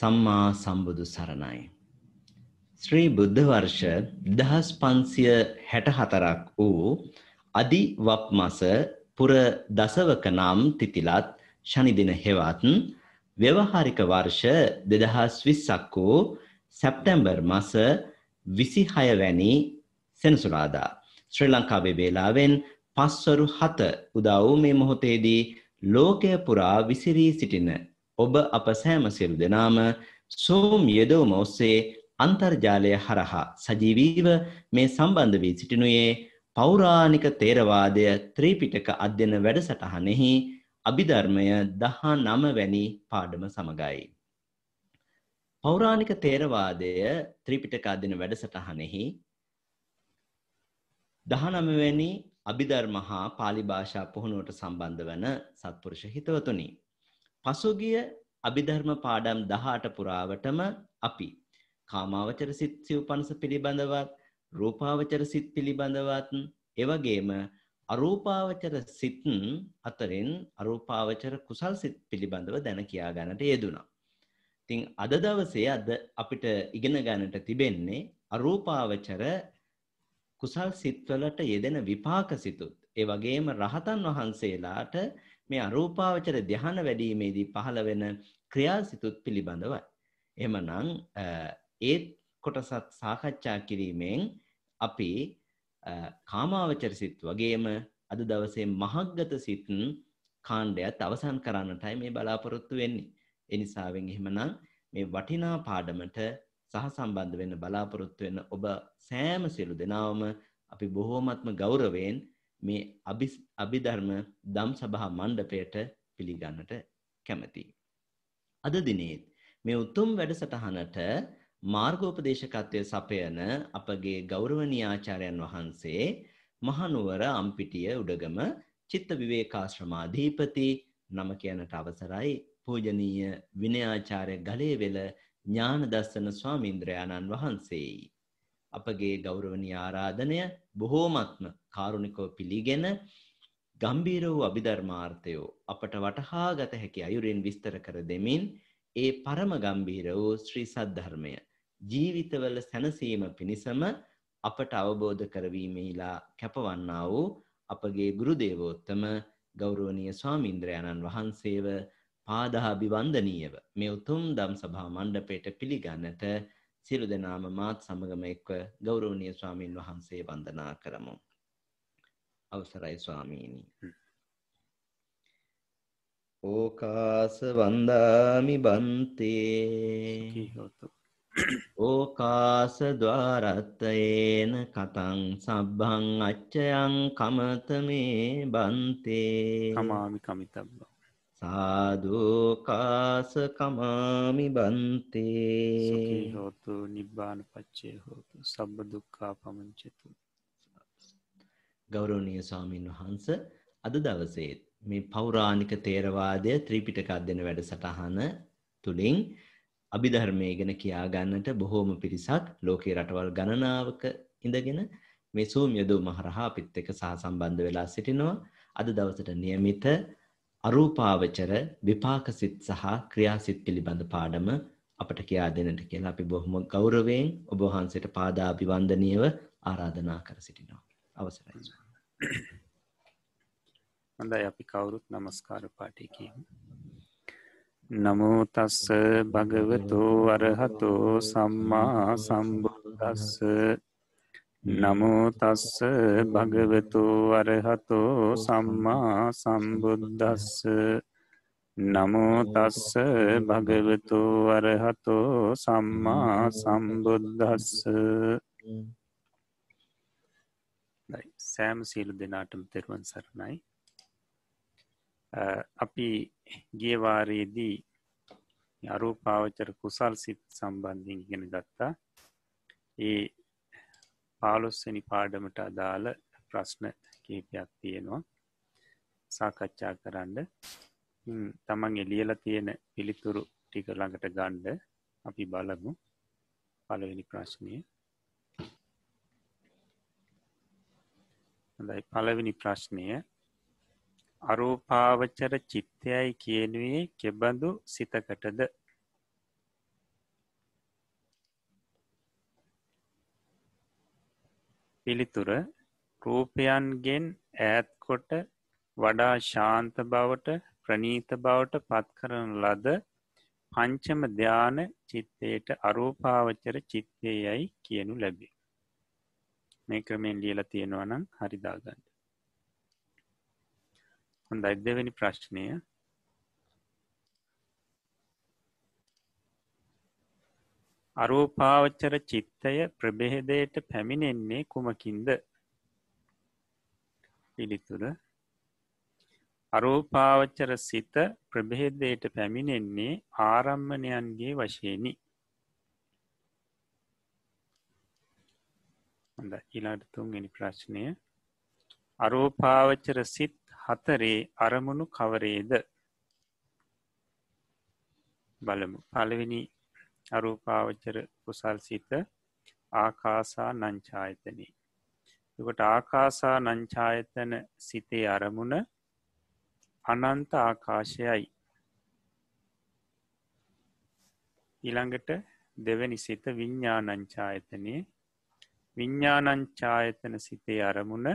සම්මා සම්බුදු සරණයි. ශ්‍රී බුද්ධ වර්ෂ දහස් පන්සිය හැට හතරක් වූ අධි වප් මස පුර දසවක නම් තිතිලත් ශනිදින හෙවත් ව්‍යවහාරික වර්ෂ දෙදහස් විස්සක් වූ සැප්ටැම්බර් මස විසිහය වැනි සෙනසුරාදා. ශ්‍රී ලංකාවේ වේලාවෙන් පස්වරු හත උදා වූ මේ මොහොතේදී ලෝකය පුරා විසිරී සිටින ඔබ අප සෑම සියලු දෙනාම සෝම් යෙදවම ඔස්සේ අන්තර්ජාලය හරහා සජීවීව මේ සම්බන්ධ වී සිටිනුයේ පෞරාණික තේරවාදය ත්‍රීපිටක අධ්‍යන වැඩසටහනෙහි අභිධර්මය දහා නම වැනි පාඩම සමගයි. පෞරාණික තේරවාදය ත්‍රීපිටක අධ්‍යන වැඩසටහනෙහි දහනමවැනි අභිධර්ම හා පාලි භාෂා පුහුණුවට සම්බන්ධ වන සත්පුරුෂ හිතවතුනි. පසුගිය අභිධර්ම පාඩම් 18 පුරාවටම අපි කාමාවචර සිත් සිව්පනස පිළිබඳවත් රූපාවචර සිත් පිළිබඳවත් එවැගේම අරූපාවචර සිත් අතරින් අරූපාවචර කුසල් සිත් පිළිබඳව දැන කියා ගන්නට යෙදුණා. ඉතින් අද දවසේ අද අපිට ඉගෙන ගන්නට තිබෙන්නේ අරූපාවචර කුසල් සිත්වලට යෙදෙන විපාක සිතුත් ඒ වගේම රහතන් වහන්සේලාට මේ අරූපාවචර ධ්‍යාන වැඩීමේදී පහළ වෙන ක්‍රියාසිතුත් පිළිබඳවයි. එහෙමනම් ඒත් කොටසත් සාකච්ඡා කිරීමෙන් අපි කාමාවචර සිත් වගේම අද දවසේ මහග්ගත සිත් කාණ්ඩයත් අවසන් කරන්නටයි මේ බලාපොරොත්තු වෙන්නේ. ඒ නිසාවෙන් එහෙමනම් මේ වටිනා පාඩමට සහ සම්බන්ධ වෙන්න බලාපොරොත්තු වෙන ඔබ සෑම සියලු දෙනාවම අපි බොහෝමත්ම ගෞරවයෙන් මේ අභිධර්ම දම් සභා මණ්ඩපයට පිළිගන්නට කැමැතියි. අද දිනේත් මේ උතුම් වැඩසටහනට මාර්ගෝපදේශකත්වය සපයන අපගේ ගෞරවනීය ආචාර්යන් වහන්සේ මහනුවර අම්පිටිය උඩගම චිත්ත විවේකාශ්‍රමාධීපති නම කියනට අවසරයි පූජනීය විනයාචාර්ය ගලේවෙල ඥානදස්සන ස්වාමීන්ද්‍රයාණන් වහන්සේයි. අපගේ ගෞරවනීය ආරාධනය බොහෝමත්ම කාරුණිකව පිළිගෙන ගම්බීර වූ අභිධර්මාර්ථයෝ අපට වටහා ගත හැකි අයුරින් විස්තර කර දෙමින් ඒ පරම ගම්බීර වූ ශ්‍රී සද්ධර්මය ජීවිතවල සැනසීම පිණිසම අපට අවබෝධ කරවීමේලා කැපවන්නා වූ අපගේ ගුරු දේවෝත්තම ගෞරවනීය ස්වාමීන්ද්‍රයන්න් වහන්සේව පාදාභිවන්දනීයව මේ උතුම් දම් සභා මණ්ඩපයට පිළිගන්නට සියලු දෙනාම මාත් සමගම එක්ව ගෞරවනීය ස්වාමීන් වහන්සේ වන්දනා කරමු. අවසරයි ස්වාමීනි. ඕකාස වන්දාමි බන්තේ. ඕකාස ద్వාරත්තයේන කතං සබ්බං අච්චයං කමතමේ බන්තේ. කමාමි කමිතබ්බ. සාධූකාස කමාමි බන්තේ. හෝතු නිබ්බාන පච්චේ හෝතු සබ්බ දුක්කා පමංචතු ගෞරවනීය ස්වාමීන් වහන්ස අද දවසේත් මේ පෞරාණික තේරවාදය ත්‍රිපිටක අධ්‍යයන වැඩසටහන තුලින් අභිධර්මය ගැන කියා ගන්නට බොහෝම පිරිසක් ලෝකේ රටවල් ගණනාවක ඉඳගෙන මේ සූම් යදෝ මහරහා අපිත් එක්ක සහ සම්බන්ධ වෙලා සිටිනවා අද දවසට નિયમિત අරූපාවචර විපාක සිත් සහ ක්‍රියාසිත පිළිබඳ පාඩම අපට කියා දෙන්නට කියලා අපි බොහොම ගෞරවයෙන් ඔබ වහන්සේට පාදාභිවන්දනීයව ආරාධනා කර සිටිනවා අවසරයි හොඳයි අපි කවුරුත් නමස්කාර පාටය කියමු. නමෝතස්ස භගවතෝ අරහතෝ සම්මා සම්බුද්දස්ස. නමෝතස්ස භගවතෝ අරහතෝ සම්මා සම්බුද්දස්ස. නමෝතස්ස භගවතෝ අරහතෝ සම්මා සම්බුද්දස්ස. සෑම සීලු දෙනාටම තෙරුවන් සරණයි. අපි ගියවාරයේදී අරූපාවචර කුසල් සිත් සම්බන්ධින් ඉගෙන ගත්තා. ඒ පාලොස්සනි පාඩමට අදාළ ප්‍රශ්න කේපයක් තියෙනවා. සාකච්ඡා කරන්න. තමන් එලියල තියෙන පිළිතුරු ටික ළඟට ගණ්ඩ අපි බලමු. පළවෙනි ප්‍රශ්නය. හොඳයි. පළවෙනි ප්‍රශ්නය. අරෝපාවචර චිත්තයයි කියනුවේ කෙබඳු සිතකටද? පිළිතුර. රූපයන්ගෙන් ඈත්කොට වඩා ශාන්ත බවට ප්‍රනීත බවට පත්කරන ලද පංචම ධ්‍යාන චිත්තයට අරෝපාවචර චිත්තය යැයි කියනු ලැබේ. මේ ක්‍රමෙන් ලියල තියෙනවනම් හරිදාගන්න. හොඳ අයිදවෙනි ප්‍රශ්නය. අරූපාවච්චර චිත්තය ප්‍රබෙහෙදයට පැමිණෙන්නේ කුමකින්ද? පිළිතුර අරූපාවච්චර සිත ප්‍රභේදයට පැමිණෙන්නේ ආරම්මණයන්ගේ වශයෙනි. හොඳ ඉලාටතුන්ගෙන ප්‍රශ්නය. අරෝපාවච්චර සිත් හතරේ අරමුණු කවරේද? බලමු. පළවෙනි අරූපාවච්චර කුසල් සිත ආකාසා නංචායතනී. එකට ආකාසා නංචායතන සිතේ අරමුණ අනන්ත ආකාශයයි. ඊළඟට දෙවැනි සිත විඤ්ඥානංචායතනය විඤ්ඥානංචායතන සිතේ අරමුණ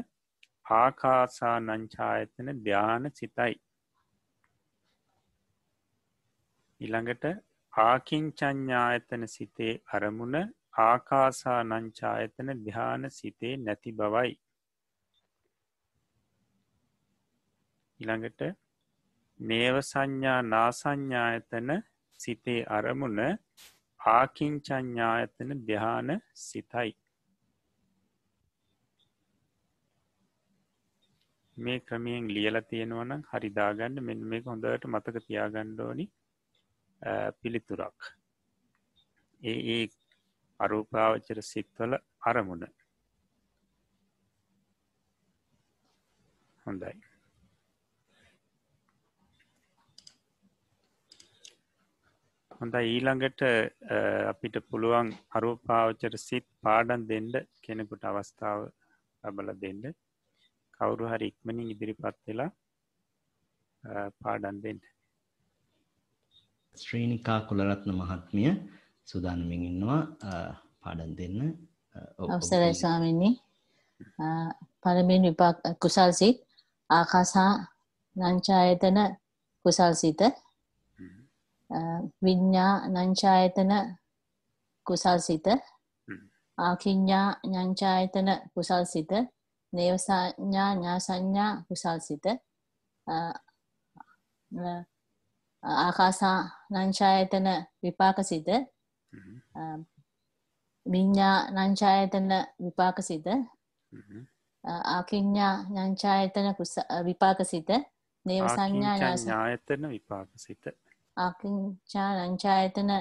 ආකාසා නංචායතන ධ්‍යාන සිතයි. ඉළඟට ආකින්චඥායතන සිතේ අරමුණ ආකාසා නංචායතන ධ්‍යාන සිතේ නැති බවයි. ඉළඟට නේව සංඥා නාසංඥායතන සිතේ අරමුණ ආකින්චඥායතන ධ්‍යාන සිතයි. මේ ක්‍රමයෙන් ලියල තියෙනවනම් හරිදාගන්න මෙ මේ හොඳට මතක තියාගණ්ඩෝනි පිළිතුරක්. ඒ ඒ අරූපාවච්චර සිත්වල අරමුණ. හොඳයි. හොඳ ඊළඟට අපිට පුළුවන් අරූපාවචර සිත් පාඩන් දෙන්ඩ කෙනෙකුට අවස්ථාව ලබල දෙන්න. කවුරු හරි ඉක්මනින් ඉදිරිපත් වෙලා පාඩන් දෙන්න. ශ්‍රීනිකා කුලරත්න මහත්මිය සුදානමින් ඉන්නවා. පාඩන් දෙන්න. අවසරයි ස්වාමිනි. පළමෙන් විපාක කුසල් සිත් ආකාසා නංචායතන කුසල් සිත. විඤ්ඥා නංචායතන කුසල් සිත. ආකින්ඥා ඥංචායතන කුසල් සිත නේවසඥා ඥාසඥා කුසල් සිත ආකාසා නංචායතන විපාක සිත විඤ්ඥා නංචායතන විපාක සිත ආකින්ඥා ඥංචායතන විපාක සිත නේව සංඥා ඥායතන විපාක සිත ආකිංචා නංචායතන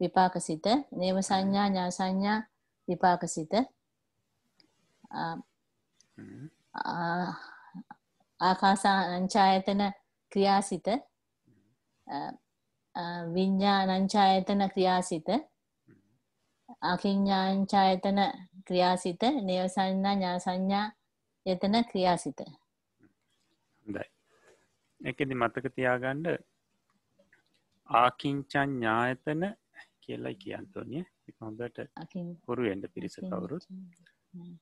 විපාක සිත නේව සංඥා ඥා සංඥා විපාක සිත ආකාසා නංචායතන ක්‍රියාසිත. විඤ්ඥානංචායතන ක්‍රියාසිත. අකිඥාංචායතන ක්‍රියාසිත. නේවසන්නා ඥා සංඥා යතන ක්‍රියාසිත. හොඳයි. එකදි මතක තියාගණ්ඩ ආකිංචන් ඥායතන කියලයි කියන්තෝනිය. හොඳට හුරුවෙන්ඩ පිරිස කවුරුත්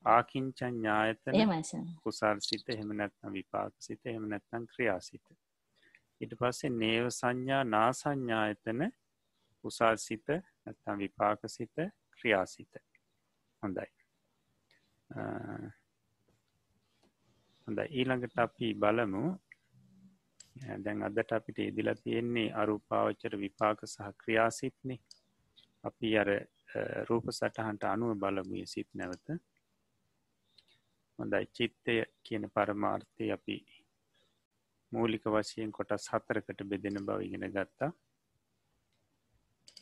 ආකිංචන් ඥායතන කුසල් සිත එහෙම නැත්නම් විපාක සිත එහෙම නැත්නම් ක්‍රියාසිත ඉට පස්සේ නේව සංඥා නාසංඥායතන උසල් සිත නැත්තම් විපාක සිත ක්‍රියාසිත හොඳයි. හොඳ ඊළඟට අපි බලමු. දැන් අදට අපිට ඉදිලා තියෙන්නේ අරුපාවච්චර විපාක සහ ක්‍රියාසිත්නේ අපි අර රූප සටහන්ට අනුව බලමුය සිත් නැවත හොඳයි. චිත්තය කියන පරමාර්ථය අපි මූලික වශයෙන් කොටස් හතරකට බෙදෙන බව ඉගෙන ගත්තා.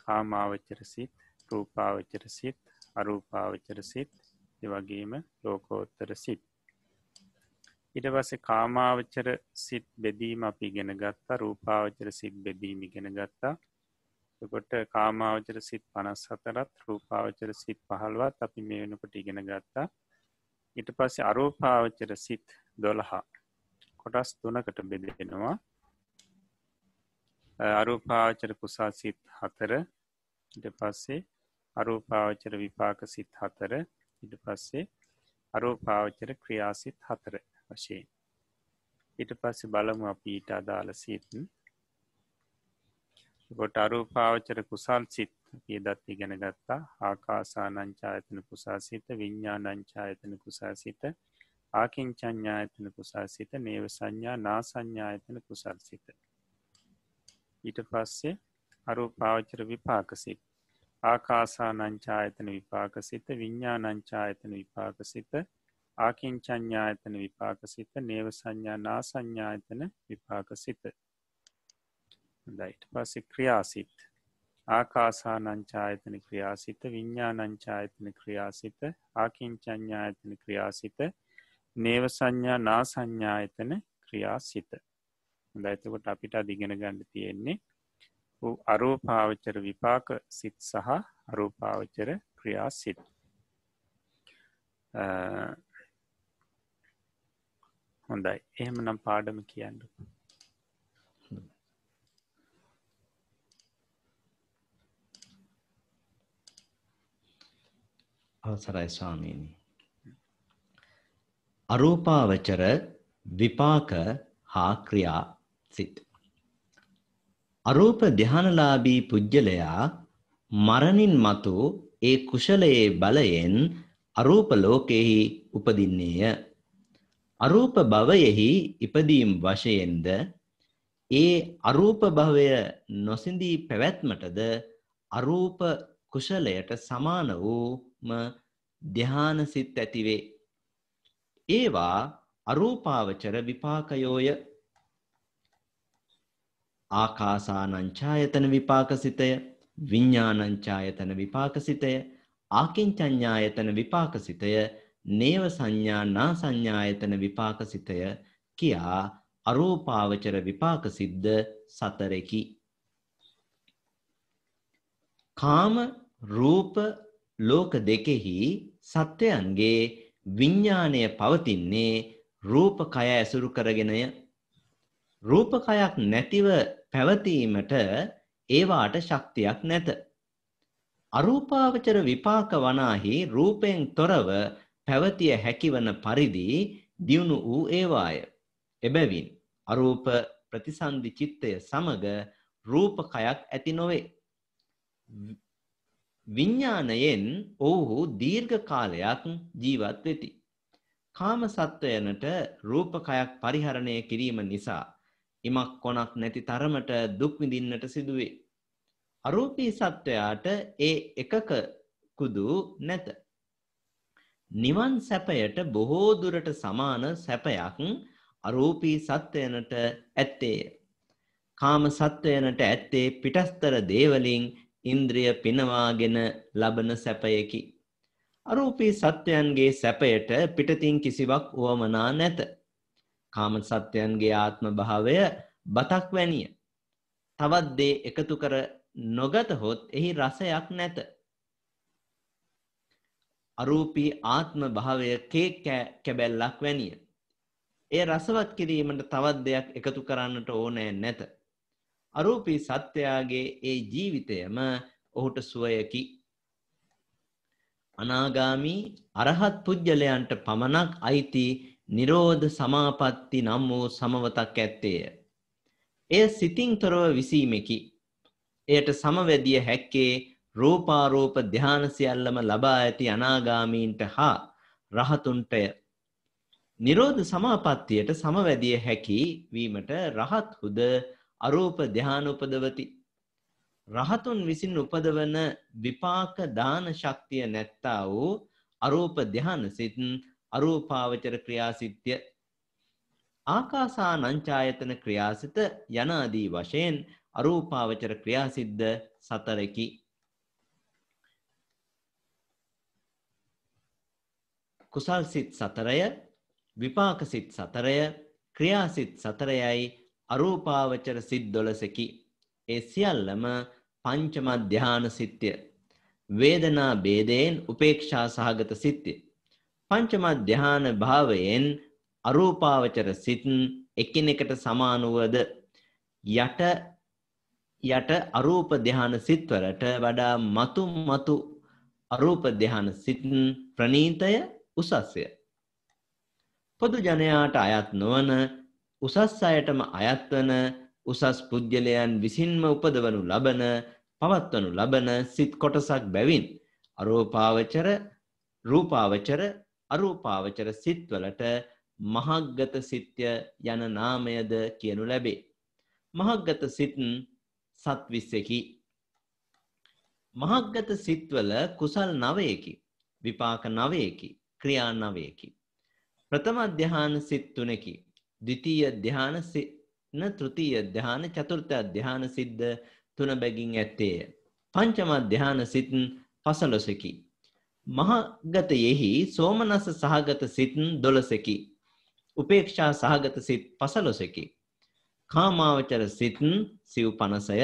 කාමාවච්චර සිත් රූපාවච්චර සිත් අරූපාවච්චර සිත් එවගේම ලෝකෝත්තර සිත්. ඉට පස කාමාවච්චර සිත් බෙදීම අපි ගෙන ගත්තා. රූපාවචර සිත් බෙදීම ගෙන ගත්තා. කොට කාමාවචර සිත් පනස් හතරත් රූපාවචර සිත් පහල්වත් අපි මේ වෙනකොට ඉගෙන ගත්තා. ඉට පස්සේ අරූපාවචර සිත් දොළහා. කොටස් තුනකට බෙදෙනවා. අරූපාවචර කුසා සිත් හතර. ඉට පස්සේ අරූපාවචර විපාක සිත් හතර. ඉට පස්සේ අරූපාවචර ක්‍රියාසිත් හතර වශයෙන්. ඊට පස්සේ බලමු අප ඊට අදාළ සිත්. ගොට අරූපාවචර කුසල් සිත් පියදත් ඉගෙන ගත්තා. ආකාසානංචායතන කුසාසිත විඤ්ඥානංචායතන කුසාසිත ආකින්චඥායතන කුසාසිත නේව සංඥා නා සංඥායතන කුසල්සිත ඊට පස්සේ අරූපාවචර විපාකසිත් ආකාසානංචායතන විපාකසිත විඤ්ඥානංචායතන විපාකසිත ආකින්චඥායතන විපාකසිත නේව සංඥා නා සංඥායතන විපාකසිත දයිට පස්සෙ ක්‍රියාසිත් ආකාසානංචායතන ක්‍රියාසිත විඤ්ඥානංචායතන ක්‍රියාසිත ආකින්චඥායතන ක්‍රියාසිත නේව සංඥා නා සංඥායතන ක්‍රියාසිත දයිතකොට අපිට අදිගෙන ගණඩ තියෙන්නේ අරූපාවචර විපාක සිත් සහ අරූපාවචර ක්‍රියා සිත් හොඳයි. එහෙම නම් පාඩම කියන්නු. අවසරයි ස්වාමීනි අරූපාවචර විපාක හා ක්‍රියා සිත් අරූප ධ්‍යානලාභී පුජ්‍යලයා මරණින් මතු ඒ කුශලයේ බලයෙන් අරූප ලෝකෙහි උපදින්නේය. අරූප භවයෙහි ඉපදීම් වශයෙන්ද ඒ අරූප භවය නොසිඳී පැවැත්මටද අරූප කුශලයට සමාන වූම ධ්‍යාන සිත් ඇතිවේ. ඒවා අරූපාවචර විපාකයෝය ආකාසානංචායතන විපාකසිතය විඤ්ඥානංචායතන විපාකසිතය ආකින්චඥායතන විපාකසිතය නේව සංඥා නා සංඥායතන විපාකසිතය කියා අරූපාවචර විපාකසිද්ධ සතරෙකි. කාම රූප ලෝක දෙකෙහි සත්වයන්ගේ විඤ්ඥානය පවතින්නේ රූපකය ඇසුරු කරගෙනය රූපකයක් නැතිව පැවතීමට ඒවාට ශක්තියක් නැත. අරූපාවචර විපාක වනාහි රූපයෙන් තොරව පැවතිය හැකිවන පරිදි දියුණු වූ ඒවාය. එබැවින් අරූප ප්‍රතිසන්ධි චිත්තය සමග රූපකයක් ඇති නොවේ. විඤ්ඥානයෙන් ඔවුහු දීර්ඝ කාලයක් ජීවත් වෙති. කාම සත්වයනට රූපකයක් පරිහරණය කිරීම නිසා ඉමක් කොනක් නැති තරමට දුක් විඳින්නට සිදුවේ. අරූපී සත්වයාට ඒ එකක කුදු නැත. නිවන් සැපයට බොහෝ දුරට සමාන සැපයක් අරූපී සත්වයනට ඇත්තේය. කාම සත්වයනට ඇත්තේ පිටස්තර දේවලින් ඉන්ද්‍රිය පිනවාගෙන ලබන සැපයකි. අරූපී සත්වයන්ගේ සැපයට පිටතින් කිසිවක් වුවමනා නැත. කාම සත්‍යයන්ගේ ආත්ම භාවය බතක් වැනිය. තවත් දේ එකතු කර නොගතහොත් එහි රසයක් නැත. අරූපී ආත්ම භාවය කේක් කැබැල්ලක් වැනිය. ඒ රසවත් කිරීමට තවත් දෙයක් එකතු කරන්නට ඕනෑ නැත. අරූපී සත්‍යයාගේ ඒ ජීවිතයම ඔහුට සුවයකි. අනාගාමී අරහත් පුද්ගලයන්ට පමණක් අයිති නිරෝධ සමාපatti නම් වූ සමවතක් ඇත්තේය. එය සිතින් තොරව විසීමකි. එයට සමවැදිය හැක්කේ රූපාරූප ධ්‍යාන සියල්ලම ලබා ඇති අනාගාමීන්ට හා රහතුන්ටය. නිරෝධ සමාපත්තියට සමවැදිය හැකි වීමට රහත් හුද අරූප ධ්‍යාන උපදවති. රහතුන් විසින් උපදවන විපාක දාන ශක්තිය නැත්තා වූ අරූප ධ්‍යාන සිත් අරූපාවචර ක්‍රියාසිත්‍ය ආකාසා නංචායතන ක්‍රියාසිත යනාදී වශයෙන් අරූපාවචර ක්‍රියාසිද්ධ සතරකි. කුසල් සිත් සතරය විපාක සිත් සතරය ක්‍රියාසිත් සතරයයි අරූපාවචර සිත් දොළසකි. ඒ සියල්ලම පංචම ධ්‍යාන සිත්‍ය. වේදනා බේදයෙන් උපේක්ෂා සහගත සිත්‍ය. පංචම ධ්‍යාන භාවයෙන් අරූපාවචර සිත් එකිනෙකට සමානුවද යට යට අරූප ධ්‍යාන සිත්වලට වඩා මතු මතු අරූප ධ්‍යාන සිත් ප්‍රනීතය උසස්ය. පොදු ජනයාට අයත් නොවන උසස් අයටම අයත්වන උසස් පුද්ගලයන් විසින්ම උපදවනු ලබන පවත්වනු ලබන සිත් කොටසක් බැවින් අරෝපාවචර රූපාවචර අරූපාවචර සිත්වලට මහග්ගත සිත්‍ය යන නාමයද කියනු ලැබේ. මහග්ගත සිත් සත්විස්සකි. මහග්ගත සිත්වල කුසල් නවයකි. විපාක නවයකි. ක්‍රියා නවයකි. ප්‍රථම අධ්‍යාන සිත් තුනකි. ද්විතීය ධ්‍යාන න තෘතීය ධ්‍යාන චතුර්ථ ධ්‍යාන සිද්ධ තුන බැගින් ඇත්තේය. පංචම ධ්‍යාන සිත් පසළොසකි. මහගතයෙහි සෝමනස සහගත සිත් දොළසකි. උපේක්ෂා සහගත සිත් පසළොසකි. කාමාවචර සිත් සිව් පනසය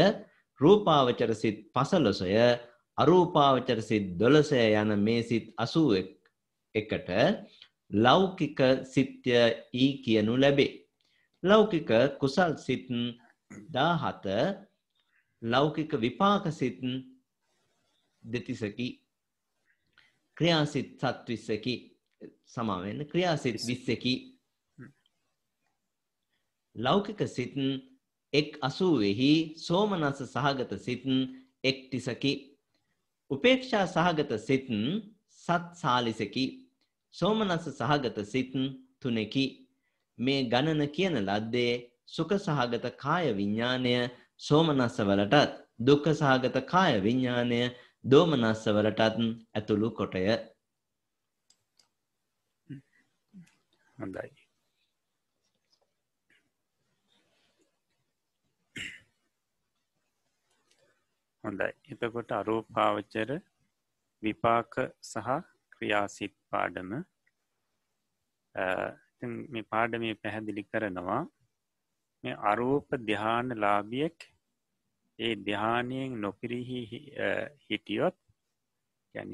රූපාවචර සිත් පසළොසය අරූපාවචර සිත් දොළසය යන මේ සිත් අසූ එකට ලෞකික සිත්‍ය ඊ කියනු ලැබේ. ලෞකික කුසල් සිත් දාහත ලෞකික විපාක සිත් දෙතිසකි. ක්‍රියාසිත් සත්විස්සකි සමාවෙන්න ක්‍රියාසිත් විස්සකි. ලෞකික සිත් එක් අසුවෙහි සෝමනස සහගත සිත් එක් තිසකි. උපේක්ෂා සහගත සිත් සත් සාලිසකි සෝමනස සහගත සිත් තුනෙකි. මේ ගණන කියන ලද්දේ සුඛ සහගත කාය විඥානය සෝමනස්ස වලටත් දුක්ඛ සහගත කාය විඥානය දෝමනස්ස වලටත් ඇතුළු කොටය. හොඳයි. හොඳයි. එතකොට අරූපාවචර විපාක සහ ක්‍රියාසිත් පාඩම. මේ පාඩමේ පැහැදිලි කරනවා මේ අරූප ධ්‍යාන ලාබියෙක් ඒ ධ්‍යානයෙන් නොපිරිහි හිටියොත් ගැන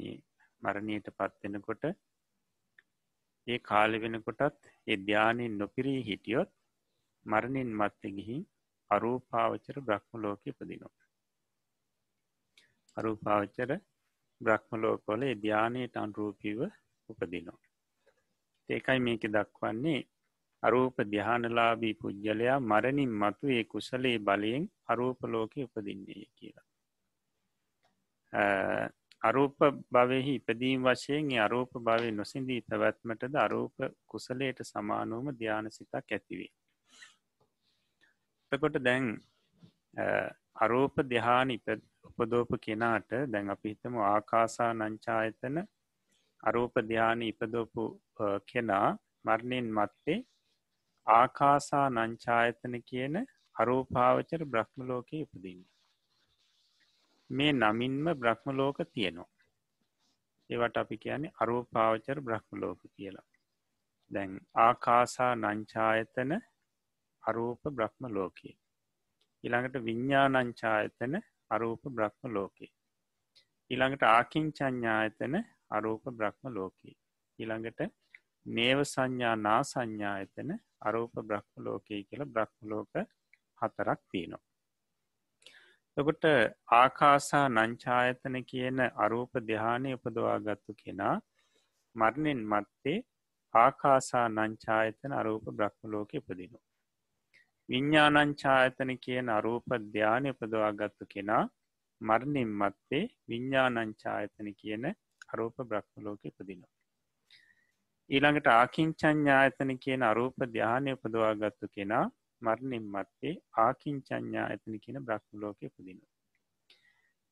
මරණයට පත්වෙනකොට ඒ කාලෙ වෙනකොටත් ඒ ධ්‍යානයෙන් නොපිරී හිටියොත් මරණින් මත්ත ගිහින් අරූපාවචර බ්‍රහ්ම ලෝක ඉපදිනවා අරූපාවචර බ්‍රහ්මලෝකොල ධ්‍යානයට අන්රූපීව උපදිනවා. ඒකයි මේක දක්වන්නේ අරූප ධ්‍යානලාබී පුද්ගලයා මරණින් මතු ඒ කුසලේ බලයෙන් අරූපලෝක උපදින්නේ කියලා. අරූප භවෙහි ඉපදීම් වශයෙන් අරූප භවය නොසිදී පැවැත්මටද අරූප කුසලයට සමානුවම ධ්‍යාන සිතක් ඇතිවේ. එතකොට දැන් අරූප දෙහාන උපදෝප කෙනාට දැන් අපි හිතම ආකාසා නංචායතන අරූප ධ්‍යාන ඉපදෝපු කෙනා මරණයෙන් මත්තේ ආකාසා නංචායතන කියන අරූපාවචර බ්‍රහ්මලෝක ඉපදින්න. මේ නමින්ම බ්‍රහ්මලෝක තියෙනවා. ඒවට අපි කියන්නේ අරූපාවචර බ්‍රහ්මලෝක කියලා. දැන් ආකාසා නංචායතන අරූප බ්‍රහ්ම ලෝකයේ ඉළඟට විඤ්ඥානංචායතන අරූප බ්‍රහ්ම ලෝකේ. ඉළඟට ආකින්චඥායතන අරූප බ්‍රහ්ම ලෝකේ. ඉළඟට නේව සංඥා නා සංඥායතන අරූප බ්‍රහ්ම ලෝකයේ කියල බ්‍රහ්ම ලෝක හතරක් තියනවා. තකොට ආකාසා නංචායතන කියන අරූප දෙහානය උපදවා ගත්තු කෙනා මරණෙන් මත්තේ ආකාසා නංචායතන අරූප බ්‍රහ්ම ලෝක උපදිනවා. විඤ්ඥානංචායතන කියන අරූප ධ්‍යානය උපදවා ගත්තු කෙනා මරණින් මත්තේ විඤ්ඥානංචායතන කියන අරූප බ්‍රහ්මලෝක ඉපදිනවා. ඊළඟට ආකින්චඥායතන කියන අරූප ධ්‍යානය උපදවා ගත්තු කෙනා මරණින් මත්තේ ආකින්චඥායතන කියන බ්‍රහ්මලෝක ඉපදිනවා.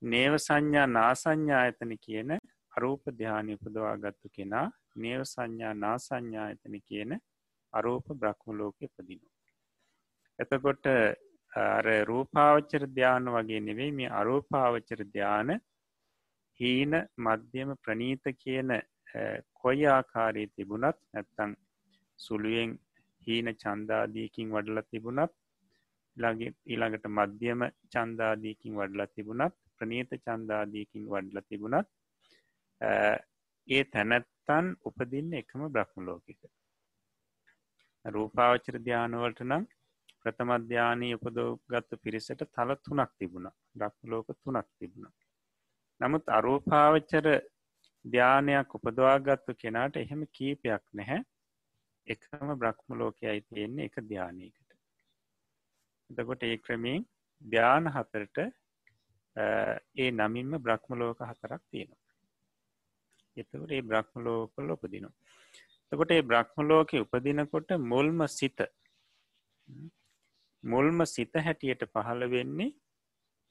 නේව සංඥා නාසංඥායතන කියන අරූප ධ්‍යානය උපදවා ගත්තු කෙනා නේව සංඥා නාසංඥායතන කියන අරූප බ්‍රහ්මලෝක ඉපදිනවා. එතකොට අර රූපාවච්චර ධ්‍යාන වගේ නෙවෙයි මේ අරූපාවච්චර ධ්‍යාන හීන මධ්‍යම ප්‍රනීත කියන කොයි ආකාරයේ තිබුණත් නැත්තං සුළුවෙන් හීන චන්දාදීකින් වඩලා තිබුණත් ඊළඟට මධ්‍යම චන්දාදීකින් වඩලා තිබුණත් ප්‍රනීත චන්දාදීකින් වඩලා තිබුණත් ඒ තැනැත්තන් උපදින්න එකම බ්‍රහ්ම ලෝකික. රූපාවචර ධ්‍යානවලට නම් ප්‍රථමධ්‍යානී උපදෝගත්තු පිරිසට තල තුනක් තිබුණ. ඩක්ලෝක තුනක් තිබුණ. නමුත් අරූපාවච්චර ධ්‍යානයක් උපදවාගත්තු කෙනාට එහෙම කීපයක් නැහැ. එකම බ්‍රහ්ම ලෝකයයි තියෙන්නේ එක ධ්‍යානයකට එතකොට ඒ ක්‍රමයෙන් ධ්‍යාන හතරට ඒ නමින්ම බ්‍රහ්ම ලෝක හතරක් තියෙනවා. එතකට ඒ බ්‍රහ්ම ලෝකල් උපදිනවා. එතකොට ඒ බ්‍රහ්ම ලෝක උපදිනකොට මුල්ම සිත මුල්ම සිත හැටියට පහළ වෙන්නේ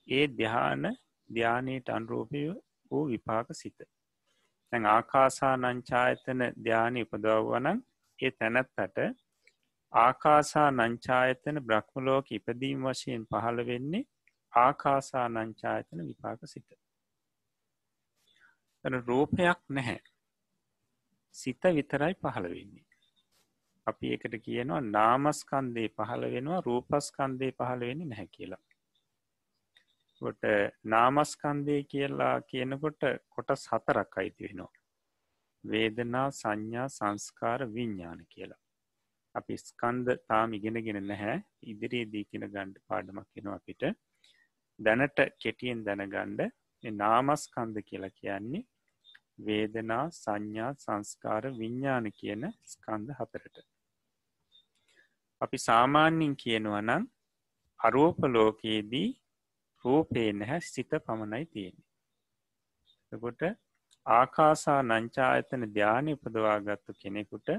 ඒ ධ්‍යාන ධ්‍යානයට අන්රූපය වූ විපාක සිත. තැන් ආකාසා නංචායතන ධ්‍යාන උපදවවනන් ඒ තැනැත්තට ආකාසා නංචායතන බ්‍රහ්මලෝක ඉපදීම් වශයෙන් පහළ වෙන්නේ ආකාසා නංචායතන විපාක සිත. රූපයක් නැහැ. සිත විතරයි පහළ වෙන්නේ. අපි එකට කියනවා නාමස්කන්දේ පහළ වෙනවා රූපස්කන්දේ පහළ වෙන්නේ නැහැ කියලා. කොට නාමස්කන්දය කියලා කියනකොට කොටස් හතරක් අයිති වෙනවා. වේදනා සංඥා සංස්කාර විඤ්ඥාන කියලා. අපි ස්කන්ද තාම ඉගෙනගෙන නැහැ. ඉදිරියේ දීකින ගණ්ඩ පාඩමක් කෙනවා අපිට. දැනට කෙටියෙන් දැනගණ්ඩ නාමස්කන්ද කියලා කියන්නේ වේදනා සංඥා සංස්කාර විඤ්ඥාන කියන ස්කන්ද හතරට. අපි සාමාන්‍යින් කියනවනම් අරෝප ලෝකයේදී රූපේ නැහැ සිත පමණයි තියෙන්නේ. එකොට ආකාසා නංචායතන ධ්‍යානය උපදවාගත්තු කෙනෙකුට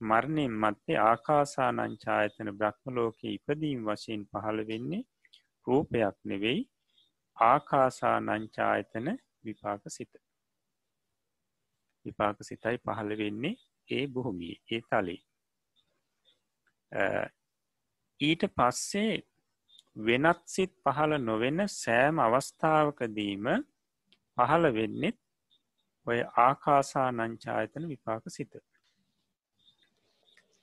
මරණයෙන් මත්තේ ආකාසා නංචායතන බ්‍රහ්මලෝක ඉපදීම් වශයෙන් පහළ වෙන්නේ රූපයක් නෙවෙයි ආකාසා නංචායතන විපාක සිත. විපාක සිතයි පහළ වෙන්නේ ඒ බොහොමිය ඒ තලේ. ඊට පස්සේ වෙනත් සිත් පහළ නොවෙන සෑම අවස්ථාවකදීම පහළ වෙන්නෙත් ඔය ආකාසා නංචායතන විපාක සිත.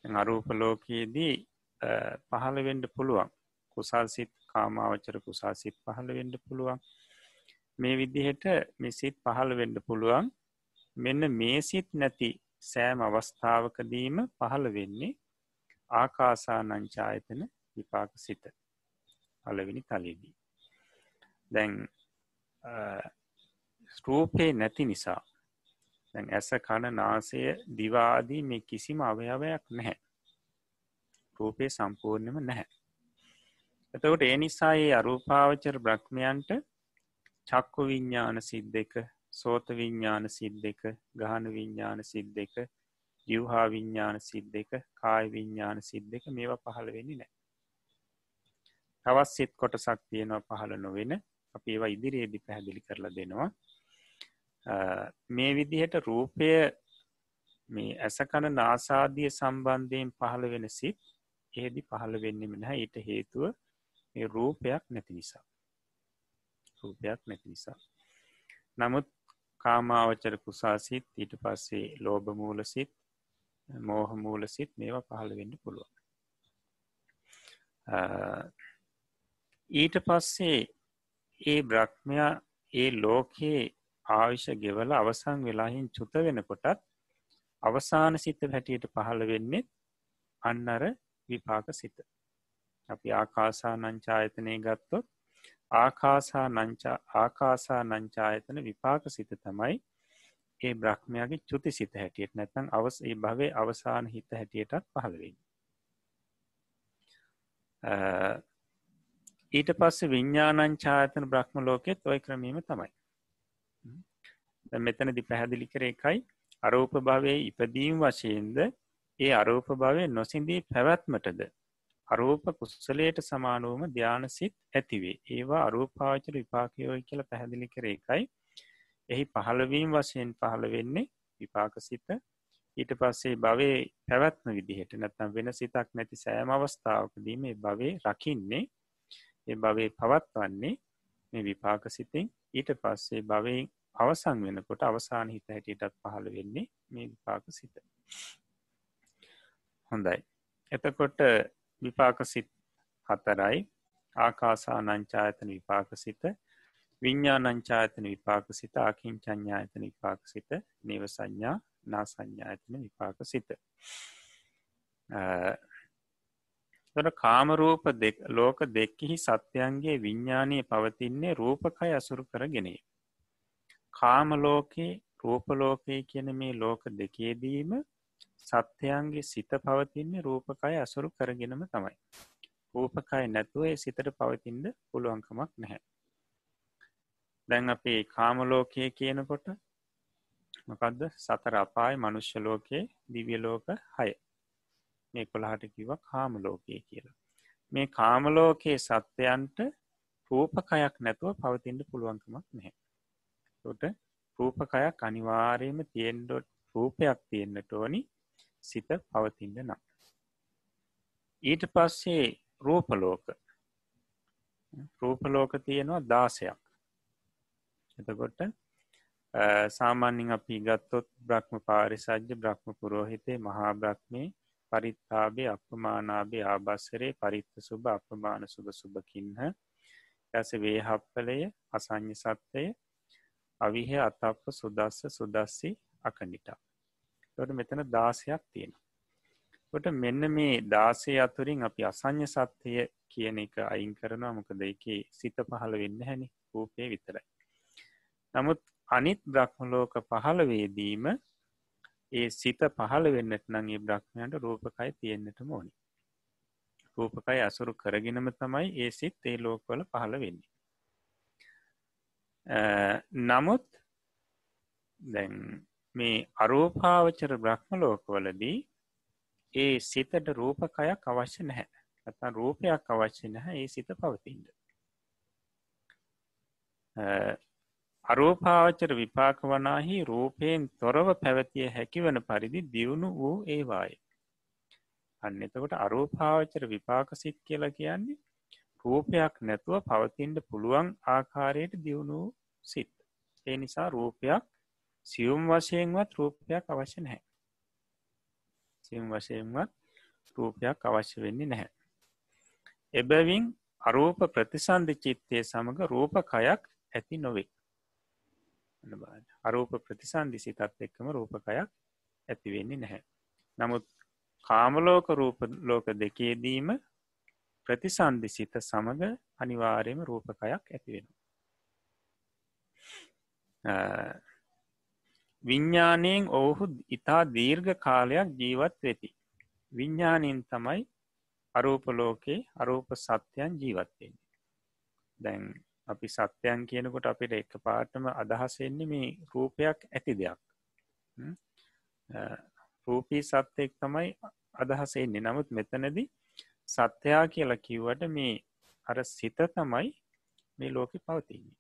අරූපලෝකයේදී පහළවෙඩ පුළුවන්. කුසල් සිත් කාමාවචර කුසා සිත් පහළ වෙන්ඩ පුළුවන්. මේ විදිහට මෙසිත් පහළ වෙන්ඩ පුළුවන්. මෙන්න මේ සිත් නැති සෑම අවස්ථාවකදීම පහළ වෙන්නේ ආකාසා නංචායතන විපාක සිත පලවෙනි තලයේදී දැන් ස්ටූපේ නැති නිසා දැන් ඇස කණ නාසය දිවාදී මේ කිසිම අවයවයක් නැහැ. රූපය සම්පූර්ණයම නැහැ. එතකොට ඒ නිසා ඒ අරූපාවචර බ්‍රහ්මයන්ට චක්කු විඤ්ඥාන සිද් දෙක සෝත විඤ්ඥාන සිද් දෙක ගහන විඤ්ඥාන සිද් දෙක ජිව්හා විඤ්ඥාන සිද් දෙක කාය විඤ්ඥාන සිද් දෙක මේවා පහළ වෙන්නේ නෑ තවත් සිත් කොටසක් තියෙනවා පහළ නොවෙන අපි ඒවා ඉදිරියේදි පැහැදිලි කරලා දෙනවා. මේ විදිහට රූපය මේ ඇසකන නාසාදිය සම්බන්ධයෙන් පහළ වෙන සිත් ඒදි පහළ වෙන්නෙම නැහැ. ඊට හේතුව මේ රූපයක් නැති නිසා. රූපයක් නැති නිසා. නමුත් කාමාවචර කුසාසිත් ඊට පස්සේ ලෝබමූල සිත් මෝහමූල සිත් මේවා පහළ වෙන්න පුළුවන් ඊට පස්සේ ඒ බ්‍රහ්මයා ඒ ලෝකයේ ආවිෂ ගෙවල අවසං වෙලාහින් චුත වෙනකොටත් අවසාන සිත හැටියට පහළ වෙන්නේ අන්න අර විපාක සිත. අපි ආකාසා නංචායතනය ගත්තොත් ආකාසා නංචා ආකාසා නංචායතන විපාක සිත තමයි ඒ බ්‍රහ්මයාගේ චුති සිත හැටියට නැතන් අවස ඒ භවේ අවසාන හිත හැටියටත් පහළවෙන්න. ඊට පස්ස විඤ්ඥානංචායතන බ්‍රහ්ම ලෝකෙත් ඔය ක්‍රමීම තමයි මෙතනදි පැහැදිලි කර එකයි අරෝප භවය ඉපදීම් වශයෙන්ද ඒ අරෝප භවය නොසින්දී පැවැත්මටද අරෝප කුස්සලයට සමානුවම ධ්‍යානසිත් ඇතිවේ ඒවා අරූපාචර විපාකයෝයි කියල පැහැදිලි කර එකයි එහි පහළවීම් වශයෙන් පහළ වෙන්නේ විපාක සිත. ඊට පස්සේ භවේ පැවැත්ම විදිහට නැත්තම් වෙන සිතක් නැති සෑම අවස්ථාවකදීම භවේ රකින්නේ ඒ භවේ පවත්වන්නේ මේ විපාක සිතින්. ඊට පස්සේ භවයෙන් අවසං වෙනකොට අවසාන හිත හැටියටත් පහළ වෙන්නේ මේ විපාක සිත. හොඳයි. එතකොට විපාක සිත් හතරයි. ආකාසා නංචායතන විපාක සිත. විඤ්ඥානංචායතන විපාක සිත ආකින් චඥායතන විපාක සිත නව සංඥා නා සංඥායතන විපාක සිත තොට කාමරූප දෙක් ලෝක දෙක්කෙහි සත්‍යයන්ගේ විඤ්ඥානය පවතින්නේ රූපකය අසුරු කරගෙනේ. කාමලෝකේ රූපලෝකය කියන මේ ලෝක දෙකේදීම සත්‍යයන්ගේ සිත පවතින්නේ රූපකය අසුරු කරගෙනම තමයි. රූපකය නැතුවේ සිතට පවතින්ද පුළුවන්කමක් නැහැ. දැන් අපේ කාමලෝකය කියනකොට මොකක්ද සතර අපායි මනුෂ්‍ය ලෝකයේ දිවියලෝක හය මේ කොළහට කිව කාමලෝකය කියලා. මේ කාමලෝකයේ සත්‍යයන්ට රූපකයක් නැතුව පවතින්ට පුළුවන්කමක් නැහැ. ට රූපකයක් අනිවාරයම තියෙන්ඩොට් රූපයක් තියෙන්න්නට ඕනි සිත පවතින්න නම්. ඊට පස්සේ රූපලෝක රූපලෝක තියෙනවා දාසයක් එතකොට සාමාන්‍යින් අපි ගත්තොත් බ්‍රහ්ම පාරිසජ්‍ය බ්‍රහ්ම පුරෝහිතේ මහා බ්‍රහ්මේ පරිත්තාබේ අපමානාබේ ආබස්සරේ පරිත්ත සුභ අපමාන සුභ සුභකින්හ ඇස වේහප්පලය අසං්‍ය සත්වය අවිහ අතප්ප සුදස්ස සුදස්සි අකනිටා තොට මෙතන දාසයක් තියෙන කොට මෙන්න මේ දාසේ අතුරින් අපි අසං්‍ය සත්‍යය කියන එක අයින් කරනවා. මොකද එක සිත පහළ වෙන්න හැනි රූපය විතරයි. නමුත් අනිත් බ්‍රහ්මලෝක පහළවේදීම ඒ සිත පහළ වෙන්නට නගේ බ්‍රහ්මයන්ට රූපකයි තියෙන්න්නට මෝනි රූපකයි අසුරු කරගෙනම තමයි ඒ සිත් ඒ ලෝකවල පහළ වෙන්නේ. නමුත් දැන් මේ අරෝපාවචර බ්‍රහ්ම ලෝකවලදී ඒ සිතට රූපකයක් අවශ්‍ය නැහැ. ඇතා රූපයක් අවශ්‍ය නැහැ ඒ සිත පවතින්ට අරෝපාවචර විපාක වනාහි රූපයෙන් තොරව පැවතිය හැකිවන පරිදි දියුණු වූ ඒවාය. අන්න එතකොට අරෝපාවචර විපාක සිත් කියලා කියන්නේ රූපයක් නැතුව පවතින්ට පුළුවන් ආකාරයට දියුණු සිත්. ඒ නිසා රූපයක් සියුම් වශයෙන්වත් රූපයක් අවශ්‍ය නැහැ. සියුම් වශයෙන්වත් රූපයක් අවශ්‍ය වෙන්නේ නැහැ. එබැවින් අරූප ප්‍රතිසන්ධ චිත්තය සමඟ රූපකයක් ඇති නොවේ. අරූප ප්‍රතිසන්ධි සිතත් එක්කම රූපකයක් ඇතිවෙන්නේ නැහැ. නමුත් කාමලෝක රූප ලෝක දෙකේදීම ප්‍රතිසන්ධි සිත සමඟ අනිවාර්යම රූපකයක් ඇතිවෙන. විඤ්ඥානයෙන් ඔවුහු ඉතා දීර්ඝ කාලයක් ජීවත් වෙති. විඤ්ඥානීන් තමයි අරූපලෝකේ අරූප සත්‍යයන් ජීවත්වෙන්නේ. දැන් අපි සත්‍යයන් කියනකොට අපිට එක පාටම අදහසෙන්නේ මේ රූපයක් ඇති දෙයක්. රූපී සත්‍යයෙක් තමයි අදහසෙන්නේ නමුත් මෙතනද සත්‍යයා කියලා කිව්වට මේ අර සිත තමයි මේ ලෝකෙ පවතින්නේ.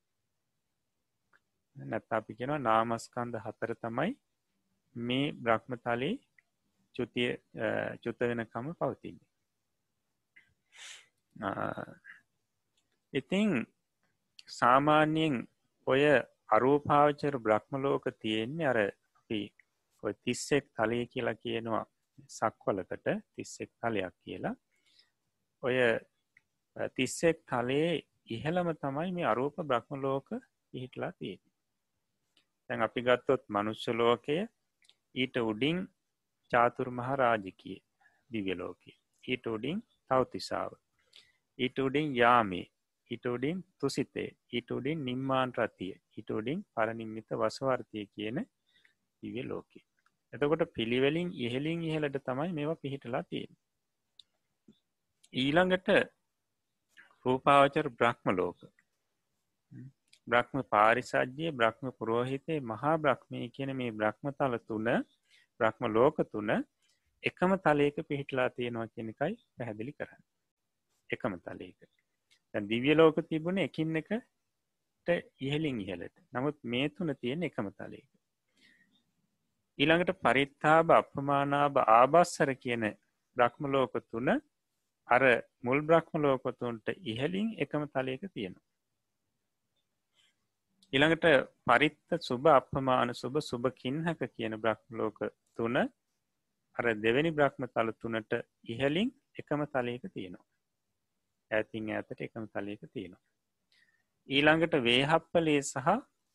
නැත්ත අපි කෙනවා නාමස්කන්ද හතර තමයි මේ බ්‍රහ්මතලේ චුතිය චුත්ත වෙනකම පවතින්නේ. ඉතිං සාමාන්‍යයෙන් ඔය අරූපාවචර බ්‍රහ්මලෝක තියෙන්නේ අර අපි ඔය තිස්සෙක් තලය කියලා කියනවා සක්වලකට තිස්සෙක් තලයක් කියලා. ඔය තිස්සෙක් තලයේ ඉහළම තමයි මේ අරූප බ්‍රහ්මලෝක පිහිටලා තියෙන තැන් අපි ගත්තොත් මනුෂ්‍ය ලෝකය ඊට උඩින් චාතුර මහරාජිකය දිවලෝකය ඊට උඩින් තවතිසාාව ඊට උඩින් යාමේ හිටෝඩින් තුසිතේ හිටෝඩින් නිම්මාන් රතිය හිටෝඩින් පරනිම්මිත වසවර්තය කියන දිවිය ලෝකේ එතකොට පිළිවෙලින් ඉහලින් ඉහලට තමයි මේවා පිහිටලා තියෙන ඊළඟට රූපාවචර බ්‍රහ්ම ලෝක. බ්‍රහ්ම පාරිසජ්‍යය බ්‍රහ්ම පුරෝහිතේ මහා බ්‍රහ්මය කියන මේ බ්‍රහ්මතල තුන බ්‍රහ්ම ලෝක තුන එකම තලයක පිහිටලා තියෙනවා කියනකයි පැහැදිලි කරන්න. එකම තලයක. දිවිය ලෝක තිබුණ එකින් එකට ඉහලින් ඉහලට නමුත් මේ තුන තියෙන එකම තලයක. ඊළඟට පරිත්තාබ අපමානාබ ආබස්සර කියන බ්‍රහ්මලෝක තුන අර මුල් බ්‍රහ්මලෝකොතුන්ට ඉහලින් එකම තලයක තියෙනවා. ඊළඟට පරිත්ත සුභ අපමාන සුභ සුභකින්හක කියන බ්‍රහ්මලෝක තුන අර දෙවැනි බ්‍රහ්ම තල තුනට ඉහලින් එකම තලයක තියෙනවා. ඇතින් ඇතට එකම තලයක තියෙනවා. ඊළඟට වේහප්පලේ සහ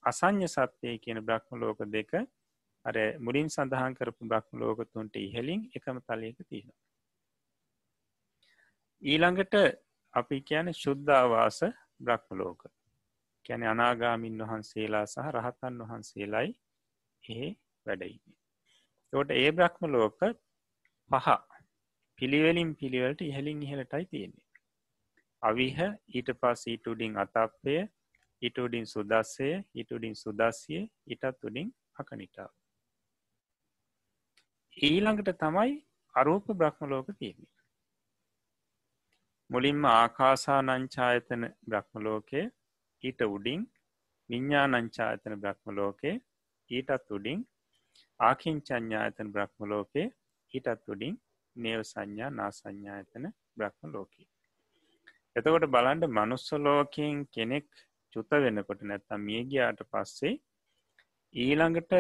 අසං්‍ය සත්‍යය කියන බ්‍රහ්ම ලෝක දෙක අර මුලින් සඳහන් කරපු බ්‍රහ්ම ලෝකතුන්ට ඉහලින් එකම තලයක තියෙනවා. ඊළඟට අපි කියන ශුද්ධවාස බ්‍රහ්ම ලෝක කැන අනාගාමින් වහන්සේලා සහ රහතන් වහන්සේලායි ඒ වැඩයින්නේ. තොට ඒ බ්‍රහ්ම ලෝක පහ පිළිවෙලින් පිළිවලට ඉහලින් ඉහලටයි තියෙන්නේ අවිහ ඊට පස් ඊටුඩින් අතප්පය ඉටුඩින් සුදස්සය ඉටුඩින් සුදස්සිය ඉටත් උඩින් අකනිටාව ඊළඟට තමයි අරූප බ්‍රහ්ම ලෝක තියෙන්නේ මුලින්ම ආකාසා නංචායතන බ්‍රහ්ම ලෝකය ඊට උඩින් විඤ්ඥා නංචායතන බ්‍රහ්ම ලෝකේ ඊටත් උඩින් ආකින්චඥායතන බ්‍රහ්ම ලෝකේ ඊටත් උඩින් නේව සංඥා නා සංඥායතන බ්‍රහ්ම ලෝකී. එතකොට බලන්ඩ මනුස්ස ලෝකයෙන් කෙනෙක් චුත වෙනකොට නැත්තම් මියගයාට පස්සේ ඊළඟට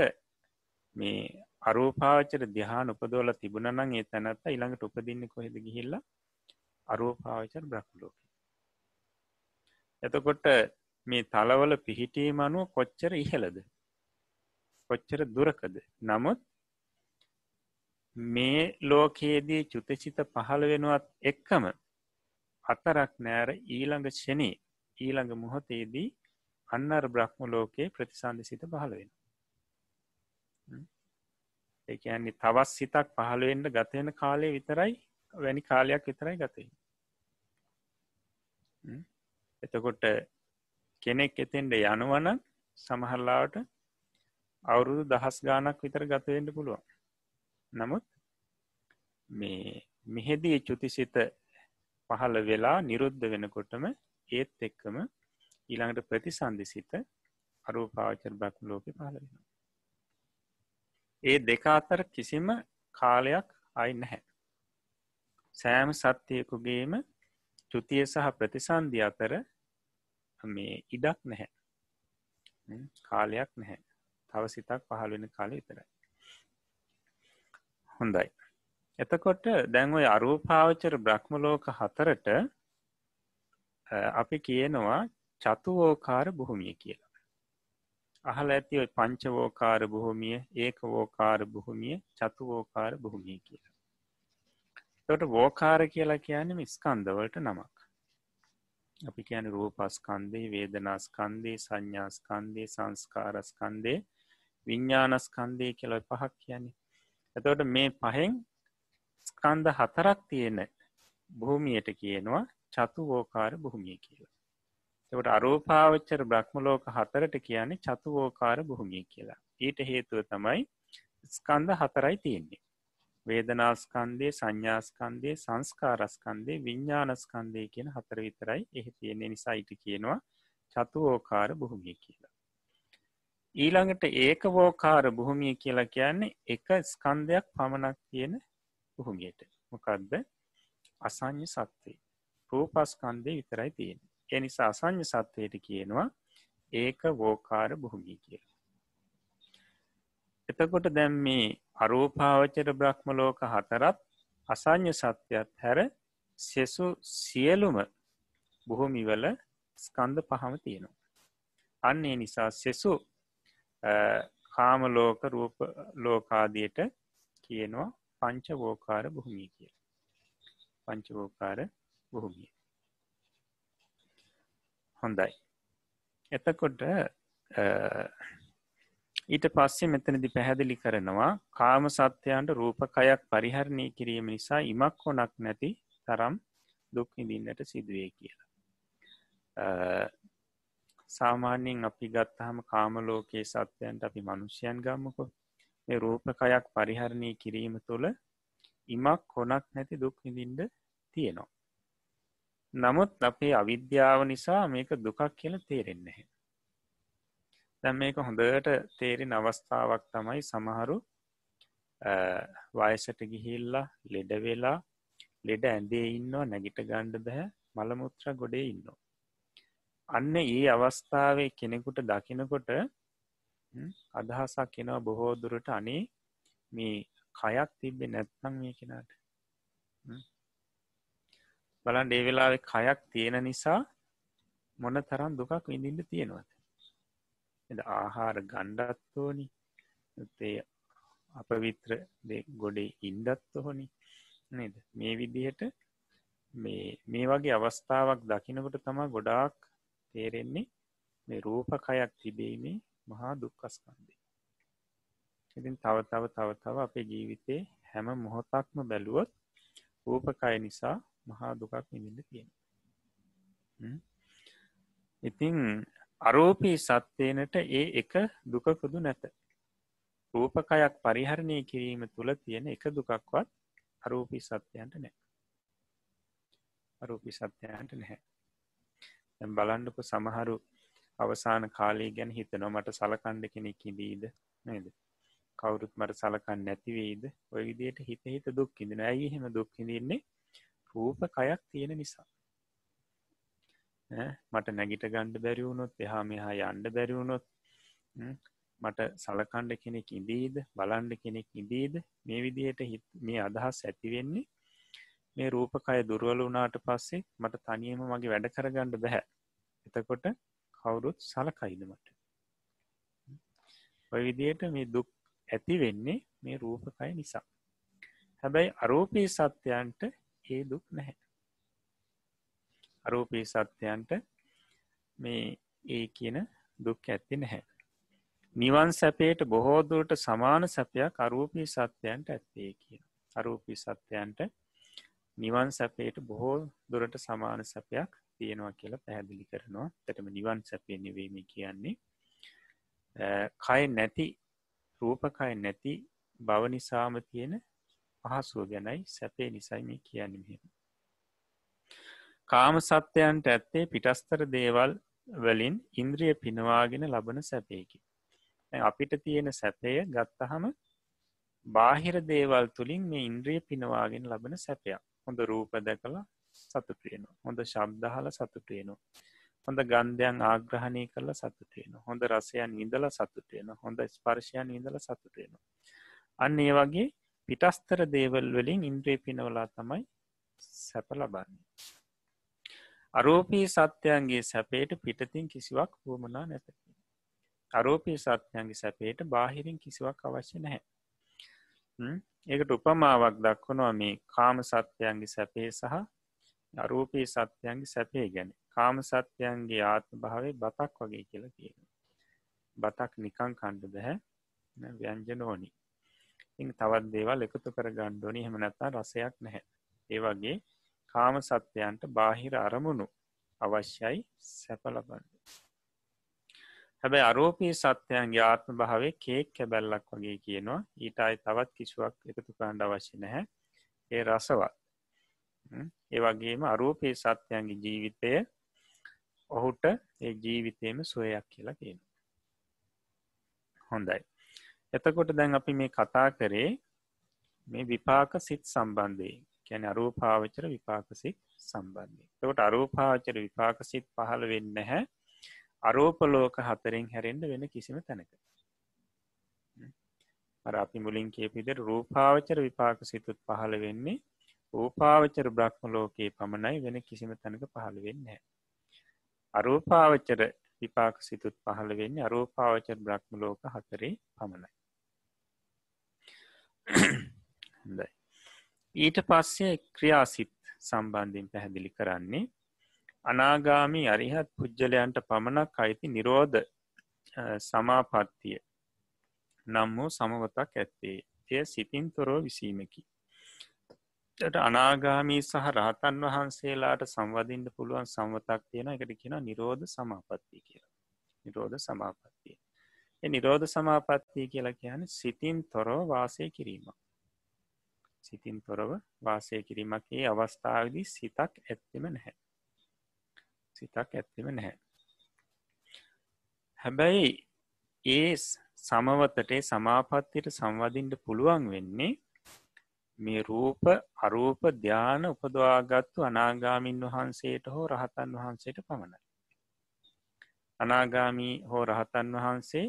මේ අරූපාවචර දිහාන උපදෝල තිබුණනං ඒ තැනත්ත ඊළඟට උපදින්න කොහෙද ගිහිල්ල? අරූපාවචර බ්‍රහ්ලෝක එතකොට මේ තලවල පිහිටීම අනුව කොච්චර ඉහලද කොච්චර දුරකද? නමුත් මේ ලෝකයේදී චුතචිත පහළ වෙනුවත් එක්කම අතරක් නෑර ඊළඟ ෂනේ ඊළඟ මොහොතේදී අන්නර් බ්‍රහ්ම ලෝකයේ ප්‍රතිසන්ධ සිත පහළ වෙන ඒන්නේ තවත් සිතක් පහළුවෙන්ට ගතයෙන කාලය විතරයි වැනි කාලයක් විතරයි ගතයි එතකොට කෙනෙක් එතෙන්ට යනුවන සමහරලාවට අවුරුදු දහස් ගානක් විතර ගතවෙන්න පුළුවන්. නමුත් මේ මෙහෙදී චුතිසිත පහළ වෙලා නිරුද්ධ වෙනකොටම ඒත් එක්කම ඊළඟට ප්‍රතිසන්ධිසිත අරූපාවචර බ්‍රහ්ම ලෝක පහළ වෙන ඒ දෙක අතර කිසිම කාලයක් අයි නැහැ. සෑම සත්‍යයකුගේම චුතිය සහ ප්‍රතිසන්ධි අතර මේ ඉඩක් නැහැ. කාලයක් නැහැ. තව සිතක් පහළ වෙන කාලය විතරයි. හොඳයි. එතකොට දැන් ඔය අරූපාවචර බ්‍රහ්මලෝක හතරට අපි කියනවා චතුවෝකාර බොහොමිය කියලා. අහල ඇති ඔයි පංචවෝකාර බොහොමිය ඒක වෝකාර බොහොමිය චතුවෝකාර බොහොමිය කියලා. තොට වෝකාර කියලා කියන්නම ස්කන්දවලට නමක්. අපි කියන රූපස්කන්දේ වේදනාස්කන්දේ සංඥාස්කන්දේ සංස්කාරස්කන්දේ විඤ්ඥානස්කන්දය කියලොයි පහක් කියන්නේ. එතවට මේ පහෙන් ස්කන්ද හතරක් තියෙන භූමියයට කියනවා චතුවෝකාර භූමිය කියලා. එවට අරූපාවච්චර බ්‍රහ්මලෝක හතරට කියන්නේ චතුවෝකාර භූමිය කියලා. ඊට හේතුව තමයි ස්කන්ද හතරයි තියෙන්නේ. වේදනාස්කන්දේ සංඥාස්කන්දේ සංස්කාරස්කන්දේ විඤ්ඥානස්කන්දය කියන හතර විතරයි එහි තියෙන්නේ නිසායිට කියනවා චතුවෝකාර බොහොමිය කියලා. ඊළඟට ඒක වෝකාර බොහොමිය කියලා කියන්නේ එක ස්කන්දයක් පමණක් තියෙන බොහොමියට මොකක්ද අසං්‍ය සත්වේ රූපස්කන්දය විතරයි තියෙන එනිසා අසං්‍ය සත්වයට කියනවා ඒක වෝකාර බොහොමිය කියලා. එතකොට දැම් මේ අරූපාවචර බ්‍රහ්ම ලෝක හතරත් අසං්‍ය සත්‍යයත් හැර සෙසු සියලුම බොහොමිවල ස්කන්ධ පහම තියෙනවා. අන්නේ නිසා සෙසු කාමලෝක රූප ලෝකාදියට කියනවා පංචවෝකාර බොහොමී කිය. පංචවෝකාර බොහොමිය. හොඳයි. එතකොට ඊට පස්සේ මෙතනදි පැහැදිලි කරනවා කාම සත්‍යයන්ට රූපකයක් පරිහරණය කිරීම නිසා ඉමක් හොනක් නැති තරම් දුක් විඳින්නට සිදුවේ කියලා. සාමාන්‍යයෙන් අපි ගත්තහම කාමලෝකයේ සත්‍යයන්ට අපි මනුෂ්‍යයන් ගම්මකො මේ රූපකයක් පරිහරණය කිරීම තුළ ඉමක් හොනක් නැති දුක් විඳින්ඩ තියෙනවා. නමුත් අපේ අවිද්‍යාව නිසා මේක දුකක් කියල තේරෙන්නේ. දැම් මේක හොඳට තේරෙන අවස්ථාවක් තමයි සමහරු වයසට ගිහිල්ලා ලෙඩ වෙලා ලෙඩ ඇන්දේ ඉන්නවා නැගිට ගණ්ඩ බැහැ මළමුත්‍ර ගොඩේ ඉන්න. අන්න ඒ අවස්ථාවේ කෙනෙකුට දකිනකොට අදහසක් කෙනවා බොහෝ දුරට අනේ. මේ කයක් තිබ්බෙ නැත්නම් මේ කෙනාට. බලන් ඒවෙලාවෙ කයක් තියෙන නිසා මොන තරම් දුකක් විඳින්ට තියෙනවද? එ ආහාර ගණ්ඩත්වෝනි තේ අප විත්‍ර ගොඩේ ඉන්ඩත් හොනි නේද? මේ විදිහට මේ මේ වගේ අවස්ථාවක් දකිනකොට තමා ගොඩාක් තේරෙන්නේ මේ රූපකයක් තිබීමේ මහා දුක්කස්කන්දේ ඉතින් තව තව තව තව අපේ ජීවිතේ හැම මොහොතක්ම බැලුවොත් රූපකය නිසා මහා දුකක් විඳින්න තියෙන ඉතිං අරෝපී සත්‍යයනට ඒ එක දුකකුදු නැත. රූපකයක් පරිහරණය කිරීම තුළ තියෙන එක දුකක්වත් අරූපී සත්‍යයන්ට නෑ අරූපි සත්‍යයන්ට නැහැ. බලන්නපු සමහරු අවසාන කාලී ගැන හිතනවා. මට සලකණ්ඩ කෙනෙක් ඉදීද නේද? කවුරුත් මට සලකන්න නැතිවේද ඔය විදියට හිත හිත දුක්කිඳන ඇයි හෙම දුක්කිඳන්නේ රූප කයක් තියෙන නිසා. මට නැගිට ගණ්ඩ බැරිවුණොත් එහා මෙහා යන්ඩ බැරිවුණොත් මට සලකණ්ඩ කෙනෙක් ඉදීද බලන්ඩ කෙනෙක් ඉදීද මේ විදියට හිත් මේ අදහස් ඇතිවෙන්නේ මේ රූපකය දුරුවල වනාට පස්සේ මට තනියම මගේ වැඩ කරගණ්ඩ බැහැ. එතකොට කවුරුත් සලකයිදමට ඔය විදියට මේ දුක් ඇති වෙන්නේ මේ රූපකය නිසා. හැබැයි අරෝපී සත්‍යයන්ට ඒ දුක් නැහැ. අරූපී සත්‍යයන්ට මේ ඒ කියන දුක් ඇත්ති නැහැ. නිවන් සැපේට බොහෝදුරට සමාන සැපයක් අරූපී සත්‍යයන්ට ඇත්තේ කියන. අරූපී සත්‍යයන්ට නිවන් සැපේට බොහෝ දුරට සමාන සැපයක් තියෙනවා කියලා පැහැදිලි කරනවා. තැටම නිවන් සැපේ නිවීම කියන්නේ. කය නැති රූපකය නැති බව නිසාම තියෙන පහසුව ගැනයි සැපේ නිසයිම කියන්න මෙහෙම. කාම සත්‍යයන්ට ඇත්තේ පිටස්තර දේවල් වලින් ඉන්ද්‍රිය පිනවාගෙන ලබන සැපයකි. අපිට තියෙන සැපය ගත්තහම බාහිර දේවල් තුළින් මේ ඉන්ද්‍රිය පිනවාගෙන ලබන සැපයක්. හොඳ රූප දැකලා සතුටයනවා හොඳ ශබ්දහල සතුටයනවා හොඳ ගන්ධයන් ආග්‍රහණය කරල සතුටයන හොඳ රසයන් ඉඳල සතුටයන හොඳ ස්පර්ශයන් ඉඳල සතුටයනවා අන්න ඒ වගේ පිටස්තර දේවල් වලින් ඉන්ද්‍රේ පිනවලා තමයි සැප ලබන්නේ. අරෝපී සත්‍යයන්ගේ සැපේට පිටතින් කිසිවක් වුවමනා නැත. අරෝපී සත්‍යයන්ගේ සැපේට බාහිරින් කිසිවක් අවශ්‍ය නැහැ. ඒකට උපමාවක් දක්වනවා මේ කාම සත්‍යයන්ගේ සැපේ සහ අරූපී සත්‍යයන්ගේ සැපේ ගැන. කාම සත්‍යයන්ගේ ආත්ම භාවේ බතක් වගේ කියලා තියෙන බතක් නිකං කණ්ඩ බැහැ. ව්‍යංජනෝනි ඉ තවත් දේවල් එකතු කර ගණ්ඩෝනි හෙම නැත්තා රසයක් නැහැ. ඒ වගේ කාම සත්‍යයන්ට බාහිර අරමුණු අවශ්‍යයි සැපලබන්න හැබැයි අරෝපී සත්‍යයන්ගේ ආත්ම භාවේ කේක් කැබැල්ලක් වගේ කියනවා. ඊට අයි තවත් කිසිුවක් එකතු කාණ්ඩ අවශ්‍ය නැහැ. ඒ රසවත්. ඒ වගේම අරෝපී සත්‍යයන්ගේ ජීවිතය ඔහුට ඒ ජීවිතයම සොයක් කියලා කියන හොඳයි. එතකොට දැන් අපි මේ කතා කරේ මේ විපාක සිත් සම්බන්ධයෙන්. කැන අරූපාවචර විපාකසිත් සම්බන්ධය තකොට අරූපාවචර විපාකසිත් පහළ වෙන්න හැ අරෝපලෝක හතරෙන් හැරෙන්ඩ වෙන කිසිම තැනක. අපි මුලින් කියපිදර රූපාවචර විපාක සිතුත් පහළ වෙන්නේ රූපාවචර බ්‍රහ්ම ලෝකයේ පමණයි වෙන කිසිම තැනක පහළ වෙන්න අරූපාවචර විපාක සිතුත් පහළ වෙන්නේ අරූපාවචර බ්‍රහ්ම ලෝක හතරේ පමණයි. හොඳයි. ඊට පස්සේ ක්‍රියාසිත් සම්බන්ධින් පැහැදිලි කරන්නේ අනාගාමි අරිහත් පුද්ගලයන්ට පමණක් අයිති නිරෝධ සමාපත්තිය නම් වූ සමවතක් ඇත්තේ. එය සිතින් තොරෝ විසීමකි. ට අනාගාමී සහ රහතන් වහන්සේලාට සංවදින්ට පුළුවන් සම්වතක් තියෙන එකට කියෙන නිරෝධ සමාපත්තිය කියලා. නිරෝධ සමාපත්තිය. නිරෝධ සමාපත්තිය කියලා කියන සිතින් තොරෝ වාසය කිරීමක්. සිතින් තොරව වාසය කිරීමක් ඒ අවස්ථාවදී සිතක් ඇත්තෙම නැහැ. සිතක් ඇත්තෙම නැහැ. හැබැයි ඒ සමවතටේ සමාපත්තියට සංවදින්ට පුළුවන් වෙන්නේ මේ රූප අරූප ධ්‍යාන උපදවාගත්තු අනාගාමින් වහන්සේට හෝ රහතන් වහන්සේට පමණයි. අනාගාමී හෝ රහතන් වහන්සේ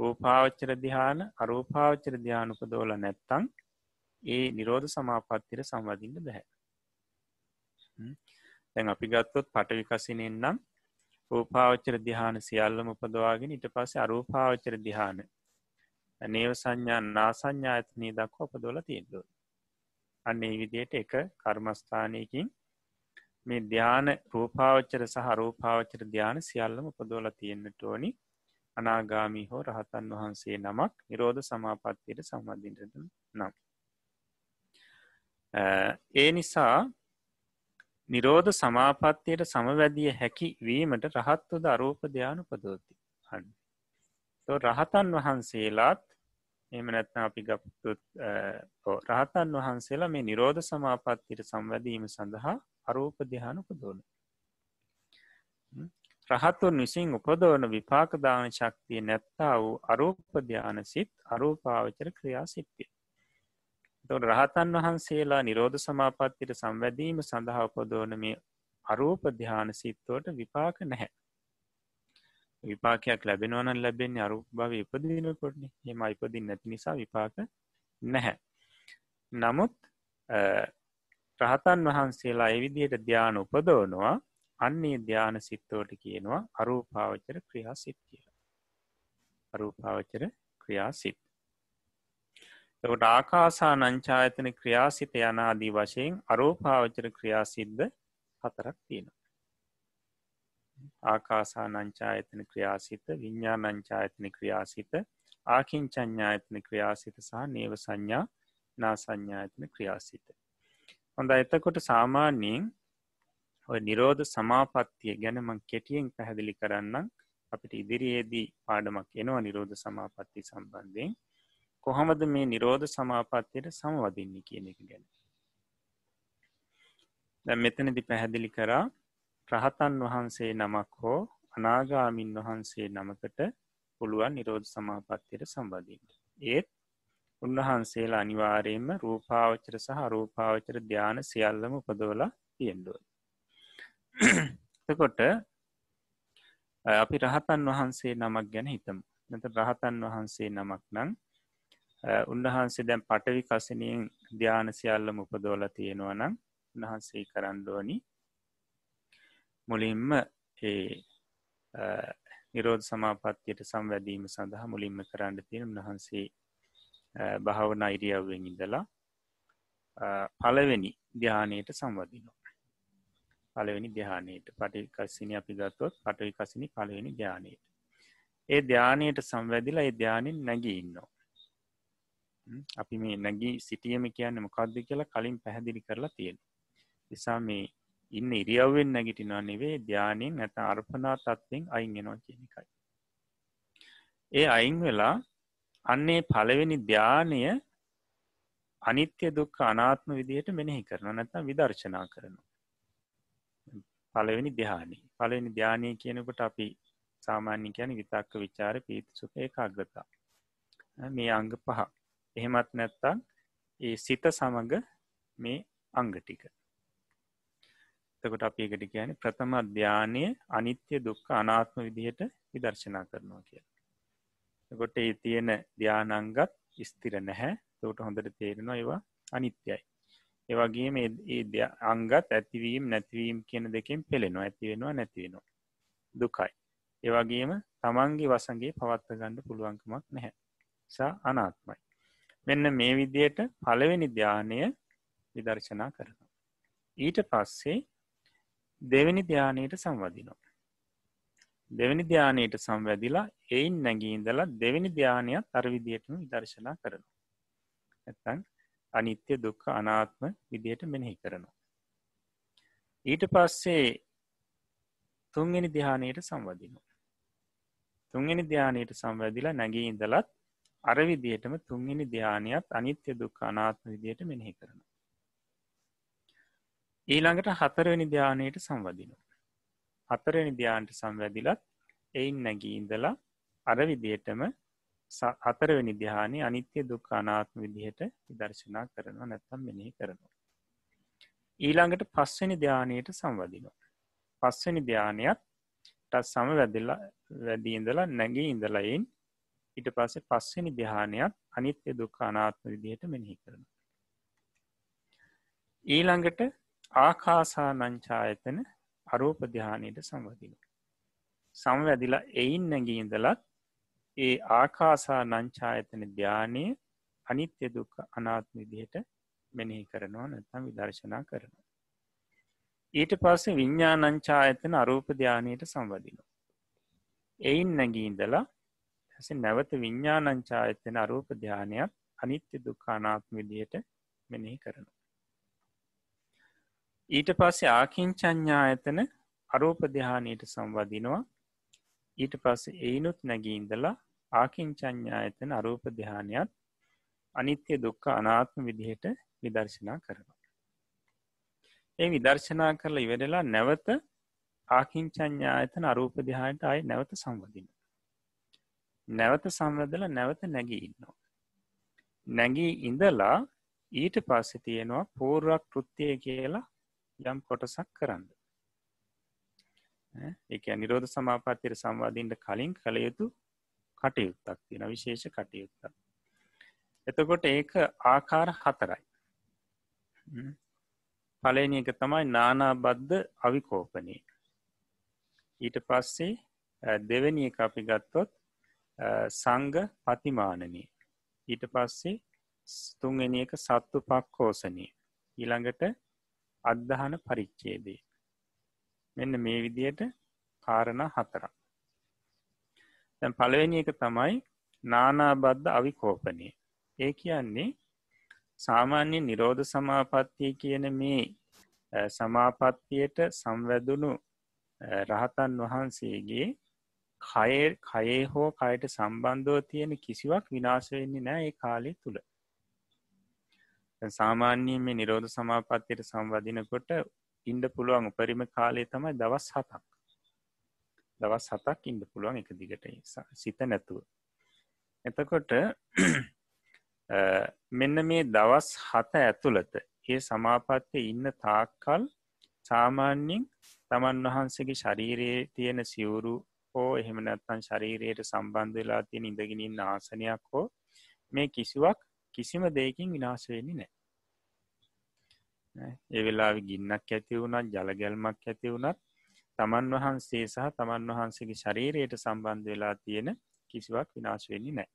රූපාවච්චර දිහාන අරූපාවච්චර ධ්‍යාන උපදෝල නැත්තං ඒ නිරෝධ සමාපත්තිර සංවදින්න බැහැ. තැන් අපි ගත්තොත් පටවිකසිනෙන් නම් රූපාවච්චර දිහාන සියල්ලම උපදවාගෙන ඉට පස්ස අරූපාවච්චර දිහාන නේව සංඥා නාසංඥා ඇතනී දක්ව උපදෝල තියෙන්දුව. අන්න ඒ විදියට එක කර්මස්ථානයකින් මේ ධ්‍යාන රූපාවච්චර සහ රූපාවච්චර ධ්‍යාන සියල්ලම උපදෝල තියෙන්න්නට ඕනි අනාගාමී හෝ රහතන් වහන්සේ නමක් නිරෝධ සමාපත්තියට සම්බන්ධින්ට නම්. ඒ නිසා නිරෝධ සමාපත්තියට සමවැදිය හැකි වීමට රහත්වද අරූප ධ්‍යානු පදෝති හන්න. රහතන් වහන්සේලාත් එම නැත්න අපි ගප්තුත් රහතන් වහන්සේලා මේ නිරෝධ සමාපත්තියට සම්වැදීම සඳහා අරූප දිහානු පදෝන. රහත්තුන් විසින් උපදෝන විපාකදාන ශක්තිය නැත්තා වූ අරූපධ්‍යාන සිත් අරූපාවචර ක්‍රියා සිත්තිය. තොට රහතන් වහන්සේලා නිරෝධ සමාපත්තිට සංවැදීම සඳහා උපදෝන මේ අරූපධ්‍යාන සිත්තෝට විපාක නැහැ. විපාකයක් ලැබෙනවන ලැබෙන්නේ අරු භව ඉපදිනකොටන හෙම ඉපදින් නැති නිසා විපාක නැහැ. නමුත් රහතන් වහන්සේලා එවිදියට ධ්‍යාන උපදෝනවා අන්නේ ධ්‍යාන සිත්තෝට කියනවා අරූපාවචර ක්‍රියා සිත් කියලා. අරූපාවචර ක්‍රියා සිත්. තකට ආකාසා නංචායතන ක්‍රියාසිත යනාදී වශයෙන් අරෝපාවචර ක්‍රියාසිද්ධ හතරක් තියෙනවා. ආකාසා නංචායතන ක්‍රියාසිත විඤ්ඥා නංචායතන ක්‍රියාසිත ආකින්චඥායතන ක්‍රියාසිත සහ නේව සංඥා නා සංඥායතන ක්‍රියාසිත. හොඳ එතකොට සාමාන්‍යයෙන් ඔය නිරෝධ සමාපත්තිය ගැනමං කෙටියෙන් පැහැදිලි කරන්න අපිට ඉදිරියේදී පාඩමක් එනවා නිරෝධ සමාපත්ති සම්බන්ධයෙන් කොහොමද මේ නිරෝධ සමාපත්තියට සමවදින්නේ කියන එක ගැන. දැ මෙතනදි පැහැදිලි කරා රහතන් වහන්සේ නමක් හෝ අනාගාමින් වහන්සේ නමකට පුළුවන් නිරෝධ සමාපත්තියට සම්බඳීට. ඒත් උන්වහන්සේලා අනිවාරයෙන්ම රූපාවචර සහ රූපාවචර ධ්‍යාන සියල්ලම උපදවල තියෙන්ඩුව. තකොට අපි රහතන් වහන්සේ නමක් ගැන හිතම නත රහතන් වහන්සේ නමක් නං උන්වහන්සේ දැන් පටවි කසනයෙන් ධ්‍යාන සියල්ලම උපදෝල තියෙනවා නම් උන්වහන්සේ කරන්ඩෝනි මුලින්ම ඒ නිරෝධ සමාපත්තියට සම්වැදීම සඳහා මුලින්ම කරන්න තියෙන උන්වහන්සේ භාවන ඉරියව්වෙන් ඉඳලා පලවෙනි ධ්‍යානයට සම්වදිනවා. පලවෙනි ධ්‍යානයට පටිකසිනි අපි ගත්තොත් පටවි කසිනි පලවෙනි ධ්‍යානයට. ඒ ධ්‍යානයට සංවැදිලා ඒ ධ්‍යානින් නැගී ඉන්නවා. අපි මේ නැගී සිටියම කියන්න මොකක්ද කියලා කලින් පැහැදිලි කරලා තියෙන. නිසා මේ ඉන්න ඉරියව්වෙන් නැගිටිනවා නෙවේ ධ්‍යානයෙන් නැත අර්පනා තත්වෙන් අයින්ගෙනවා කියන එකයි. ඒ අයින් වෙලා අන්නේ පළවෙනි ධ්‍යානය අනිත්‍ය දුක් අනාත්ම විදිහට මෙනෙහි කරන නැත්නම් විදර්ශනා කරනවා. පළවෙනි ධ්‍යානී පළවෙනි ධ්‍යානය කියනකොට අපි සාමාන්‍ය කියන විතක්ක විචාර පීති සුප ඒකාග්‍රතා මේ අංග පහ එහෙමත් නැත්තම් ඒ සිත සමඟ මේ අංග ටික තකොට අපි එකට කියන ප්‍රථම අධ්‍යානය අනිත්‍ය දුක්ක අනාත්ම විදිහට විදර්ශනා කරනවා කිය. කොට ඒ තියෙන ධ්‍යානංගත් ස්තිර නැහැ තෝට හොඳට තේරෙනවා ඒවා අනිත්‍යයි. ඒවගේ මේ අංගත් ඇතිවීම් නැතිවීම් කියන දෙකින් පෙළෙනවා ඇතිවෙනවා නැතිවෙනවා. දුකයි. ඒවගේම තමන්ගේ වසගේ පවත්ත ගණඩ පුළුවන්කමක් නැහැ. සා අනාත්මයි. මෙන්න මේ විදියට පළවෙනි ධ්‍යානය විදර්ශනා කරනවා. ඊට පස්සේ දෙවැනි ධ්‍යානයට සංවදිනවා. දෙවැනි ධ්‍යානයට සංවැදිලා එයින් නැගීන්දලා දෙවැනි ධ්‍යානයක් අරවිදියටම විදර්ශනා කරනවා. ඇත්තන් අනිත්‍ය දුක්ඛ අනාත්ම විදියට මෙනෙහි කරනවා. ඊට පස්සේ තුන්ගෙන ධ්‍යානයට සංවදිනවා. තුන්ගෙන ධ්‍යානයට සංවැදිලා නැගී ඉඳලත් අරවිදියටම තුන්ගෙන ධ්‍යානයක් අනිත්‍ය දුක් අනාත්ම විදියට මෙනෙහි කරනවා. ඊළඟට හතරවෙනි ධ්‍යානයට සංවදිනවා. හතරනි ධ්‍යාන්ට සංවැදිලත් එයින් නැගී ඉඳලා අර විදියටම හතරවෙනි ධ්‍යානය අනිත්‍ය දුක් අනාත්ම විදිහට විදර්ශනා කරනවා නැත්තම් මෙනෙහි කරනවා. ඊළඟට පස්වනි ධ්‍යානයට සංවදිනවා. පස්වනි ධ්‍යානයක් ටත් සම වැදිල්ලා වැදීඉඳලා නැගී ඉඳලයින් ඉට පස්සේ පස්වනි ධ්‍යානයක් අනිත්‍ය දුක් අනාත්ම විදිහට මෙනෙහි කරන. ඊළඟට ආකාසා නංචායතන අරෝපධ්‍යානයට සංවදින. සංවැදිලා එයින් නැගීන්දලත් ඒ ආකාසා නංචායතන ධ්‍යානය අනිත්‍ය දුක් අනාත්ම විදිහට මෙනෙහි කරනවා නැතම් විදර්ශනා කරනවා. ඊට පස්සේ විඤ්ඥානංචායතන අරූපධ්‍යානයට සංවදිනවා. එයින් නැගීන්දලා ඇස නැවත විඤ්ඥානංචා එතන අරූප ධ්‍යානයක් අනිත්‍ය දුකානාත්ම විදියට මෙනෙහි කරනු. ඊට පස්සේ ආකින්චඥා ඇතන අරූප දෙහානයට සංවදිනවා ඊට පස්සේ එයිනුත් නැගීන්දලා ආකින්චඥා ඇතන අරූප දෙහානයක් අනිත්‍ය දුක්ක අනාත්ම විදිහට විදර්ශනා කරනවා. ඒ විදර්ශනා කරලා ඉවරලා නැවත ආකින්චඥා ඇතන අරූප දෙහාට අයි නැවත සංවදින. නැවත සංවදල නැවත නැගී ඉන්නවා. නැගී ඉඳලා ඊට පස්සෙ තියෙනවා පූර්වක් කෘත්තිය කියලා යම් කොටසක් කරන්න. එක නිරෝධ සමාපත්තිර සංවාධීන්ට කලින් කළ යුතු කටයුත්තක් තියෙන විශේෂ කටයුත්තක්. එතකොට ඒක ආකාර හතරයි. පලනි එක තමයි නානාබද්ධ අවිකෝපනය. ඊට පස්සේ දෙවැනි එක අපි ගත්තොත් සංග පතිමානනී. ඊට පස්සේ තුන්වෙනි එක සත්තු පක්කෝසනී. ඊළඟට අදදහන පරිච්චේදේ. මෙන්න මේ විදියට කාරණ හතරක්. තැන් පළවෙනි එක තමයි නානාබද්ධ අවිකෝපනය. ඒ කියන්නේ සාමාන්‍ය නිරෝධ සමාපත්තිය කියන මේ සමාපත්තියට සංවැදුණු රහතන් වහන්සේගේ කය කයේ හෝ කයට සම්බන්ධව තියෙන කිසිවක් විනාශවෙන්නේ නෑ ඒ කාලය තුළ සාමාන්‍යයෙන් මේ නිරෝධ සමාපත්තියට සංවදිනකොට ඉන්ඩ පුළුවන් උපරිම කාලය තමයි දවස් හතක්. දවස් හතක් ඉන්ඩ පුළුවන් එක දිගට සිත නැතුව. එතකොට මෙන්න මේ දවස් හත ඇතුළත ඒ සමාපත්තය ඉන්න තාක්කල් සාමාන්‍යින් තමන් වහන්සේගේ ශරීරයේ තියෙන සිවුරු හෝ එහෙම නැත්තන් ශරීරයට සම්බන්ධ වෙලා තියෙන ඉඳගෙනින් ආසනයක් හෝ මේ කිසිවක් කිසිම දෙයකින් විනාශ වෙන්නේ නෑ. ඒ වෙලා ගින්නක් ඇති වුණත් ජලගැල්මක් ඇති වුණත් තමන් වහන්සේ සහ තමන් වහන්සේගේ ශරීරයට සම්බන්ධ වෙලා තියෙන කිසිවක් විනාශ වෙන්නේ නෑ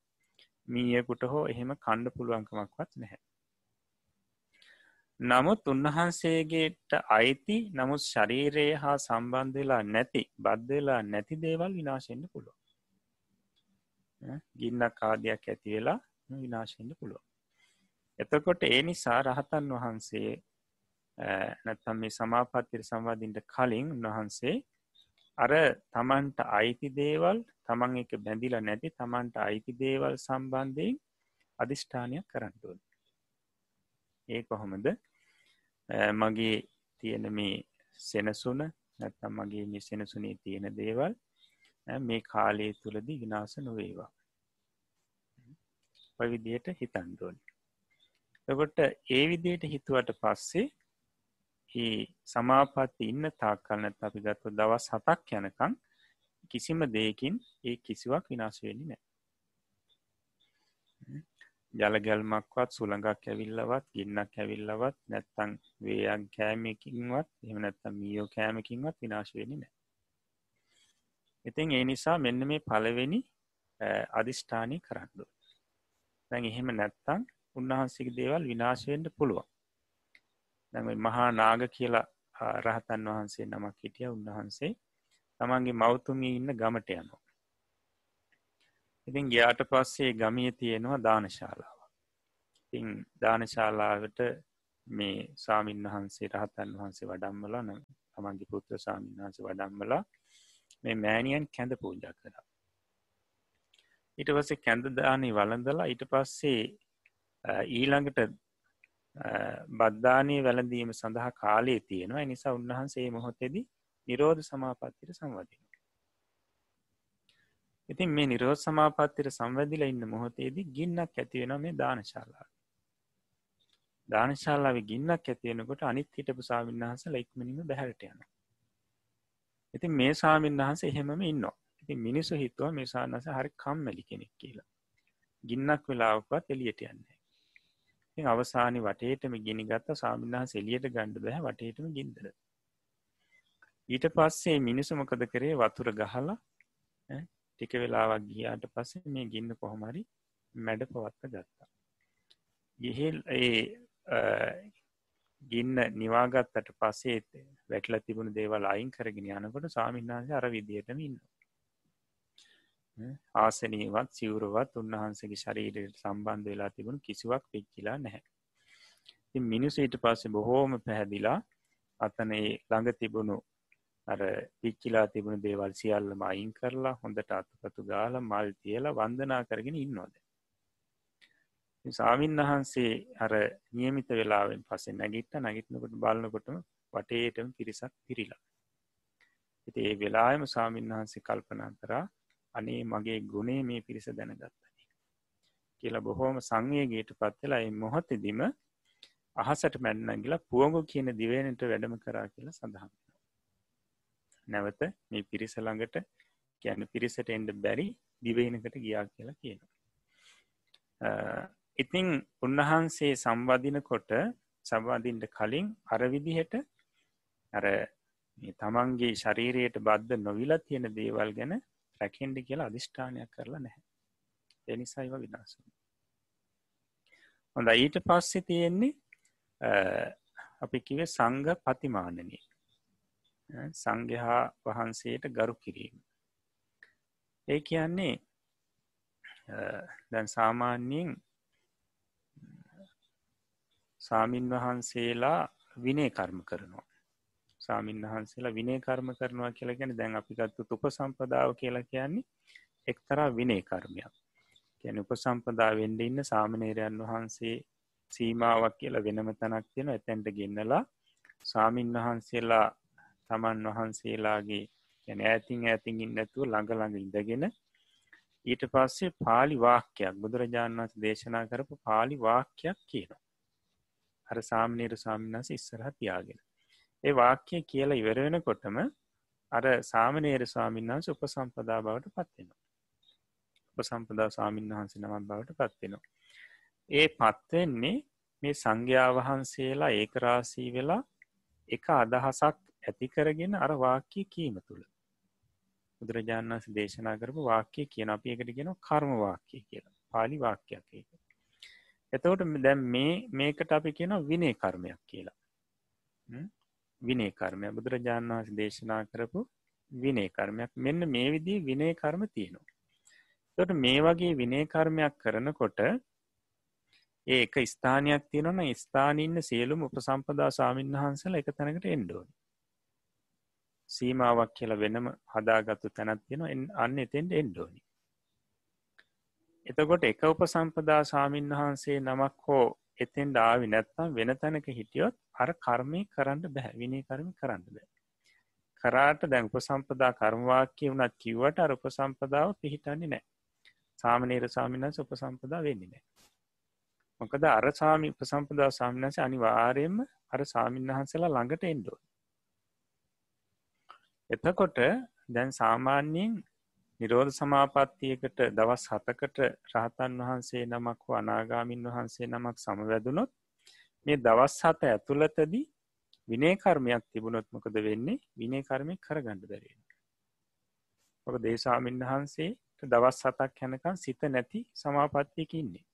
මීයකුට හෝ එහෙම කණ්ඩ පුළුවන්කමක්වත් නැහැ. නමුත් උන්වහන්සේගේට අයිති නමුත් ශරීරය හා සම්බන්ධ වෙලා නැති බද්ධවෙලා නැති දේවල් විනාශෙන්න්න පුළුව ගින්නක් ආදයක් ඇති වෙලා විනාශෙන්න්න පුළුව එතකොට ඒ නිසා රහතන් වහන්සේ නැත්තම් මේ සමාපත්තිර සංවාදින්ට කලින් උන්වහන්සේ අර තමන්ට අයිති දේවල් තමන් එක බැඳිලා නැති තමන්ට අයිති දේවල් සම්බන්ධයෙන් අධිෂ්ඨානයක් කරන්නටුවන් ඒ කොහොමද? මගේ තියෙන මේ සෙනසුන නැත්තම් මගේ මේ සෙනසුනේ තියෙන දේවල් මේ කාලය තුළදී විනාස නොවේවා. පවිදියට හිතන්ඩුවන් එකොට ඒ විදියට හිතුවට පස්සේ ඒ සමාපත්ති ඉන්න තාක්කල්නත් අපි ගත්තු දවස් හතක් යනකං කිසිම දෙයකින් ඒ කිසිවක් විනාශවෙනි නෑ ජලගැල්මක්වත් සුළඟක් ඇවිල්ලවත් ගින්නක් ඇවිල්ලවත් නැත්තං වේයක් කෑමකින්වත් එහමනැත්තම් මියෝ කෑමකින්වත් විනාශවෙනි නෑ ඉතින් ඒ නිසා මෙන්න මේ පලවෙනි අධිෂ්ඨානය කරන්නු දැන් එහෙම නැත්තං උන්වහන්සේගේ දේවල් විනාශයෙන්ට පුළුවන්. දැම මහා නාග කියලා රහතන් වහන්සේ නමක් හිටිය. උන්වහන්සේ තමන්ගේ මෞතුමී ඉන්න ගමට යනවා. ඉතින් ගයාට පස්සේ ගමිය තියෙනවා දානශාලාව. ඉතිං දානශාලාවට මේ සාමීන් වහන්සේ රහතන් වහන්සේ වඩම්මලා නම් තමන්ගේ පුත්‍ර සාමීන් වහන්සේ වඩම්මලා මේ මෑනියන් කැඳ පූජ කර. ඊට පස්සේ කැඳදානී වලඳලා ඊට පස්සේ ඊළඟට බද්ධානය වැළඳීම සඳහා කාලයේ තියෙනවා. නිසා උන්වහන්සේ මොහොතෙදි නිරෝධ සමාපත්තිර සංවදින ඉතින් මේ නිරෝධ සමාපත්තිර සංවැදිල ඉන්න මොහොතේදී ගින්නක් ඇතිවෙන මේ දානශාලා දානශාලාව ගින්නක් ඇතිවෙනකොට අනිත් හිටපු සාමීන් වහස ලෙක්මනිම බැහරට යන ඉතින් මේ සාමීන් වහන්ස එහෙමම ඉන්න ඉතින් මිනිස්සු හිතුව මේ සාන්නස හරි කම්මැලි කෙනෙක් කියලා ගින්නක් වෙලාවකත් එලියට යන්නේ අවසානි වටේටම ගිනි ගත්ත සාමින්හස එලියට ගණ්ඩ බැහ වටේටම ගින්දර ඊට පස්සේ මිනිසු මොකද කරේ වතුර ගහලා ටික වෙලාවක් ගියාට පස්සේ මේ ගින්න කොහොමරි මැඩ පවත්ත ගත්තා. ගිහිල් ඒ ගින්න නිවාගත්තට පසේ වැටල තිබුණ දේවල් අයින් කරගෙන යනකොට සාමින්නාස අර විදියටම ඉන්න. ආසනීවත් සිවුරුවත් උන්වහන්සේගේ ශරීරයට සම්බන්ධ වෙලා තිබුණු කිසිවක් පිච්චිලා නැහැ. ති මිනිස ඊට පස්සේ බොහෝම පැහැදිලා අතන ඒ ළඟ තිබුණු අර පිච්චිලා තිබුණු දේවල් සියල්ලම අයින් කරලා හොඳට අතුපතු ගාල මල් තියලා වන්දනා කරගෙන ඉන්නවද. සාමීන් වහන්සේ අර නියමිත වෙලාවෙන් පසේ නැගිට්ට නැගිටනකොට බලන්නකොටම වටේටම පිරිසක් පිරිලා. ඇති ඒ වෙලායම සාමීන් වහන්සේ කල්පනා කරා අනේ මගේ ගුණේ මේ පිරිස දැනගත්තනි. කියලා බොහෝම සංවේගේට පත්වෙලා එ මොහොතදිම අහසට මැන්නගිලා පුවගු කියන දිවනට වැඩම කරා කියලා සඳහන්. නැවත මේ පිරිස ළඟට ගැන පිරිසට එන්ඩ බැරි දිවයිනකට ගියා කියලා කියනවා. ඉතිං උන්වහන්සේ සම්බධිනකොට සබවාදින්ට කලින් අරවිදිහට අර තමන්ගේ ශරීරයට බද්ධ නොවිලා තියෙන දේවල් ගැන රැකෙන්ඩි කියලා අධිෂ්ඨානයක් කරලා නැහැ. එනිසායිව විනාසු. හොඳ ඊට පස්සෙ තියෙන්නේ අපි කිවේ සංග පතිමානනී සංගහා වහන්සේට ගරු කිරීම. ඒ කියන්නේ දැන් සාමාන්‍යයෙන් සාමීන් වහන්සේලා විනේ කර්ම කරනවා. සාමීන් වහන්සේලා විනේ කර්ම කරනවා කියලා ගැන දැන් අපිගත්තු උප සම්පදාව කියලා කියන්නේ එක්තරා විනේ කර්මයක්. කියන උප සම්පදා වෙන්ඩ ඉන්න සාමනේරයන් වහන්සේ සීමාවක් කියලා වෙනම තැනක් තියෙන ඇතැන්ට ගෙන්නලා සාමීන් වහන්සේලා තමන් වහන්සේලාගේ ගැන ඇතින් ඇතින් ඉන්නතුව ළඟළඟ ඉඳගෙන ඊට පස්සේ පාලි වාක්‍යයක් බුදුරජාණන් වන්ස දේශනා කරපු පාලි වාක්‍යයක් කියනවා. අර සාමනීර සාමිනස ඉස්සරහ තියාගෙන. ඒ වාක්‍යය කියලා ඉවර වෙනකොටම අර සාමනේර ස්වාමීන් වහන්ස උප සම්පදා බවට පත්වෙනවා. උප සම්පදා ස්වාමීන් වහන්සේ නමත් බවට පත්වෙනවා. ඒ පත්වෙන්නේ මේ සංඝ්‍යා වහන්සේලා ඒකරාසී වෙලා එක අදහසක් ඇතිකරගෙන අර වාක්‍ය කීම තුළ. බුදුරජාණන් වන්ස දේශනා කරපු වාක්‍ය කියන අපි එකට ගෙන කර්ම වාක්‍ය කියලා. පාලි වාක්‍යයක් ඒක. එතවට දැම් මේ මේකට අපි කියන විනේ කර්මයක් කියලා. විනේ කර්මය බුදුරජාණන් වහස දේශනා කරපු විනේ කර්මයක් මෙන්න මේ විදිී විනේ කර්ම තියෙනවා. තොට මේ වගේ විනේ කර්මයක් කරනකොට ඒ එක ස්ථානයක් තියෙනවන ස්ථානඉන්න සියලුම උපසම්පදා සාමීන් වහන්සල එක තැනකට එන්ඩෝනි. සීමාවක් කියලා වෙනම හදාගත්තු තැනත් තියෙන අන්න එතෙන්ට එන්ඩෝනි. එතකොට එක උපසම්පදා සාමීන් වහන්සේ නමක් හෝ එතෙන් ඩාවි නැත්නම් වෙන තැනක හිටියොත් අර කර්මය කරන්න බැහැ විනි කරමි කරන්න බෑ. කරාට දැන් උපසම්පදා කර්මවාක්‍ය වුණත් කිව්වට අර උපසම්පදාව පිහිටන්නේ නෑ. සාමනීර සාමිනස උපසම්පදා වෙන්නේ නෑ. මොකද අර සාමි උපසම්පදා සාමිනස අනිවාර්යෙන්ම අර සාමීන් වහන්සලා ළඟට එන්ඩෝ. එතකොට දැන් සාමාන්‍යයෙන් නිරෝධ සමාපත්තියකට දවස් හතකට රහතන් වහන්සේ නමක් හෝ අනාගාමින් වහන්සේ නමක් සමවැදුනොත් මේ දවස් හත ඇතුළතදී විනේ කර්මයක් තිබුණොත් මොකද වෙන්නේ විනේ කර්මය කරගණඩ දරෙන. ඔක දේශාමින් වහන්සේ දවස් සතක් හැනකම් සිත නැති සමාපත්තියක ඉන්නේ.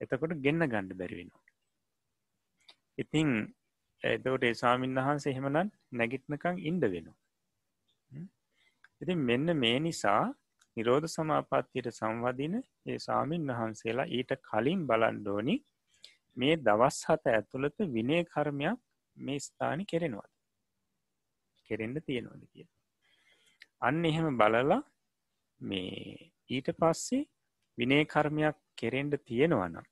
එතකොට ගෙන්න්න ගණ්ඩ බැරිවෙනවා. ඉතිං එදවට ඒසාමින් වහන්සේ එහෙමනන් නැගිට්නකං ඉන්ඩ වෙනවා. ඉති මෙන්න මේ නිසා නිරෝධ සමාපත්තියට සංවදින ඒ සාමීන් වහන්සේලා ඊට කලින් බලන්ඩෝනි මේ දවස් හත ඇතුළත විනේ කර්මයක් මේ ස්ථානි කෙරෙනවාද? කෙරෙන්ඩ තියෙනවාද කිය අන්න එහෙම බලලා මේ ඊට පස්සේ විනේ කර්මයක් කෙරෙන්ඩ තියෙනවනම්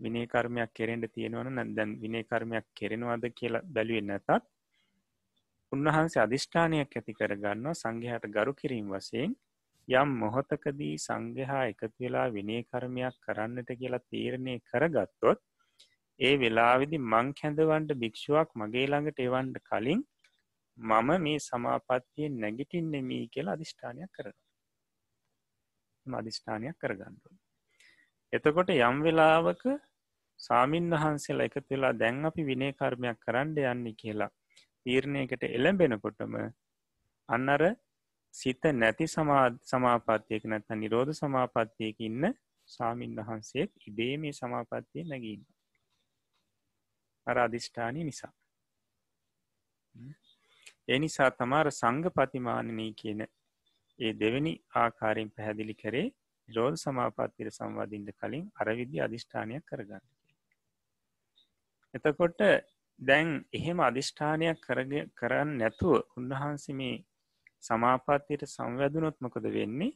විනේ කර්මයක් කෙරෙන්ට තියෙනවන නැදැන් විනේ කර්මයක් කෙරෙනවාද කියලා බැලුවෙන් නැතත් උන්වහන්සේ අධිෂ්ඨානයක් ඇති කරගන්නවා සංඝහට ගරු කිරීම වසයෙන් යම් මොහොතකදී සංඝහා එකතු වෙලා විනේ කර්මයක් කරන්නට කියලා තීරණය කරගත්තොත් ඒ වෙලාවිදි මං කැඳවන්ට භික්ෂුවක් මගේ ළඟට එවන්ට කලින් මම මේ සමාපත්තියෙන් නැගිටින්නෙමී කියලා අධිෂ්ඨානයක් කරන අධිෂ්ඨානයක් කරගන්නුව. එතකොට යම් වෙලාවක සාමීන් වහන්සේලා එකතු වෙලා දැන් අපි විනේ කර්මයක් කරන්න යන්නේ කියලා තීරණයකට එළඹෙනකොටම අන්නර සිත නැති සමාපත්තියක නැත්ත නිරෝධ සමාපත්තියක ඉන්න සාමීන් වහන්සේත් ඉබේ මේ සමාපත්තිය නැගීම අර අධිෂ්ඨානය නිසා එනිසා තමාර සංග පතිමානනී කියන ඒ දෙවැනි ආකාරයෙන් පැහැදිලි කරේ රෝධ සමාපත්තිර සංවාදින්ට කලින් අරවිදි අධිෂ්ඨානයක් කරගන්න. එතකොට දැන් එහෙම අධිෂ්ඨානයක් කරන්න නැතුව උන්වහන්සේ මේ සමාපත්තියට සංවැදනොත් මොකද වෙන්නේ?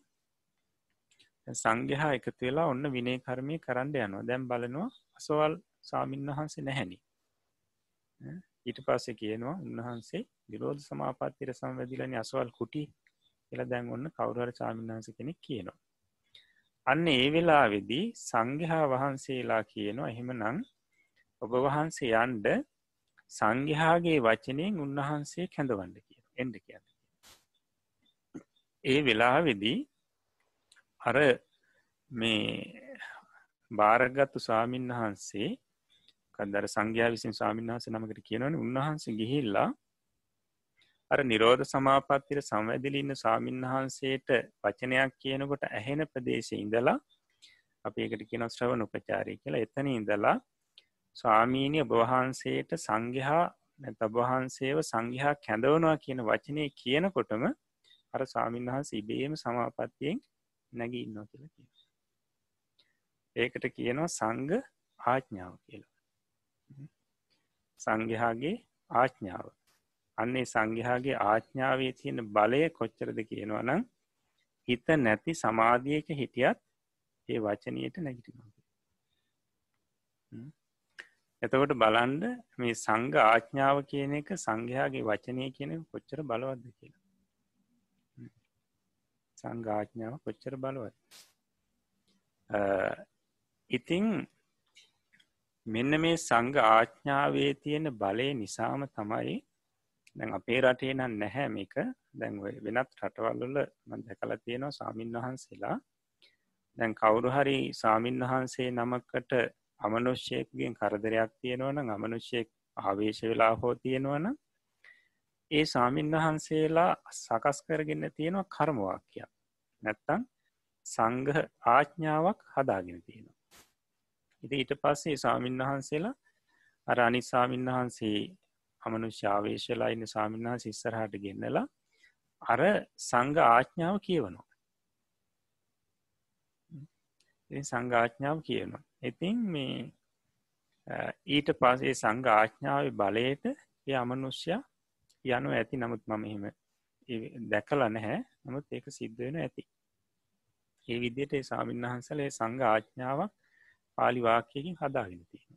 සංගහා එකතු වෙලා ඔන්න විනේ කර්මය කරන්න යනවා. දැම් බලනවා අසවල් සාමීන් වහන්සේ නැහැනි ඊට පස්සේ කියනවා උන්වහන්සේ විරෝධ සමාපත්තිර සංවැදිලනි අසවල් කුටි කියලා දැන් ඔන්න කවුරහර සාමීන්වහන්ස කෙනෙක් කියනවා. අන්න ඒ වෙලා වෙදී සංගහා වහන්සේලා කියනවා එහෙම නං ඔබ වහන්සේ යන්ඩ සංගහාගේ වචනයෙන් උන්වහන්සේ කැඳවන්න කිය එඩ කියන්න. ඒ වෙලාවෙදී අර මේ භාරගත්තු ස්වාමීන් වහන්සේ කදර සංඝයා විසින් ස්වාමීන් වහස නමකට කියනවන උන්වහන්සේ ගිහිල්ලා අර නිරෝධ සමාපත්තිර සංවැදිලින්න ස්වාමීන් වහන්සේට වචනයක් කියනකොට ඇහෙන ප්‍රදේශය ඉඳලා අප ඒකට කියන ශ්‍රවණ උපචාරය කියලා. එතන ඉඳලා ස්වාමීනය ඔබවහන්සේට සංඝහා තබවහන්සේව සංඝහා කැඳවනවා කියන වචනය කියනකොටම අර ස්වාමීන් වහන්ස ඉබේම සමාපත්තියෙන් නැගී ඉන්නවා කියලා කිය. ඒකට කියනවා සංග ආඥාව කියලා. සංඝයාගේ ආඥාව. අන්නේ සංඝයාගේ ආඥාවේ තියෙන බලය කොච්චරද කියනවා නම් හිත නැති සමාධියක හිටියත් ඒ වචනයට නැගිටිනවා. එතකොට බලන්ඩ මේ සංග ආඥාව කියන එක සංඝයාගේ වචනය කියන කොච්චර බලවද්ද කියලා. සංඝාඥාව කොච්චර බලවත් ඉතිං මෙන්න මේ සංඝ ආඥාවේ තියෙන බලය නිසාම තමයි දැන් අපේ රටේ නම් නැහැ මේක. දැන් වෙනත් රටවල්වල මන් දැකල තියෙනවා සාමීන් වහන්සේලා දැන් කවුරු හරි සාමීන් වහන්සේ නමකට අමනුෂ්‍යයකගෙන් කරදරයක් තියෙනවන අමනුෂ්‍යයෙක් ආවේශ වෙලා හෝ තියෙනවන ඒ සාමීන් වහන්සේලා සකස් කරගන්න තියෙනවා කර්මවාක්‍යයක් නැත්තං සංගහ ආඥාවක් හදාගෙන තියෙනවා. ඉති ඊට පස්සේ සාමීන් වහන්සේලා අර අනි සාමීන් වහන්සේ අමනුෂ්‍යාවේශලා ඉන්න සාමීන් වහන්ස ඉස්සරහට ගෙන්නලා අර සංග ආඥාව කියවනවා. සංඝාඥාව කියනවා. ඉතින් මේ ඊට පසේ සංඝ ආඥාව බලයට ඒ අමනුෂ්‍ය යනු ඇති නමුත් මම එහෙම දැකල නැහැ නමුත් ඒක සිද්ධ වෙන ඇති ඒ විදියට ඒ සාමීන් වහන්සලේ සංඝ ආඥාවක් පාලි වාක්‍යයකින් හදාගෙන තියෙන.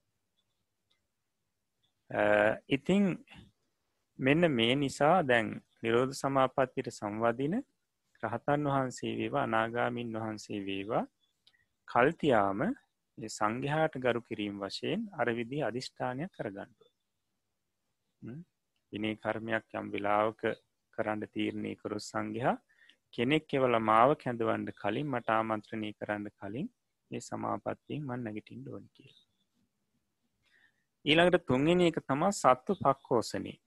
ඉතිං මෙන්න මේ නිසා දැන් නිරෝධ සමාපත්තිට සංවදින රහතන් වහන්සේ වේවා අනාගාමින් වහන්සේ වේවා කල්තියාම සංඝහාට ගරු කිරීම වශයෙන් අරවිදි අධිෂ්ඨානයක් කරගන්නුව. විනේ කර්මයක් යම් වෙලාවක කරන්න තීරණය කරු සංඝයා කෙනෙක් එවල මාව කැඳවන්ඩ කලින් මට ආමන්ත්‍රණය කරන්න කලින් ඒ සමාපත්තියෙන් මන් නැගටින් ඩෝන් කිය. ඊළඟට තුන්ගෙන එක තමා සත්තු පක්කෝසනේ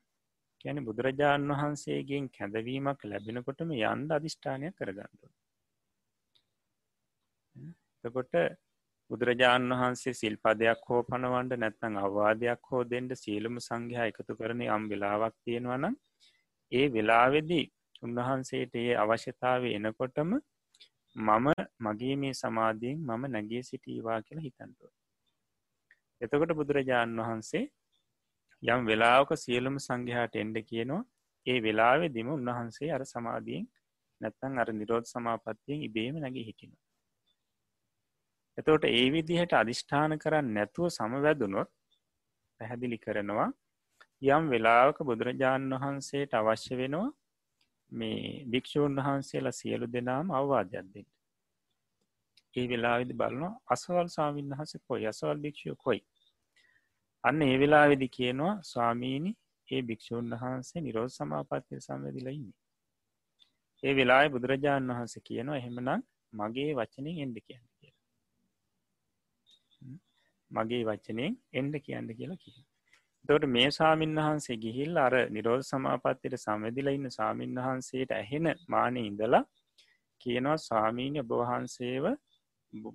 ගැන බුදුරජාණන් වහන්සේගෙන් කැඳවීමක් ලැබෙනකොටම යන්ද අධිෂ්ඨානය කරගන්නඩ. එතකොට බුදුරජාණන් වහන්සේ සිල්පදයක් හෝ පනවන්ඩ නැත්තං අවවාදයක් හෝ දෙන්ට සීලම සංඝයා එකතු කරන යම් වෙලාවක් තියෙනවනම් ඒ වෙලාවෙදී උන්වහන්සේට ඒ අවශ්‍යතාව එනකොටම මම මගේ මේ සමාධීෙන් මම නැගේ සිටීවා කියලා හිතන්ටුව. එතකොට බුදුරජාණන් වහන්සේ යම් වෙලාවක සියලුම සංඝයාට එන්ඩ කියනවා ඒ වෙලාවෙදිම උන්වහන්සේ අර සමාධීෙන් නැත්තන් අර නිරෝධ සමාපත්තියෙන් ඉබේම නැගේ හිටින. එතෝට ඒ විදිහට අධිෂ්ඨාන කරන්න නැතුව සමවැදුනොත් පැහැදිලි කරනවා යම් වෙලාවක බුදුරජාණන් වහන්සේට අවශ්‍ය වෙනවා මේ භික්‍ෂූන් වහන්සේලා සියලු දෙනාම අවවාදයක්දෙන්. ඒ වෙලාවිදි බලනවා අසවල් සාමීන් වහස කොයි අසවල් භික්ෂය කොයි. අන්න ඒ වෙලා වෙදි කියනවා ස්වාමීණි ඒ භික්‍ෂූන් වහන්සේ නිරෝධ සමාපත්තිය සම්වැදිලඉන්නේ. ඒ වෙලා බුදුරජාණන් වහන්ස කියනවා එහෙමනම් මගේ වචනින් එන්ඩ කියන්න කිය. මගේ වචනයෙන් එන්ඩ කියන්න කියලා කිය. තොට මේ සාමීන් වහන්සේ ගිහිල් අර නිරෝධ සමාපත්තියට සමදිල ඉන්න සාමීන් වහන්සේට ඇහෙන මානය ඉඳලා කියනවා ස්වාමීණ්‍ය ඔබවහන්සේව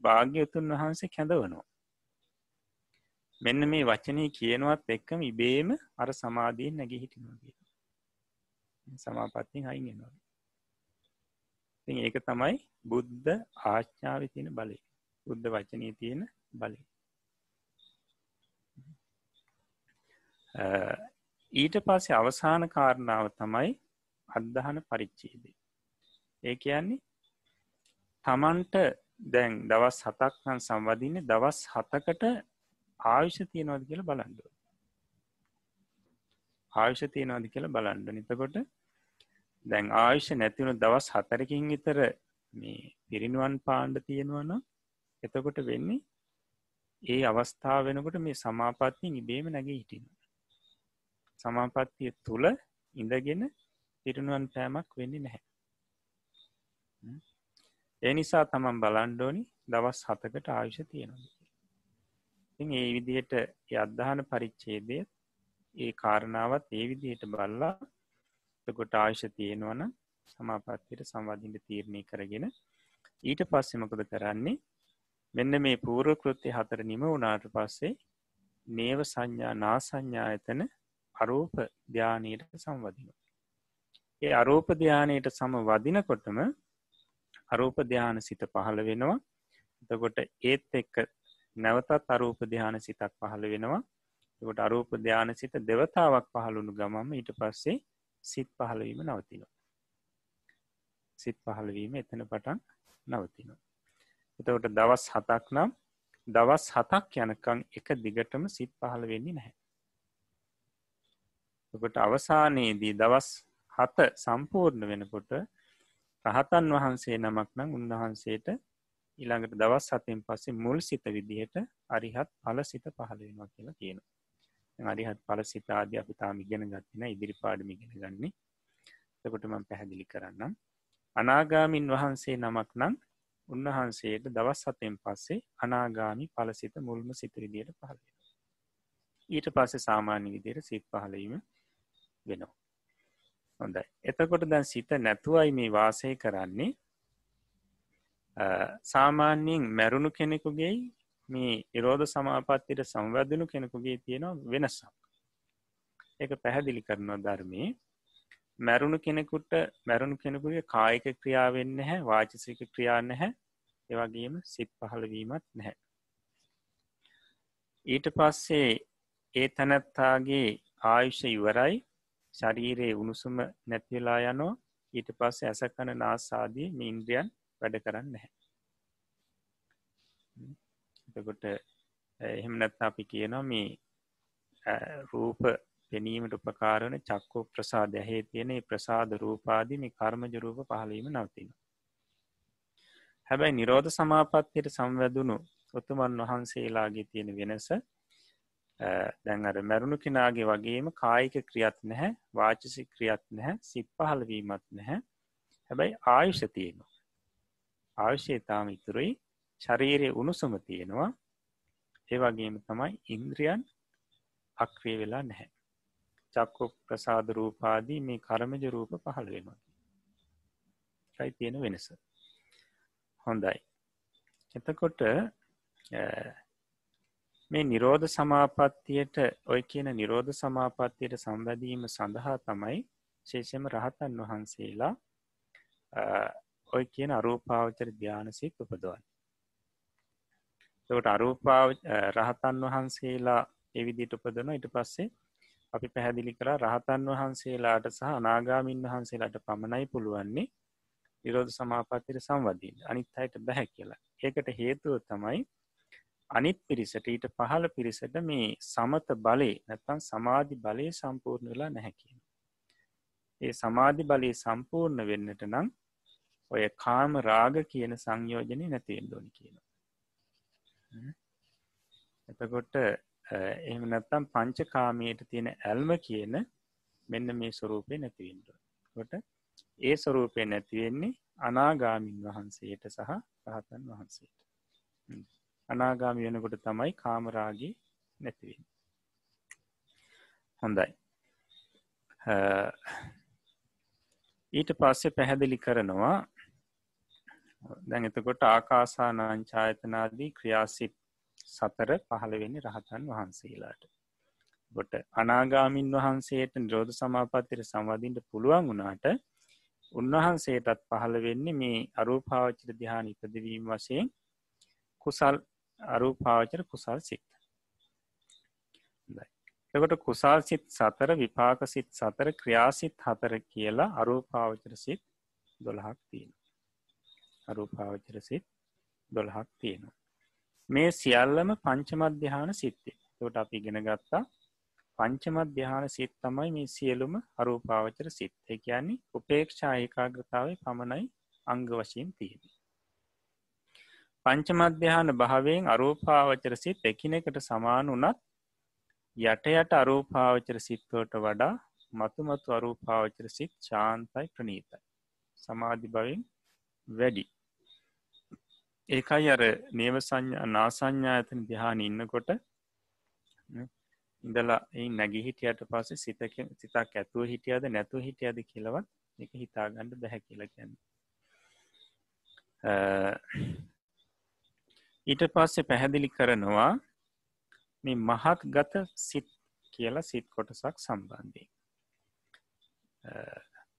භාග්‍යයතුන් වහන්සේ කැඳවනවා. මෙන්න මේ වචනය කියනවත් එක්කම ඉබේම අර සමාධීන් නැගි හිටිනවා කිය. සමාපත්තින් අයිගෙනවා. ඒක තමයි බුද්ධ ආච්ඥාව තියෙන බලය බුද්ධ වචනය තියෙන බලය ඊට පස්සේ අවසාන කාරණාව තමයි අදදහන පරිච්චේදේ ඒ කියන්නේ තමන්ට දැන් දවස් හතක්නම් සම්වදින්නේ දවස් හතකට ආයුෂ තියෙනවද කියලා බලන්ඩුව ආයුෂ තියෙනවාද කියලා බලන්ඩ නිතකොට දැන් ආයුෂ නැතිවුණු දවස් හතරකින් විතර මේ පිරිනුවන් පාණ්ඩ තියෙනවන එතකොට වෙන්නේ ඒ අවස්ථාව වෙනකොට මේ සමාපත්තියෙන් ඉබේම නැගේ හිටින සමාපත්තිය තුළ ඉඳගෙන පිරිනුවන් පෑමක් වෙන්නේ නැහැ. ඒ නිසා තමන් බලන්ඩෝනි දවස් හතකට ආයුෂ තියෙනවා ඒ විදිහට අදදාන පරිච්චේදය ඒ කාරණාවත් ඒ විදිහට බල්ලා කොට ආයුෂ තියෙනවන සමාපත්තියට සංවාධීන්ට තීරණය කරගෙන ඊට පස්සෙමකද කරන්නේ? මෙන්න මේ පූරකෘත්‍ය හතර නිම වනාට පස්සේ නේව සංඥා නා සංඥා එතන අරූප ධ්‍යානයට සංවදින. ඒ අරූප ධ්‍යානයට සම වදිනකොටම අරූප ධ්‍යාන සිත පහළ වෙනවා එතකොට ඒත් එක්ක නැවතත් අරූප ධ්‍යාන සිතක් පහළ වෙනවා කොට අරූප ධ්‍යාන සිත දෙවතාවක් පහළුණු ගමම ඊට පස්සේ සිත් පහළවීම නවතිනවා. සිත් පහළවීම එතන පටන් නවතිනවා. එතකොට දවස් හතක් නම් දවස් හතක් යනකං එක දිගටම සිත් පහළ වෙන්නේ නැහැ. කොට අවසානයේදී දවස් හත සම්පූර්ණ වෙනකොට රහතන් වහන්සේ නමක් නම් උන්වහන්සේට ඊළඟට දවස් සතෙන් පස්සේ මුල් සිත විදිහට අරිහත් පල සිත පහළවෙනවා කියලා කියනවා. අරිහත් පල සිතාද අපි තාම ඉගෙන ගත්තින ඉදිරි පාඩම ඉගෙන ගන්නේ. තකොට මම පැහැදිලි කරන්නම්. අනාගාමින් වහන්සේ නමක් නම් උන්වහන්සේට දවස් සතෙන් පස්සේ අනාගාමි පලසිත මුල්ම සිතරිදියට පහල ඊට පස්සේ සාමාන්‍ය විදියට සිත් පහලීම වෙනවා. හොඳයි. එතකොට දැන් සිත නැතුවයි මේ වාසය කරන්නේ. සාමාන්‍යයෙන් මැරුණු කෙනෙකුගේ මේ ඉරෝධ සමාපත්තිට සංවැදනු කෙනෙකුගේ තියෙනවා වෙනසක්. ඒක පැහැදිලි කරනවා ධර්මය. මැරුණු කෙනෙකුට මැරුණු කෙනෙකුගේ කායික ක්‍රියාවෙන්න හැ වාචසික ක්‍රියා නැහැ. ඒවගේම සිත් පහළවීමත් නැහැ. ඊට පස්සේ ඒ තැනැත්තාගේ ආයුෂ ඉවරයි. ශරීරයේ උණුසුම නැතිවෙලා යනෝ ඊට පස්සේ ඇසකන නාසාදී මීන්ද්‍රියන් වැඩ කරන්න නැහැ එතකොට එහෙම නැත්ත අපි කියනවා මේ රූප පෙනීමට උපකාරන චක්කෝ ප්‍රසාද ඇහේ තියෙන ප්‍රසාද රූපාදී මේ කර්මජ රූප පහලීම නවතින. හැබැයි නිරෝධ සමාපත්තියට සංවැදුණු ඔතුමන් වහන්සේලාගේ තියෙන වෙනස දැන් අර මැරුණු කෙනාගේ වගේම කායික ක්‍රියත් නැහැ වාචසි ක්‍රියත් නැහැ සිත් පහලවීමත් නැහැ. හැබැයි ආයුෂ තියෙනවා. ආයුෂයතාම ඉතුරුයි. ශරීරය උණුසුම තියෙනවා. ඒවගේම තමයි ඉන්ද්‍රියන් අක්‍රිය වෙලා නැහැ. චක්කො ප්‍රසාද රූපාදී මේ කරමජ රූප පහළ වෙනවා. යි තියෙන වෙනස. හොඳයි. එතකොට මේ නිරෝධ සමාපත්තියට ඔය කියන නිරෝධ සමාපත්තියට සම්බැදීම සඳහා තමයි ශේෂම රහතන් වහන්සේලා ඔය කියන අරූපාවචර ධ්‍යානසිත් උපදවන් තකට අරූපාව රහතන් වහන්සේලා එවිදිට උපදන ඉට පස්සේ අපි පැහැදිලි කර රහතන් වහන්සේලාට සහ අනාගාමින් වහන්සේලාට පමණයි පුළුවන්නේ විරෝධ සමාපත්තිර සංවදීන් අනිත් අයට බැහැ කියලා. ඒකට හේතුව තමයි අනිත් පිරිසට ඊට පහළ පිරිසට මේ සමත බලය නැත්තන් සමාධි බලය සම්පූර්ණ වෙලා නැහැකින ඒ සමාධි බලය සම්පූර්ණ වෙන්නට නම් ඔය කාම රාග කියන සංයෝජනය නැතිෙන් දොනි කියන එතකොට එහම නැත්තම් පංචකාමයට තියෙන ඇල්ම කියන මෙන්න මේ ස්වරූපය නැතිවෙන්ට කොට ඒ ස්වරූපය නැතිවෙන්නේ අනාගාමින් වහන්සේට සහ රහතන් වහන්සේට. අනාගාමි වෙනකොට තමයි කාමරාගේ නැතිවෙන් හොඳයි ඊට පස්සේ පැහැදිලි කරනවා දැන් එතකොට ආකාසානාංචායතනාදී ක්‍රියාසිට් සතර පහළවෙනි රහතන් වහන්සේලාට. ගොට අනාගාමින් වහන්සේට නිරෝධ සමාපත්තිර සංවාධීන්ට පුළුවන් වුණාට උන්වහන්සේටත් පහළ වෙන්නේ මේ අරූපාවචර දිහාන ඉපදවීම වශයෙන් කුසල් අරූපාවචර කුසල් සිත්. එකට කුසල් සිත් සතර විපාක සිත් සතර ක්‍රියාසිත් හතර කියලා අරූපාවචර සිත් දොළහක් තියෙන අරූපාවචර සිත් දොළහක් තියෙනවා. මේ සියල්ලම පංචමධ්‍යාන සිත්තේ. තොට අපි ගෙන ගත්තා. පංචමධ්‍යාන සිත් තමයි මේ සියලුම අරූපාවචර සිත්. ඒ කියන්නේ උපේක්ෂා ඒකාග්‍රතාව පමණයි අංග වශයෙන් තියෙන පංචමධ්‍යාන භාවයෙන් අරූපාවචර සිත් එකිනෙකට සමාන වනත් යට යට අරූපාවචර සිත්වට වඩා මතුමතු අරූපාවචර සිත් ශාන්තයි ප්‍රනීතයි සමාධි බවින් වැඩි. ඒකයි අර නේව සංඥා නාසංඥා ඇතන දිහාන ඉන්නකොට ඉඳලා ඒ නැගි හිටියට පස්සේ සිතක සිතක් ඇතුව හිටියද නැතුව හිටියද කියලවත් එක හිතාගණ්ඩ බැහැ කියලා කියන්න. ඊට පස්සේ පැහැදිලි කරනවා මේ මහත් ගත සිත් කියලා සිත් කොටසක් සම්බන්ධය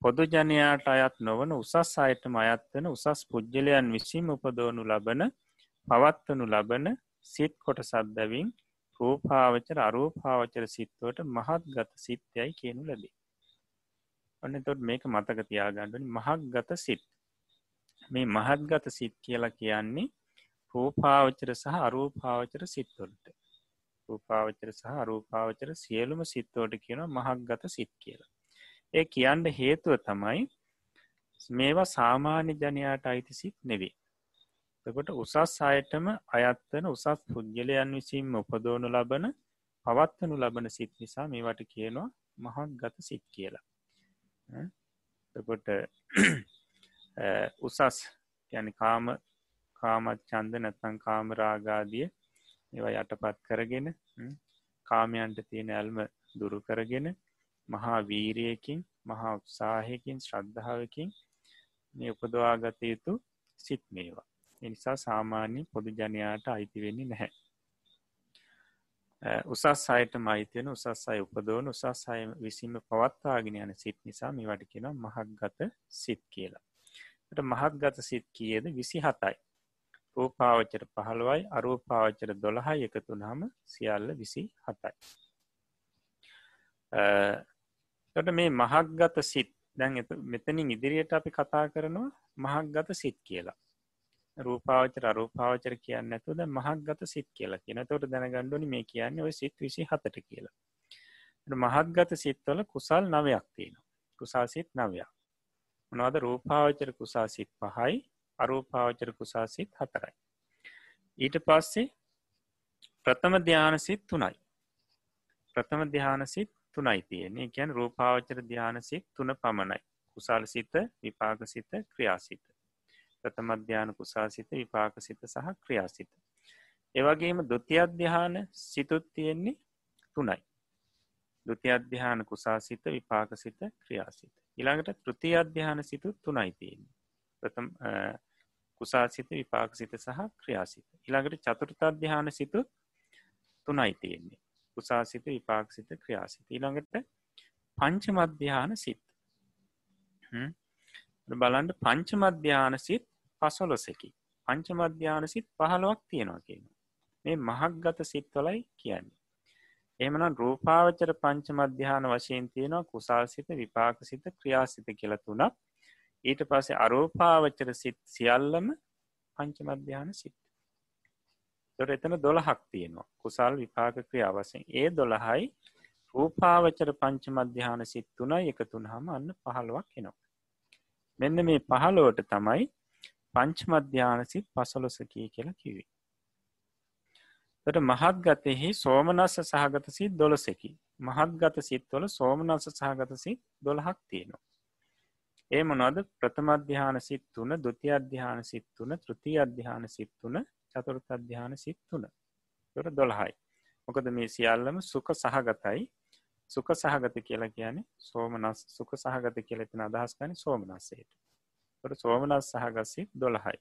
පොදු ජනයාට අයත් නොවන උසස් අයටම අයත්වන උසස් පුද්ගලයන් විසින් උපදෝනු ලබන පවත්වනු ලබන සිත් කොටසත් බැවින් රූපාවචර අරූපාවචර සිත්වට මහත් ගත සිත්යයි කියනු ලැබේ. ඔන්න තොට මේක මතක තියාගණ්ඩනි මහක් ගත සිත්. මේ මහත් ගත සිත් කියලා කියන්නේ රූපාවචර සහ අරූපාවචර සිත්වලට රූපාවචර සහ අරූපාවචර සියලුම සිත්තෝට කියන මහක් ගත සිත් කියලා. ඒ කියන්න හේතුව තමයි මේවා සාමාන්‍ය ජනයාට අයිති සිත් නෙවේ තකොට උසස් අයටම අයත්වන උසස් පුද්ගලයන් විසින්ම උපදෝනු ලබන පවත්වනු ලබන සිත් නිසා මේවට කියනවා මහක් ගත සිත් කියලා. තකොට උසස් යන කාම කාමත් චන්ද නැත්තං කාමරාගාදිය ඒවා යටපත් කරගෙන කාමයන්ට තියෙන ඇල්ම දුරු කරගෙන මහා වීරයකින් මහා උත්සාහයකින් ශ්‍රද්ධාවකින් මේ උපදවාගත යුතු සිත් මේවා. එනිසා සාමාන්‍ය පොදු ජනයාට අයිති වෙන්නේ නැහැ. උසස් අයට මයිතයන උසස් අය උපදෝන උසස් අය විසිම පවත්වාගෙන යන සිත් නිසා මේ වට කියෙන මහක් ගත සිත් කියලා. මහත් ගත සිත් කියද? විසි හතයි රූපාවචර පහළුවයි අරූපාවචර දොළහයි එකතුනහම සියල්ල විසි හතයි. තොට මේ මහක් ගත සිත් දැන් මෙතනින් ඉදිරියට අපි කතා කරනවා මහක් ගත සිත් කියලා. රූපාවචර අරූපාවචර කියන්න ඇතුද මහක් ගත සිත් කියලා කියන තොට දැනගණ්ඩුනි මේ කියන්නේ ඔය සිත් විසි හතට කියලා. මහත් ගත සිත්වල කුසල් නවයක් තියෙන. කුසා සිත් නවයක්. මොනවද රූපාවචර කුසා සිත් පහයි අරූපාවචර කුසාසිත් හතරයි. ඊට පස්සේ ප්‍රථම ධ්‍යානසිත් තුනයි. ප්‍රථම ධ්‍යානසිත් තුනයි තියන්නේ ගැන් රූපාවචර ධ්‍යානසිත් තුන පමණයි. කුසාල සිත විපාක සිත ක්‍රියාසිත. ප්‍රථම අධ්‍යාන කුසාසිත විපාක සිත සහ ක්‍රියාසිත. ඒවගේම දුති අධ්‍යාන සිතුත් තියෙන්නේ තුනයි. දුති අධ්‍යාන කුසාසිත විපාක සිත ක්‍රියාසිත. ඉළඟට තෘති අධ්‍යාන සිතුත් තුනයි තියෙන්නේ. ප්‍රථම කුසාසිත විපාක සිත සහ ක්‍රියාසිත. ඉළඟට චතුරත අධ්‍යාන සිතු තුනයි තියෙන්නේ. කුසාසිත විපාක් සිත ක්‍රියාසිත. ඊළඟට පංච මධ්‍යාන සිත්. බලන්ට පංච මධ්‍යාන සිත් පසොලොසකි. පංච මධ්‍යාන සිත් පහළුවක් තියෙනවා කියන. මේ මහක්ගත සිත්වලයි කියන්නේ. එමනම් රූපාවචර පංච මධ්‍යාන වශයෙන් තියෙනවා කුසාසිත විපාක සිත ක්‍රියාසිත කියල තුනක් ඊට පස්සේ අරෝපාවච්චර සිත් සියල්ලම පංච මධ්‍යාන සිත්. තොට එතන දොළහක් තියෙනවා. කුසල් විපාක ක්‍රියාවසෙන් ඒ දොළහයි රූපාවචර පංච මධ්‍යාන සිත් තුනයි එකතුන් හම අන්න පහළුවක් එනවා. මෙන්න මේ පහලෝට තමයි පංච මධ්‍යාන සිත් පසලොසකී කියලා කිවේ තට මහත් ගතෙහි සෝමනස්ස සහගත සිත් දොළසකි. මහත් ගත සිත්වල සෝමනස්ස සහගත සිත් දොළහක් තියෙනවා. ඒ මොනවද? ප්‍රථම අධ්‍යාන සිත් තුන දුති අධ්‍යාන සිත් තුන තෘති අධ්‍යාන සිත් තුන චතුරත අධ්‍යාන සිත් තුන. තොර දොළහයි. මොකද මේ සියල්ලම සුක සහගතයි සුක සහගත කියලා කියන සෝමනස් සුක සහගත කියලෙතින අදහස්කන සෝමනස්සයට තොට සෝමනස් සහගසිත් දොළහයි.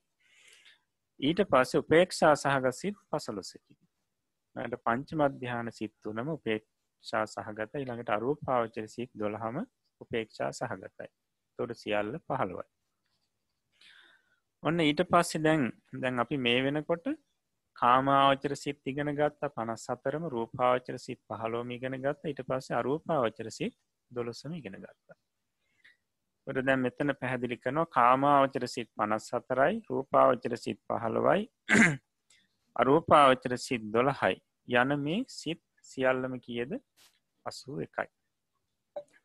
ඊට පස්සේ උපේක්ෂා සහගසිත් පසලොසකි ට පංච මධ්‍යාන සිත් තුනම උපේක්ෂා සහගත ඉළඟට අරූ පාවචර සිත් දොළහම උපේක්ෂා සහගතයි. තොට සියල්ල පහළුවයි. ඔන්න ඊට පස්සේ දැන් දැන් අපි මේ වෙනකොට කාමාවචර සිත් ඉගෙන ගත්තා පනස් සතරම රූපාවචර සිත් පහලෝම ඉගෙන ගත්ත ඊට පස්සේ අරූපාවචර සිත් දොළොසම ඉගෙන ගත්තා. ට දැන් මෙතන පැහැදිලි කරනවා කාමාවචර සිත් පනස් සතරයි රූපාවචර සිත් පහළවයි අරූපාවචර සිත් දොළහයි. යන මේ සිත් සියල්ලම කියද? අසූ එකයි.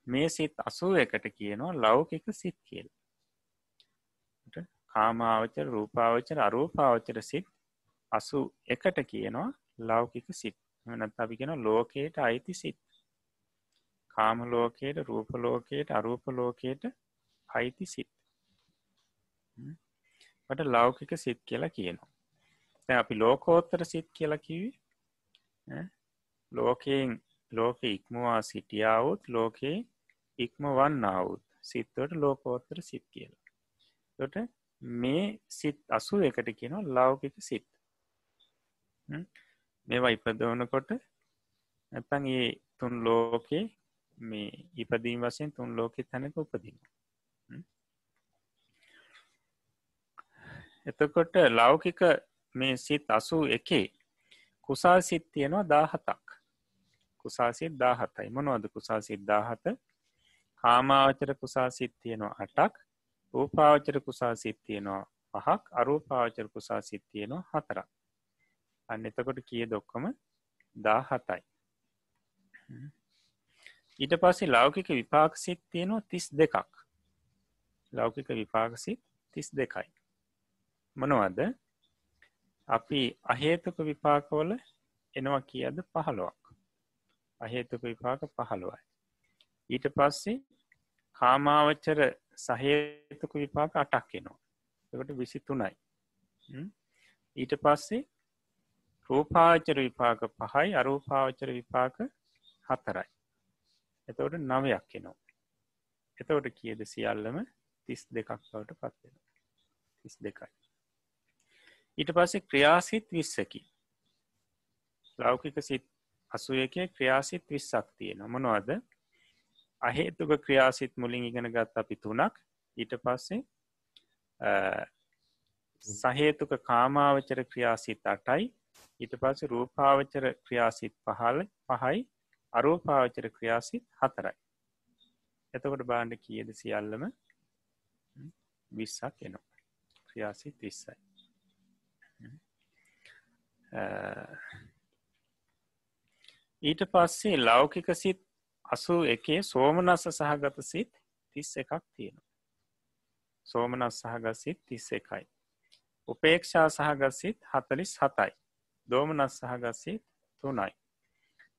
මේ සිත් අසූ එකට කියනවා ලෞකික සිත් කියල්. කාමාවචර රූපාවචර අරූපාවචර සිත් අසු එකට කියනවා ලෞකික සිත්. නත් අපි කියෙන ලෝකයට අයිති සිත්. කාම ලෝකයට රූපලෝකයට අරූපලෝකයට අයිති සිත්. ට ලෞකික සිත් කියලා කියනවා. තැ අපි ලෝකෝත්තර සිත් කියලා කිවි ලෝකයෙන් ලෝක ඉක්මවා සිටියාවුත් ලෝකයේ ඉක්ම වන්නාවුත් සිත්වට ලෝකෝත්තර සිත් කියලා. තොට මේ සිත් අසු එකට කියන ලෞකික සිත්. මේවා ඉපදවනකොට ඇතන් ඒ තුන් ලෝකේ මේ ඉපදීම් වසයෙන් තුන් ලෝකෙ තැනක උපදින එතකොට ලෞකික මේ සිත් අසු එකේ කුසල් සිත් තියෙනවා දාහතක්. කුසාසිත් දාහතයි. මොනවද කුසාසිත් දාහත? කාමාවචර කුසා සිත් තියෙනවා අටක්. රූපාවචර කුසා සිත්තියනවා පහක්. අරූපාවචර කුසා සිත්තියනවා හතරක්. අන්න එතකොට කිය දොක්කම දා හතයි ඊට පස්සේ ලෞකික විපාක සිත් තියෙනවා තිස් දෙකක් ලෞකික විපාකසිත් තිස් දෙකයි මොනවද? අපි අහේතුක විපාකවල එනවා කියද? පහළුවක්. අහේතුක විපාක පහළුවයි. ඊට පස්සේ කාමාවච්චර සහේතුක විපාක අටක් එනවා. එකට විසි තුනයි ඊට පස්සේ රූපාචර විපාක පහයි අරූපාවචර විපාක හතරයි. එතවට නවයක් එනවා. එතවට කියද සියල්ලම තිස් දෙකක් බවට පත්වෙන තිස් දෙකයි. ඊට පස්සේ ක්‍රියාසිත් විස්සකි. ලෞකික සිත් අසුයකේ ක්‍රියාසිත් විස්සක් තියෙන මොනවද? අහේතුක ක්‍රියාසිත් මුලින් ඉගෙන ගත් අපි තුනක්. ඊට පස්සේ සහේතුක කාමාවචර ක්‍රියාසිත් අටයි. ඊට පස්ස රූපාවචර ක්‍රියාසිත් පහල පහයි. අරූපාවචර ක්‍රියාසිත් හතරයි. එතකොට බාණ්ඩ කියද සියල්ලම? විස්සක් එනවා. ක්‍රියාසිත් විස්සයි. ඊට පස්සේ ලෞකික සිත් අසු එකේ සෝමනස්ස සහගත සිත් තිස් එකක් තියෙනවා. සෝමනස් සහගත් සිත් තිස් එකයි. උපේක්ෂා සහගත් සිත් හතලිස් හතයි. දෝමනස් සහගත් සිත් තුනයි.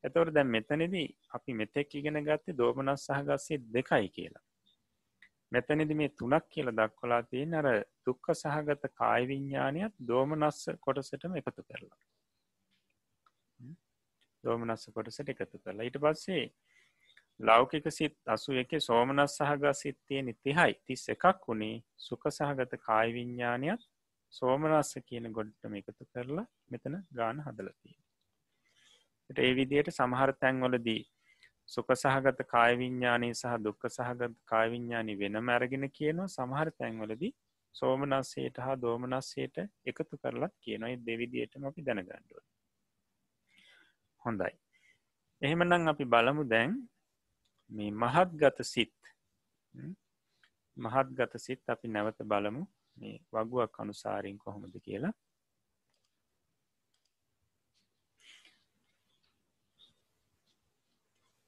එතවට දැන් මෙතනදී අපි මෙතෙක් ඉගෙන ගත්තේ දෝමනස් සහගත් සිත් දෙකයි කියලා. මෙතනිදි මේ තුනක් කියල දක්වලා තියෙන අර දුක්ක සහගත කායවිඤ්ඥානයක් දෝමනස්ස කොටසටම එකතු කරලා. දෝමනස්ස කොටසට එකතු කරලා ඊට පස්සේ ලෞකික සිත් අසු එක සෝමනස් සහග සිත්තිය නිතිහයි තිස් එකක් වුණේ සුක සහගත කායිවිඤ්ඥානයක් සෝමනස්ස කියන ගොඩ්ටම එකතු කරලා මෙතන ගාන හදලතිය. ඒ විදියට සමහර තැන්වලදී සුක සහගත කායවිඤ්ඥානී සහ දුක්ක සහගත කායවිඤ්ඥානි වෙන මැරගෙන කියනවා සමහර තැන්වලදී සෝමනස්සයට හා දෝමනස්සයට එකතු කරලත් කියනොයි දෙවිදියටම අපි දැනගණ්ඩුව. හොඳයි. එහෙමනම් අපි බලමු දැන් මේ මහත් ගත සිත්. මහත් ගත සිත් අපි නැවත බලමු. මේ වගුවක් අනුසාරින් කොහොමද කියලා.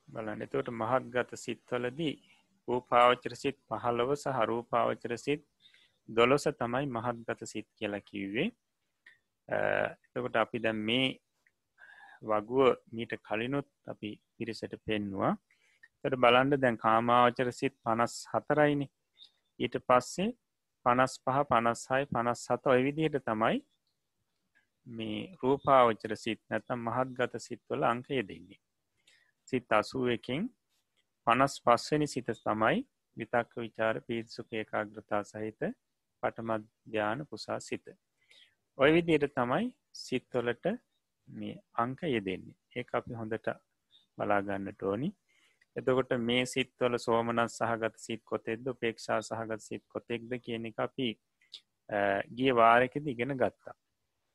බලන්න. එතවට මහත් ගත සිත්වලදී රූපාවචර සිත් පහළව සහ රූපාවචර සිත් දොළොස තමයි මහත් ගත සිත් කියලා කිව්වේ. එතකොට අපි දැම් මේ වගුව මීට කලිනුත් අපි පිරිසට පෙන්වා තට බලන්ඩ දැන් කාමාවචර සිත් පනස් හතරයිනි ඊට පස්සේ පනස් පහ පනස්හයි පනස් සත ඔය විදිහට තමයි මේ රූපාවචර සිත් නැතම් මහත් ගත සිත්වල අංකය දෙන්නේ සිත් අසුව එකින් පනස් පස්වනි සිත තමයි විතක්ක විචාර පීත්සුක ඒකාග්‍රතා සහිත පටමධ්‍යාන පුසා සිත ඔය විදියට තමයි සිත්වලට මේ අංක යෙදෙන්නේ. ඒ අපි හොඳට බලාගන්නට ඕනි. එතකොට මේ සිත්වල සෝමනස් සහගත සිත් කොතෙක්ද පේක්ෂා සහගත සිත් කොතෙක්ද කියන එක අපි ගිය වාරකෙද ඉගෙන ගත්තා.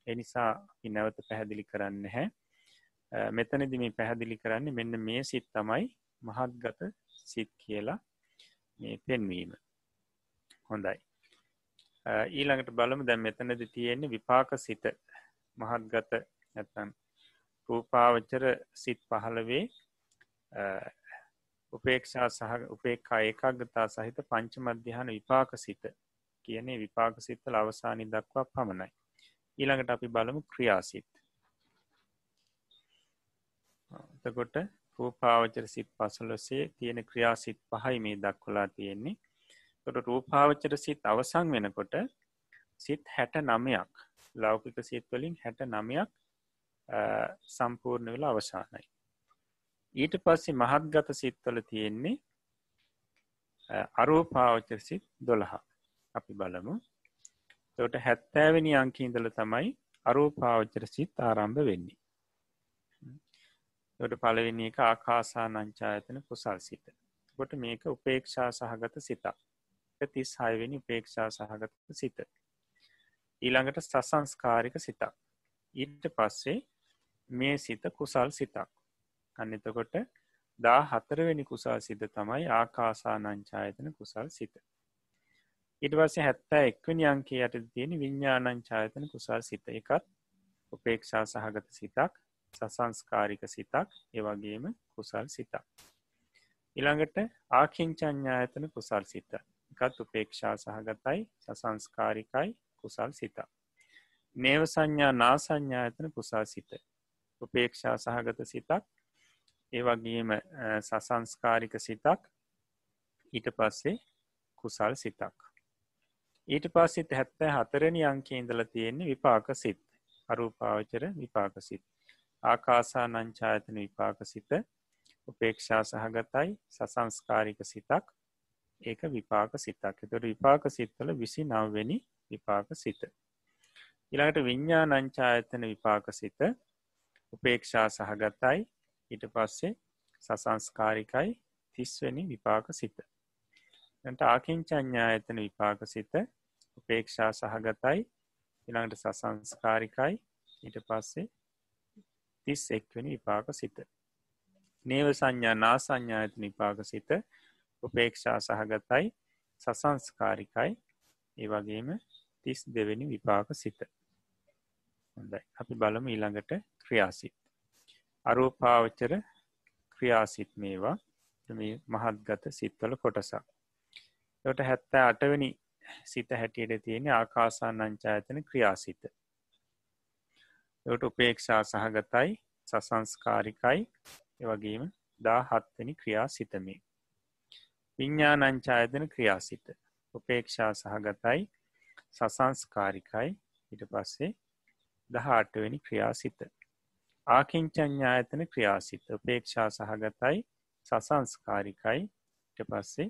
එනිසා නැවත පැහැදිලි කරන්න හැ මෙතනදි මේ පැහැදිලි කරන්නේ මෙන්න මේ සිත් තමයි මහත්ගත සිත් කියලා මේ පෙන්වීම. හොඳයි. ඊළඟට බලමු. දැම් මෙතනද තියෙන්නේ විපාක සිත මහත්ගත නැතන් රූපාවච්චර සිත් පහළවේ උපේක්ෂා සහ උපේක්කා ඒකාගතා සහිත පංච මධ්‍යහන විපාක සිත කියන්නේ විපාක සිත්තල අවසානි දක්වා පමණයි. ඊළඟට අපි බලමු ක්‍රියාසිත්. තකොට රූපාවචර සිත් පසලොසේ තියෙන ක්‍රියාසිත් පහයි මේ දක්වලා තියෙන්නේ. තොට රූපාවචර සිත් අවසං වෙනකොට සිත් හැට නමයක් ලෞකික සිත්වලින් හැට නමයක් සම්පූර්ණ වෙලා අවසානයි ඊට පස්සේ මහත්ගත සිත්වල තියෙන්නේ අරූපාවචර සිත් දොළහා අපි බලමු. තොට හැත්තෑවැනි අංකීන්දල තමයි අරූපාවච්චර සිත් ආරම්භ වෙන්නේ. ට පලවෙනි එක ආකාසා නංචායතන කුසල් සිත. කොට මේක උපේක්ෂා සහගත සිතා තිස් හයවෙනි උපේක්ෂා සහගත සිත. ඊළඟට සසංස්කාරික සිතක්. ඊට පස්සේ මේ සිත කුසල් සිතක් අන්නතකොට දා හතරවෙනි කුසල් සිත තමයි ආකාසා නංචායතන කුසල් සිත ඉට පස්සේ හැත්තා එක්වනි අංකේ යට තියෙන විඤ්ඥානංචායතන කුසල් සිත එකත් උපේක්ෂා සහගත සිතක් සසංස්කාරික සිතක් ඒවගේම කුසල් සිතක්. ඉළඟට ආකින්චඥායතන කුසල් සිත එකත් උපේක්ෂා සහගතයි සසංස්කාරිකයි කුසල් සිත. නේව සංඥා නාසංඥායතන කුසල් සිත. උපේක්ෂා සහගත සිතක් ඒවගේම සසංස්කාරික සිතක් ඊට පස්සේ කුසල් සිතක්. ඊට පස්සිත් හැත්ත හතරණි අංකේ ඉඳල තියෙන්නේ විපාක සිත් අරූපාවචර විපාක සිත්. ආකාසා නංචායතන විපාක සිත උපේක්ෂා සහගතයි සසංස්කාරික සිතක් ඒක විපාක සිතක්. එතොට විපාක සිත්වල විසි නවවෙනි විපාක සිත. ඉළඟට විඤ්ඥා නංචායතන විපාක සිත උපේක්ෂා සහගතයි. ඊට පස්සේ සසංස්කාරිකයි. තිස්වනි විපාක සිත. ට ආකින්චඥායතන විපාක සිත. උපේක්ෂා සහගතයි. ඉළඟට සසංස්කාරිකයි. ඊට පස්සේ තිස් එක්වනි විපාක සිත. නේව සංඥා නා සංඥායත නිපාක සිත. උපේක්ෂා සහගතයි. සසංස්කාරිකයි. ඒ වගේම තිස් දෙවැනි විපාක සිත. හොඳයි. අපි බලම ඊළඟට ක්‍රියාසිත්. අරූපාවච්චර ක්‍රියාසිත් මේවා. මේ මහත්ගත සිත්වල කොටසක්. ට හැත්තා අටවැනි සිත හැටියට තියෙන ආකාසා නංචායතන ක්‍රියාසිත. ට උපේක්ෂා සහගතයි සසංස්කාරිකයි එවගේම දා හත්වනි ක්‍රියා සිතමේ විඤ්ඥානංචායතන ක්‍රියාසිත. උපේක්ෂා සහගතයි සසංස්කාරිකයි. ඉට පස්සේ දහටවෙනි ක්‍රියාසිත. ආකින්චඥායතන ක්‍රියාසිත. උපේක්ෂා සහගතයි සසංස්කාරිකයි. ට පස්සේ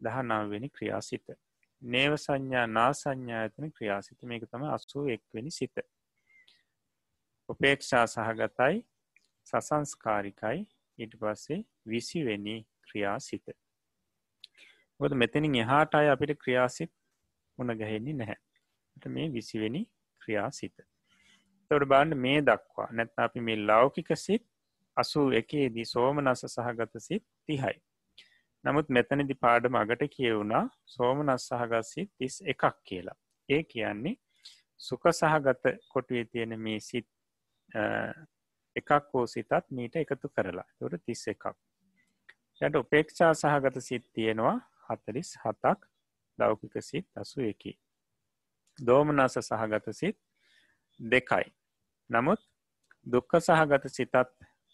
දහනාවෙනි ක්‍රියාසිත. නේව සංඥා නා සංඥායතන ක්‍රියාසිත. මේක තම අස්සූ එක්වෙනි සිත. උපේක්ෂා සහගතයි සසංස්කාරිකයි. ඊට පස්සේ විසිවෙනි ක්‍රියාසිත. ගොද මෙතනින් එහාට අය අපිට ක්‍රියාසිත් උන ගැහෙන්නේ නැහැ. මේ විසිවෙනි ක්‍රියාසිත. තොට බාන්න මේ දක්වා. නැත් අපි මේ ලෞකික සිත් අසූ එකේදී සෝමනස සහගත සිත් තිහයි. නමුත් මෙතනදි පාඩම අගට කියවුණා සෝමනස් සහගස්සිත් තිස් එකක් කියලා. ඒ කියන්නේ සුක සහගත කොටුවේ තියෙන මේ සිත් එකක් හෝ සිතත් මීට එකතු කරලා. තුර තිස්ස එකක්. යට උපේක්ෂා සහගත සිත් තියෙනවා හතලිස් හතක් ලෞකික සිත් අසු එකි. දෝමනස සහගත සිත් දෙකයි. නමුත් දුක්ක සහගත සිතත්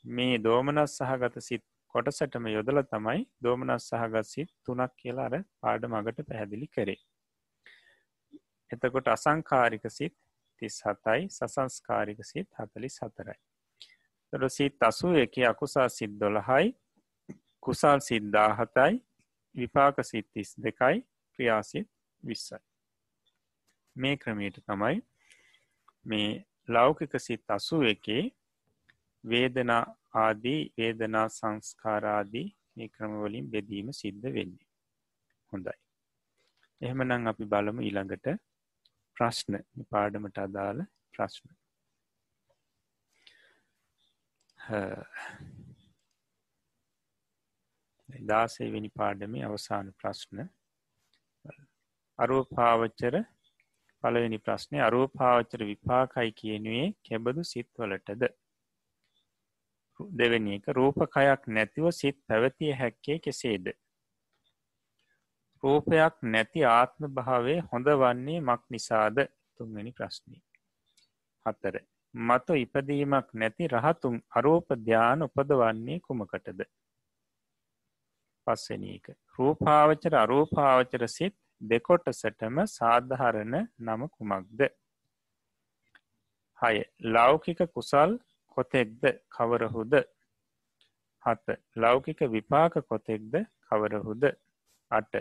මේ දෝමනස් සහගත සිත් කොටසටම යොදල තමයි දෝමනස් සහගත් සිත් තුනක් කියලා අර පාඩ මගට පැහැදිලි කරේ. එතකොට අසංකාරික සිත් තිස් හතයි සසංස්කාරික සිත් හතලිස් හතරයි තොට සිත් අසු එක අකුසා සිත් දොළහයි කුසල් සිද්ධාහතයි විපාක සිත් තිස් දෙකයි ක්‍රියාසිත් විස්සයි. මේ ක්‍රමයට තමයි මේ ලෞකික සිත් අසු එකේ වේදනා ආදී වේදනා සංස්කාරාදී මේ ක්‍රමවලින් බෙදීම සිද්ධ වෙන්නේ. හොඳයි. එහෙමනම් අපි බලමු ඊළඟට ප්‍රශ්න. පාඩමට අදාළ ප්‍රශ්න. දාසේවෙනි පාඩමේ අවසාන ප්‍රශ්න. අරූපාවච්චර පළවෙනි ප්‍රශ්නය අරූපාවච්චර විපාකයි කියනුවේ කෙබඳු සිත්වලටද දෙවැනි එක රූපකයක් නැතිව සිත් පැවතිය හැක්කේ කෙසේද? රූපයක් නැති ආත්ම භාවේ හොඳ වන්නේ මක් නිසාද? තුන්වැනි ප්‍රශ්නී. හතර. මතු ඉපදීමක් නැති රහතුන් අරෝප ධ්‍යාන උපදවන්නේ කුමකටද? පස්සන එක. රූපාවචර අරූපාවචර සිත් දෙකොටසටම සාධහරණ නම කුමක්ද? හය. ලෞකික කුසල් කොතෙක්ද කවරහුද? හත. ලෞකික විපාක කොතෙක්ද කවරහුද? අට.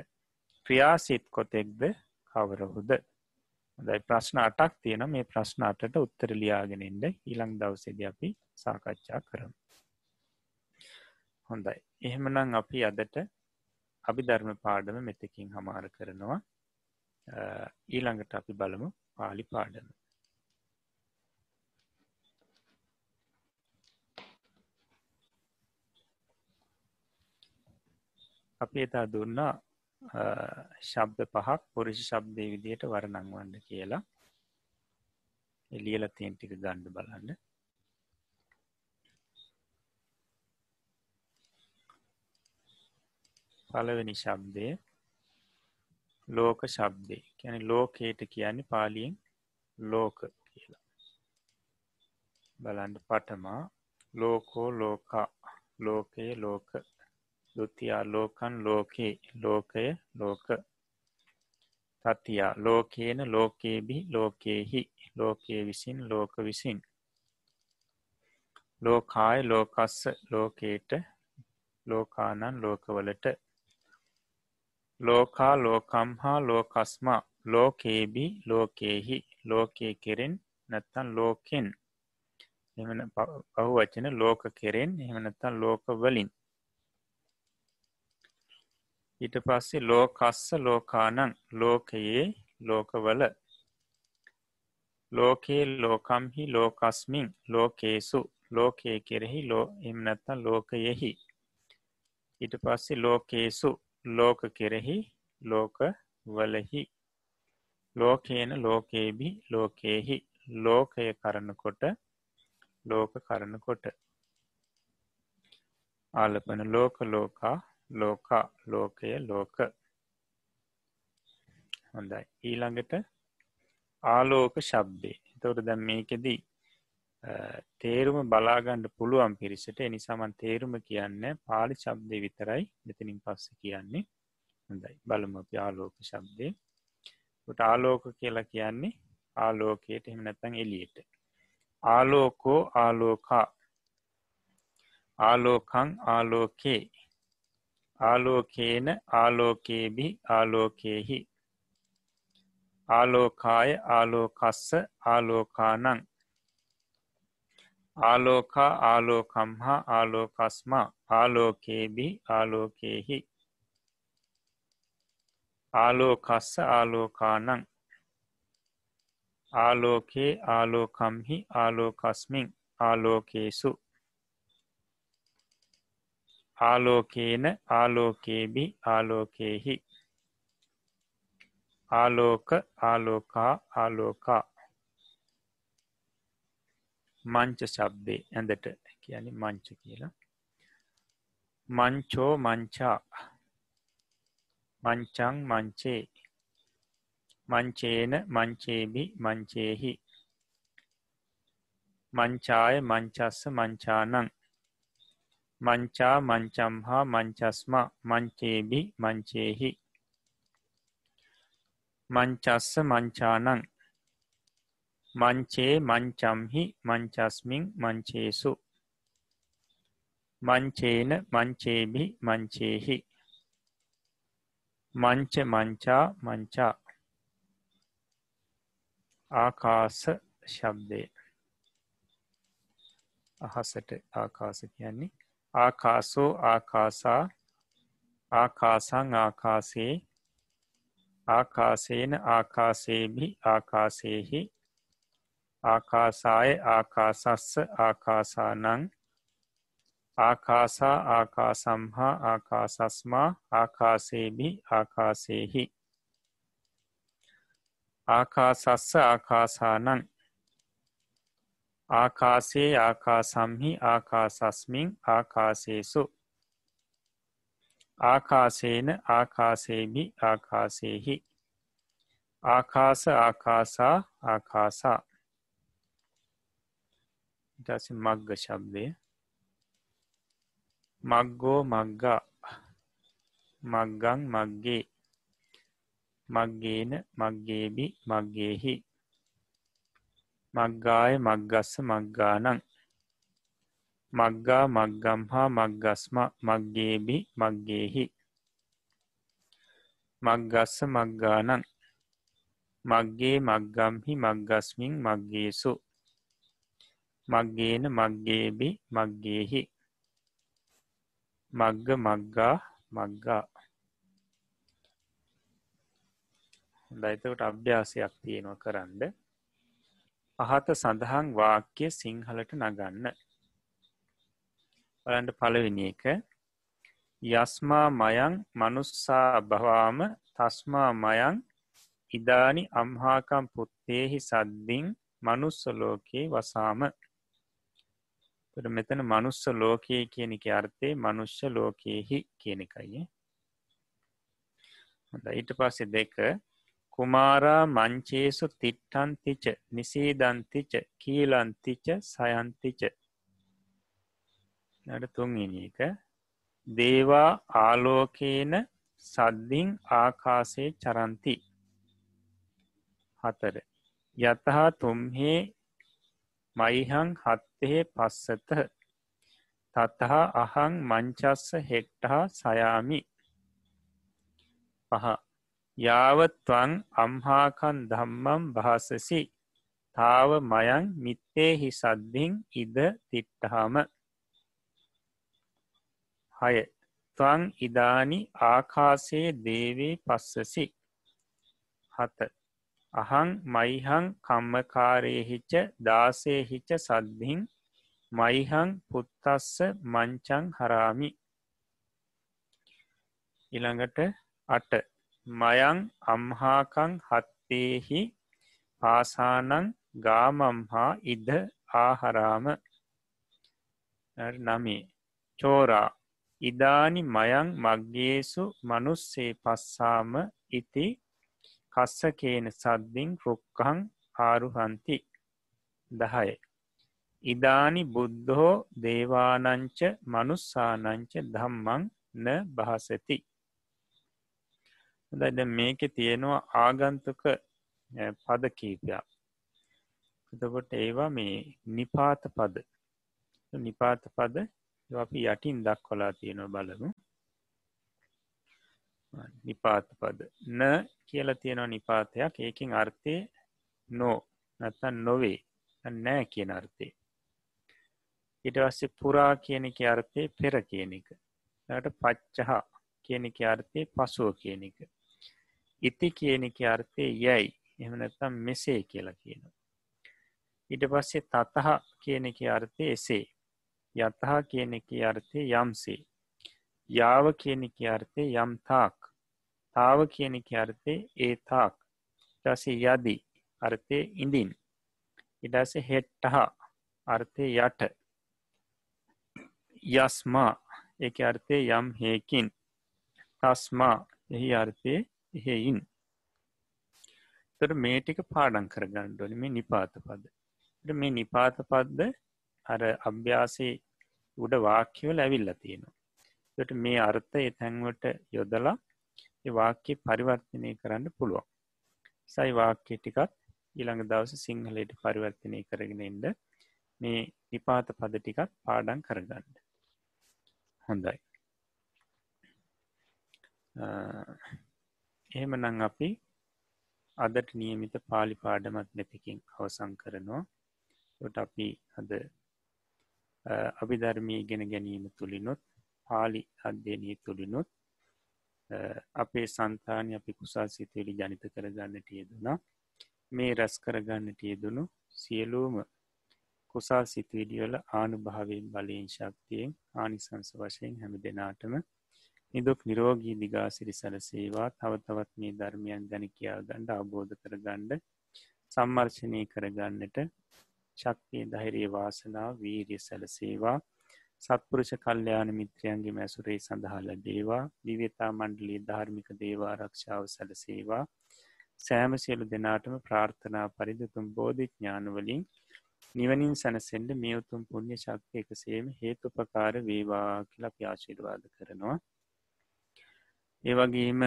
ක්‍රියාසිත් කොතෙක්ද කවරහුද? දයි ප්‍රශ්න අටක් තියෙන මේ ප්‍රශ්න අටට උත්තර ලියාගෙනෙන්ට ඊළං දවසේද අපි සාකච්ඡා කරම. හොඳයි. එහෙමනම් අපි අදට අපි ධර්ම පාඩම මෙතකින් හමාර කරනවා. ඊළඟට අපි බලමු පාලි පාඩම. අපි එතා දුන්නා ශබ්ද පහක් පොරිෂි ශබ්දය විදියට වරනංවන්න කියලා. එලියල තියෙන් ටික ගණ්ඩ බලන්න. පලවෙනි ශබ්දය. ලෝක ශබ්දය. කැන ලෝකයට කියන්නේ පාලියෙන් ලෝක කියලා. බලන්ඩ පටමා. ලෝකෝ ලෝකා. ලෝකයේ ලෝක. දුතියා ලෝකන් ලෝකේ. ලෝකය ලෝක. තතියා ලෝකේන ලෝකේබි ලෝකයෙහි ලෝකයේ විසින් ලෝක විසින්. ලෝකාය ලෝකස්ස ලෝකේට. ලෝකානන් ලෝකවලට. ලෝකා ලෝකම් හා ලෝකස්මා ලෝකේබි ලෝකයෙහි ලෝකයේ කෙරෙන් නැත්තන් ලෝකෙන්. එමන පහු වචන ලෝක කෙරෙන් එහමනත්තන් ලෝකවලින් ඊට පස්සේ ලෝකස්ස ලෝකානං ලෝකයේ ලෝකවල. ලෝකයේ ලෝකම්හි ලෝකස්මින් ලෝකේසු ලෝකයේ කෙරෙහි ලෝ එම්නැත්තන් ලෝකයෙහි. ඊට පස්සේ ලෝකේසු ලෝක කෙරෙහි ලෝක වලහි ලෝකේන ලෝකේබි ලෝකයෙහි ලෝකය කරනකොට ලෝක කරනකොට. ආලපන ලෝක ලෝකා ලෝකා ලෝකය ලෝක. හොඳයි. ඊළඟට ආලෝක ශබ්දේ. තවට දැම් මේකෙදී තේරුම බලාගණ්ඩ පුළුවන් පිරිසට. එනිසාමන් තේරුම කියන්න පාලි ශබ්දය විතරයි මෙතනින් පස්ස කියන්නේ. හොඳයි. බලම ආලෝක ශබ්දය. ට ආලෝක කියලා කියන්නේ ආලෝකයට එම නැතන් එලියට ආලෝකෝ ආලෝකා. ආලෝකං ආලෝකේ. ආලෝකේන ආලෝකේබි ආලෝකයෙහි ආලෝකාය ආලෝකස්ස ආලෝකානං. ආලෝකා ආලෝකම් හා ආලෝකස්මා ආලෝකේබි ආලෝකයෙහි ආලෝකස්ස ආලෝකානං ආලෝකේ ආලෝකම්හි ආලෝකස්මින් ආලෝකේසු ආලෝකේන ආලෝකේබි ආලෝකයෙහි ආලෝක ආලෝකා ආලෝකා මංච ශබ්දේ ඇඳට කියන මංච කියලා. මංචෝ මංචා. මංචං මංචේ. මංචේන මංචේබි මංචේහි. මංචාය මංචස්ස මංචානං. මංචා මංචම් හා මංචස්ම මංචේබි මංචේහි. මංචස්ස මංචානං. මංචේ මංචම්හි මංචස්මින් මංචේසු. මංචේන මංචේබි මංචේහි. මංච මංචා මංචා. ආකාස ශබ්දය. අහසට ආකාස කියන්නේ ආකාසෝ ආකාසා ආකාසං ආකාසේ ආකාසේන ආකාසේබි ආකාසේහි ආකාසාය ආකාසස්ස ආකාසානං ආකාසා ආකාසම්හා ආකාසස්මා ආකාසේබි ආකාසේහි ආකාසස්ස ආකාසානං ආකාසේ ආකාසම්හි ආකාසස්මින් ආකාසේසු ආකාසේන ආකාසේබි ආකාසේහි ආකාස ආකාසා ආකාසා ඉටස මග්ග ශබ්දය. මග්ගෝ මග්ගා. මග්ගං මග්ගේ. මග්ගේන මග්ගේබි මග්ගේහි. මග්ගාය මග්ගස්ස මග්ගානං. මග්ගා මග්ගම් හා මග්ගස්ම මග්ගේබි මග්ගේහි. මග්ගස්ස මග්ගානං. මග්ගේ මග්ගම්හි මග්ගස්මින් මග්ගේසු. මග්ගේන මග්ගේබි මග්ගේහි. මග්ග මග්ගා මග්ගා. දයිතකට අභ්‍යාසයක් තියෙනවා කරන්න. පහත සඳහන් වාක්‍ය සිංහලට නගන්න. බලන්ට පලවෙනි එක. යස්මා මයං මනුස්සා භවාම තස්මා මයං ඉදානි අම්හාකම් පුත්තේහි සද්දිින් මනුස්සලෝකයේ වසාම. මෙතන මනුස්ස ලෝකයේ කියන එක අර්ථය මනුෂ්‍ය ලෝකයෙහි කියන එකයි. හොඳ ඊට පස්සෙ දෙක. කුමාරා මංචේසු තිට්ටන්තිච නිසේදන්තිච කීලන්තිච සයන්තිච. නට තුන්ගනි එක. දේවා ආලෝකේන සද්ධින් ආකාසේ චරන්ති. හතර. යතහා තුම්හේ මයිහං හත්තෙහේ පස්සත. තත්හා අහං මංචස්ස හෙට්ටහා සයාමි. පහ. යාවත්වන් අම්හාකන් දම්මම් භාසසි. තාව මයන් මිත්තේහි සද්ධින් ඉද තිට්ටහාම හය. ත්වන් ඉදානි ආකාසේ දේවේ පස්සසි. හත. අහං මයිහං කම්මකාරයහිච දාසයහිච සද්ධින් මයිහං පුත්තස්ස මංචං හරාමි. ඉළඟට අට. මයං අම්හාකං හත්තේහි පාසානං ගාමම්හා ඉද ආහරාම. නමේ. චෝරා. ඉදානි මයං මග්ගේසු මනුස්සේ පස්සාම ඉති කස්සකේන සද්දිින් රුක්කහං ආරුහන්ති. දහය. ඉදානි බුද්ධහෝ දේවානංච මනුස්සානංච ධම්මං න භාසති. හොඳයිද මේක තියෙනවා ආගන්තුක පද කීපයක්. එතකොට ඒවා මේ නිපාත පද. නිපාත පද අපි යටින් දක්වලා තියෙනවා බලමු. නිපාත පද. න කියල තියෙනවා නිපාතයක්. ඒකින් අර්ථය නෝ නැතන් නොවේ. නෑ කියන අර්ථය. ඉට වස්සේ පුරා කියනෙක අර්ථය පෙර කියන එක. ට පච්චහා කියනෙක අර්ථය පසුව කියන එක. ඉති කියනෙක අර්ථය යැයි. එහනැත්තම් මෙසේ කියලා කියනවා. ඉට පස්සේ තතහ කියනෙක අර්ථය එසේ. යතහා කියනෙක අර්ථය යම්සේ. යාව කියනෙක අර්ථය යම් තාක් තාව කියනෙක අර්ථය ඒ තාක් ටසේ යදී අර්ථය ඉඳින්. ඉඩස හෙට්ටහා අර්ථය යට. යස්මා. එක අර්ථය යම් හේකින්. තස්මා එහි අර්ථය එහෙයින්. තොට මේ ටික පාඩන් කරගන්නඩොන මේ නිපාත පද. මේ නිපාත පද්ද අර අභ්‍යාසේ උඩ වාක්‍යවල ඇවිල්ල තියෙනවා. ට මේ අර්ථ එතැන්වට යොදලා වාක්‍ය පරිවර්තනය කරන්න පුළුවන්. සයි වාක්‍ය ටිකත් ඊළඟ දවස සිංහලට පරිවර්තනය කරගෙන එන්ඩ මේ නිපාත පද ටිකත් පාඩන් කරගන්න. හොඳයි. එහෙම නං අපි අදට නියමිත පාලි පාඩමත් නැතිකින් අවසං කරනවා. ට අපි අද අභිධර්මී ගෙන ගැනීම තුළිනුත් පාලි අධ්‍යනී තුළිනුත් අපේ සන්තානය අපි කුසා සිතුවලි ජනිත කරගන්නට යෙදුනා මේ රැස් කරගන්නට යෙදුණු සියලූම කුසා සිතුවිඩියවල ආනු භාවයෙන් බලයෙන් ශක්තියෙන් ආනිසංස වශයෙන් හැම දෙනාටම නිදුක් නිරෝගී දිගාසිරි සැලසේවා. තව තවත් මේ ධර්මයන් ගැන කියා ගණ්ඩ අවබෝධ කරගණ්ඩ සම්මර්ශනය කරගන්නට ශක්තිය ධෛරයේ වාසනා වීරිය සැලසේවා. සත්පුරුෂ කල්්‍යයාන මිත්‍රයන්ගේ මැසුරේ සඳහා ලැබේවා. දිවතා මණ්ඩලී ධර්මික දේවාරක්ෂාව සැලසේවා. සෑම සියලු දෙනාටම ප්‍රාර්ථනා පරිදතුම් බෝධිඥානවලින් නිවනින් සැනසෙන්ඩ මේ උතුම් පුුණ්්‍ය ශක්තිය එකසේම හේතුපකාර වේවා කියලා ප්‍යාශිර්වාද කරනවා. ඒවගේම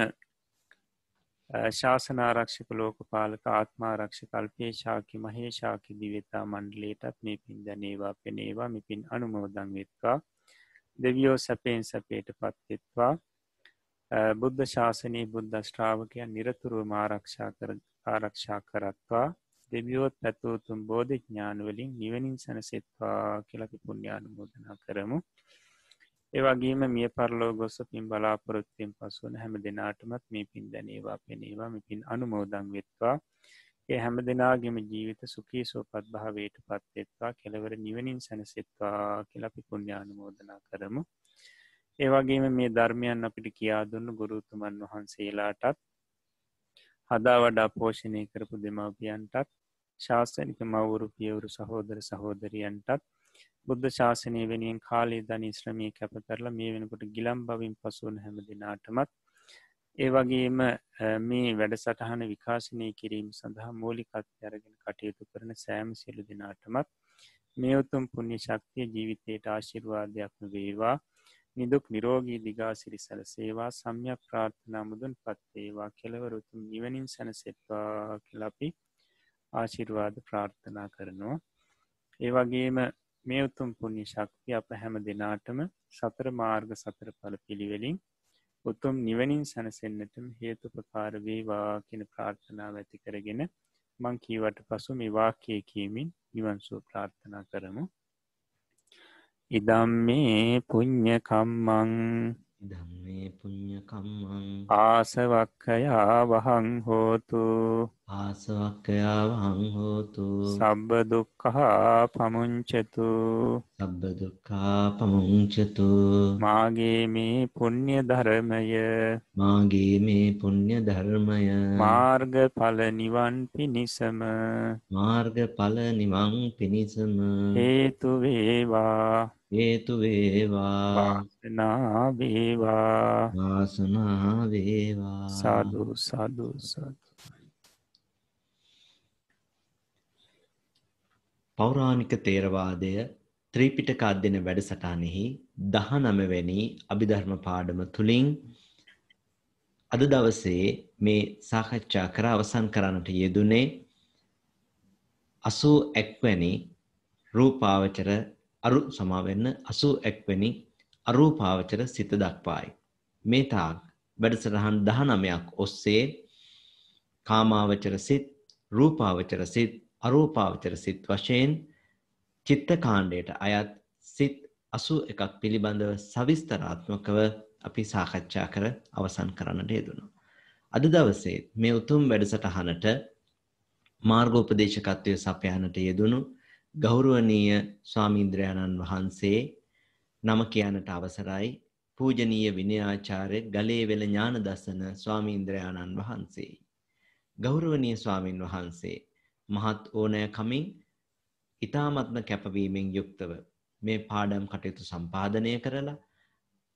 ශාසනාරක්ෂක ලෝකපාලක ආත්මාරක්ෂ කල්පේ ශාකි මහේශාකි දිවෙතා මණ්ඩලේටත් මේ පින් දැනේවා පෙනේවා. මිපින් අනුමෝදං වෙත්වා. දෙවියෝ සැපයෙන් සැපේට පත්වෙත්වා බුද්ධ ශාසනී බුද්ධ ශ්‍රාවකයන් නිරතුරුව ආරක්ෂා කර ආරක්ෂා කරත්වා. දෙවියෝත් පැතුතුම් බෝධඥානවලින් නිවනින් සැනසෙත්වා කියලපි පුුණ්‍යානුමෝදනා කරමු. ඒවගේම මිය පරලෝ ගොස්ස පින් බලාපොරොත්තියෙන් පසුවන හැම දෙනාටමත් මේ පින් දැනේවා පෙනේවා පින් අනුමෝදං වෙත්වා. ඒ හැම දෙනාගේම ජීවිත සුකී සෝපත් භාවයට පත්වෙත්වා කෙලවර නිවනින් සැනසෙත්වා කියලපි පුුණ්‍යානුමෝදනා කරමු. ඒවගේම මේ ධර්මයන් අපිට කියා දුන්න ගුරුතුමන් වහන්සේලාටත් හදා වඩා පෝෂණය කරපු දෙමවපියන්ටත් ශාස්තනික මවුරු පියවරු සහෝදර සහෝදරියන්ටත් බුද්ධ ශාසනය වෙනියෙන් කාලේ ධනී ශ්‍රමී කැප කරලා මේ වෙනකොට ගිලම් බවින් පසුවන හැම දෙනාටමත් ඒ වගේම මේ වැඩ සටහන විකාශනය කිරීම සඳහා මූලිකත් අරගෙන කටයුතු කරන සෑම සියලු දෙනාටමත් මේ උතුම් පුුණ්‍ය ශක්තිය ජීවිතයට ආශිර්වාදයක්ම වේවා නිදුක් නිරෝගී දිගා සිරි සැල සේවා සම්යක් ප්‍රාර්ථනා මුදුන් පත්වේවා කෙලවරුතුම් නිවනින් සැනසෙත්වා කෙලපි ආශිර්වාද ප්‍රාර්ථනා කරනවා. ඒ වගේම මේ උතුම් පුුණ්‍ය ශක්තිය අප හැම දෙනාටම සතර මාර්ග සතර පල පිළිවෙලින් උතුම් නිවනින් සැනසෙන්න්නටම හේතුපකාර වේවා කියෙන ප්‍රාර්ථනාව ඇති කරගෙන මං කීවට පසු මේ වාකය කියමින් නිවන්සුව ප්‍රාර්ථනා කරමු. ඉදම් මේ පුං්ඥකම්මං ධම්මේ පුඤ්ඤකම්මං ආසවක්ඛයා වහං හෝතු ආසවක්ඛයා වහං හෝතු සබ්බ දුක්ඛා පමුංචතු සබ්බ දුක්ඛා පමුංචතු මාගේ මේ පුණ්‍ය ධර්මය මාගේ මේ පුණ්‍ය ධර්මය මාර්ගඵල නිවන් පිණිසම මාර්ගඵල නිවන් පිණිසම හේතු වේවා හේතු වේවා වාසනා වේවා වාසනා වේවා සාදු සාදු සාදු. පෞරාණික තේරවාදය ත්‍රීපිටක අධ්‍යන වැඩසටහනෙහි දහනමවැනි අභිධර්ම පාඩම තුළින් අද දවසේ මේ සාකච්ඡා කර අවසන් කරන්නට යෙදුනේ අසූ එක්වැනි රූපාවචර අරු සමාවෙන්න අසූ එක්වැනි අරූපාවචර සිත දක්වායි. මේ තාක් වැඩසටහන් දහනමයක් ඔස්සේ කාමාවචර සිත් රූපාවචර සිත් අරූපාවචර සිත් වශයෙන් චිත්ත කාණ්ඩයට අයත් සිත් අසු එකක් පිළිබඳව සවිස්තරාත්මකව අපි සාකච්ඡා කර අවසන් කරන්නට යෙදුණු. අද දවසේ මේ උතුම් වැඩසටහනට මාර්ගෝපදේශකත්වය සපයනට යෙදුණු ගෞරුවනීය ස්වාමීන්ද්‍රයාණන් වහන්සේ නම කියනට අවසරයි පූජනීය විනයාචාර්ය ගලේවෙල ඥානදසන ස්වාමීන්ද්‍රයාණන් වහන්සේ. ගෞරවනීය ස්වාමින් වහන්සේ මහත් ඕනෑ කමින් ඉතාමත්ම කැපවීමෙන් යුක්තව මේ පාඩම් කටයුතු සම්පාදනය කරලා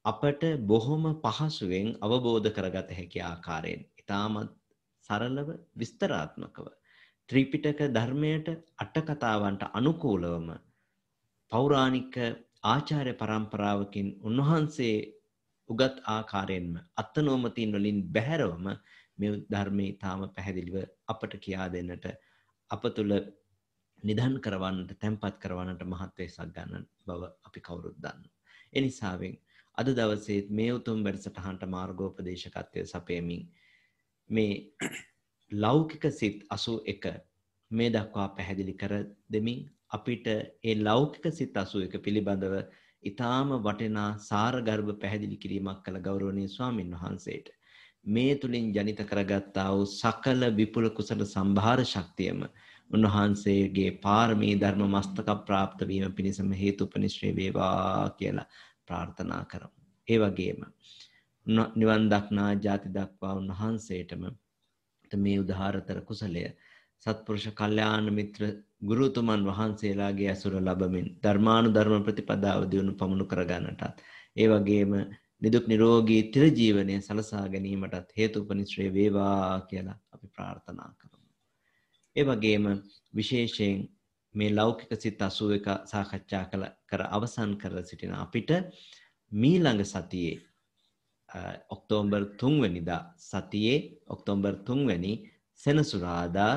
අපට බොහොම පහසුවෙන් අවබෝධ කරගත හැකි ආකාරයෙන් ඉතාමත් සරලව විස්තරාත්මකව ත්‍රීපිටක ධර්මයට අටකතාවන්ට අනුකූලවම පෞරාණික ආචාර්ය පරම්පරාවකින් උන්වහන්සේ උගත් ආකාරයෙන්ම අත්තනෝමතින් වලින් බැහැරවම මේ ධර්මයේ ඊටාම පැහැදිලිව අපට කියා දෙන්නට අප තුළ නිදන් කරවන්නට තැන්පත් කරවන්නට මහත් වෙසක් ගන්න බව අපි කවුරුත් දන්නවා. ඒ නිසාවෙන් අද දවසේ මේ උතුම් වැඩසටහනට මාර්ගෝපදේශකත්වය සපයමින් මේ ලෞකික සිත් 81 මේ දක්වා පැහැදිලි කර දෙමින් අපිට ඒ ලෞකික සිත් 81 පිළිබඳව ඊටාම වටිනා සාරගර්භ පැහැදිලි කිරීමක් කළ ගෞරවනීය ස්වාමින් වහන්සේට මේ තුලින් ජනිත කරගත්තා වූ සකල විපුල කුසල සම්භාර ශක්තියම උන්වහන්සේගේ පාරමී ධර්ම මස්තක ප්‍රාප්ත වීම පිණිසම හේතුපනිශ්‍රේ වේවා කියලා ප්‍රාර්ථනා කරමු. ඒ වගේම නිවන් දක්නා ජාති දක්වා උන්වහන්සේටම මේ උදාහරතර කුසලය සත්පුරුෂ කල්යාණ මිත්‍ර ගුරුතුමන් වහන්සේලාගේ ඇසුර ලබමින් ධර්මානුධර්ම ප්‍රතිපදාව දියුණු පමුණු කරගන්නටත් ඒ වගේම නිදුක් නිරෝගී තිර ජීවනය සලසා ගැනීමටත් හේතුපනිශ්‍රේ වේවා කියලා අපි ප්‍රාර්ථනා කරමු. ඒ වගේම විශේෂයෙන් මේ ලෞකික සිත් 81 සාකච්ඡා කළ කර අවසන් කර සිටින අපිට මීළඟ සතියේ ඔක්තෝබර් 3 වෙනිදා සතියේ ඔක්තෝබර් 3 වෙනි සෙනසුරාදා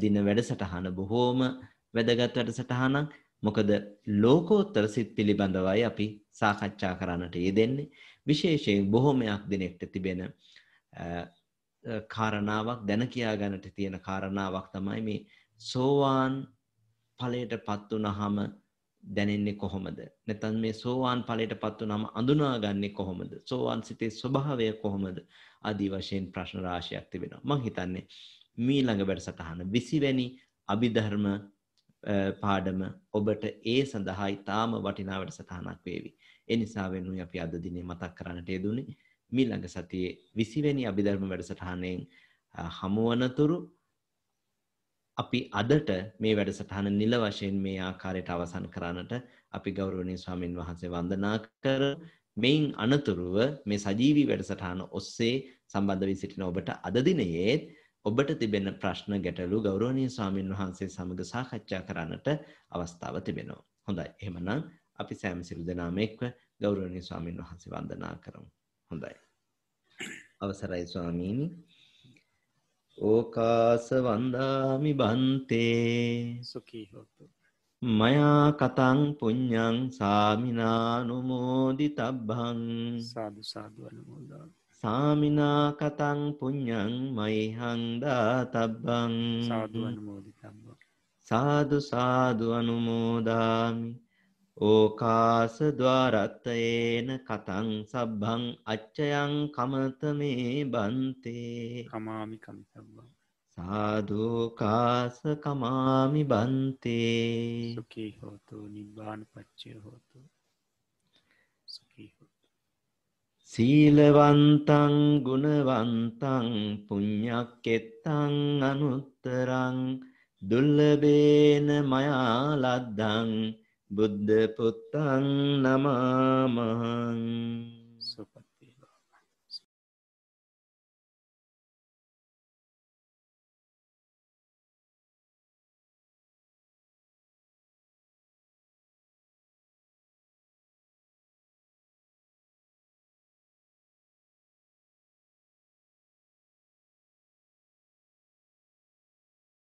දින වැඩසටහන බොහෝම වැදගත් වැඩසටහනක්. මොකද ලෝකෝත්තර සිත් පිළිබඳවයි අපි සාකච්ඡා කරන්නට යෙදෙන්නේ. විශේෂයෙන් බොහෝමයක් දිනෙකට තිබෙන කාරණාවක් දැන කියා ගන්නට තියෙන කාරණාවක් තමයි මේ සෝවාන් ඵලයට පත් වුනහම දැනෙන්නේ කොහොමද? නැත්නම් මේ සෝවාන් ඵලයට පත් වුනහම අඳුනාගන්නේ කොහොමද? සෝවාන් සිතේ ස්වභාවය කොහොමද? ආදී වශයෙන් ප්‍රශ්න රාශියක් තිබෙනවා. මම හිතන්නේ මීළඟ වැඩසටහන 20 වැනි අභිධර්ම පාඩම ඔබට ඒ සඳහා ඉතාම වටිනා වැඩසටහනක් වේවි. ඒ නිසා වෙනුයි අපි අද දිනේ මතක් කරන්නට යෙදුනේ මීළඟ සතියේ 20 වෙනි අභිධර්ම වැඩසටහනෙන් හමුවනතුරු අපි අදට මේ වැඩසටහන නිල වශයෙන් මේ ආකාරයට අවසන් කරන්නට අපි ගෞරවනීය ස්වාමින් වහන්සේ වන්දනා කර මෙයින් අනතුරුව මේ සජීවී වැඩසටහන ඔස්සේ සම්බන්ධ වී සිටින ඔබට අද දිනයේ ඔබට තිබෙන ප්‍රශ්න ගැටලු ගෞරවනීය ස්වාමින් වහන්සේ සමග සාකච්ඡා කරන්නට අවස්ථාව තිබෙනවා. හොඳයි. එහෙමනම් අපි සෑම සිළු දෙනාම එක්ව ගෞරවනීය ස්වාමින් වහන්සේ වන්දනා කරමු. හොඳයි. අවසරයි ස්වාමීනි. ඕකාස වන්දාමි බන්තේ සුඛී හොතු. මයා කතං පුඤ්ඤං සාමිනානුමෝදිතබ්බං සාදු සාදු අනුමෝදන්. සාමිනා කතං පුඤ්ඤං මයිහං දාතබ්බං සාදු අනුමෝදිතබ්බං. සාදු සාදු අනුමෝදාමි ඕකාස ద్వාරත්තේන කතං සබ්බං අච්චයං කමතමේ බන්තේ කමාමි කමිතබ්බං. සාධූකාස කමාමි බන්තේ සුඛී හෝතු නිබ්බාන පච්චය හෝතු. සුඛී. සීලවන්තං ගුණවන්තං පුඤ්ඤක්කෙත්තං අනුත්තරං දුල්ලබේන මයා ලද්දං බුද්ධ පුත්තං නමාමං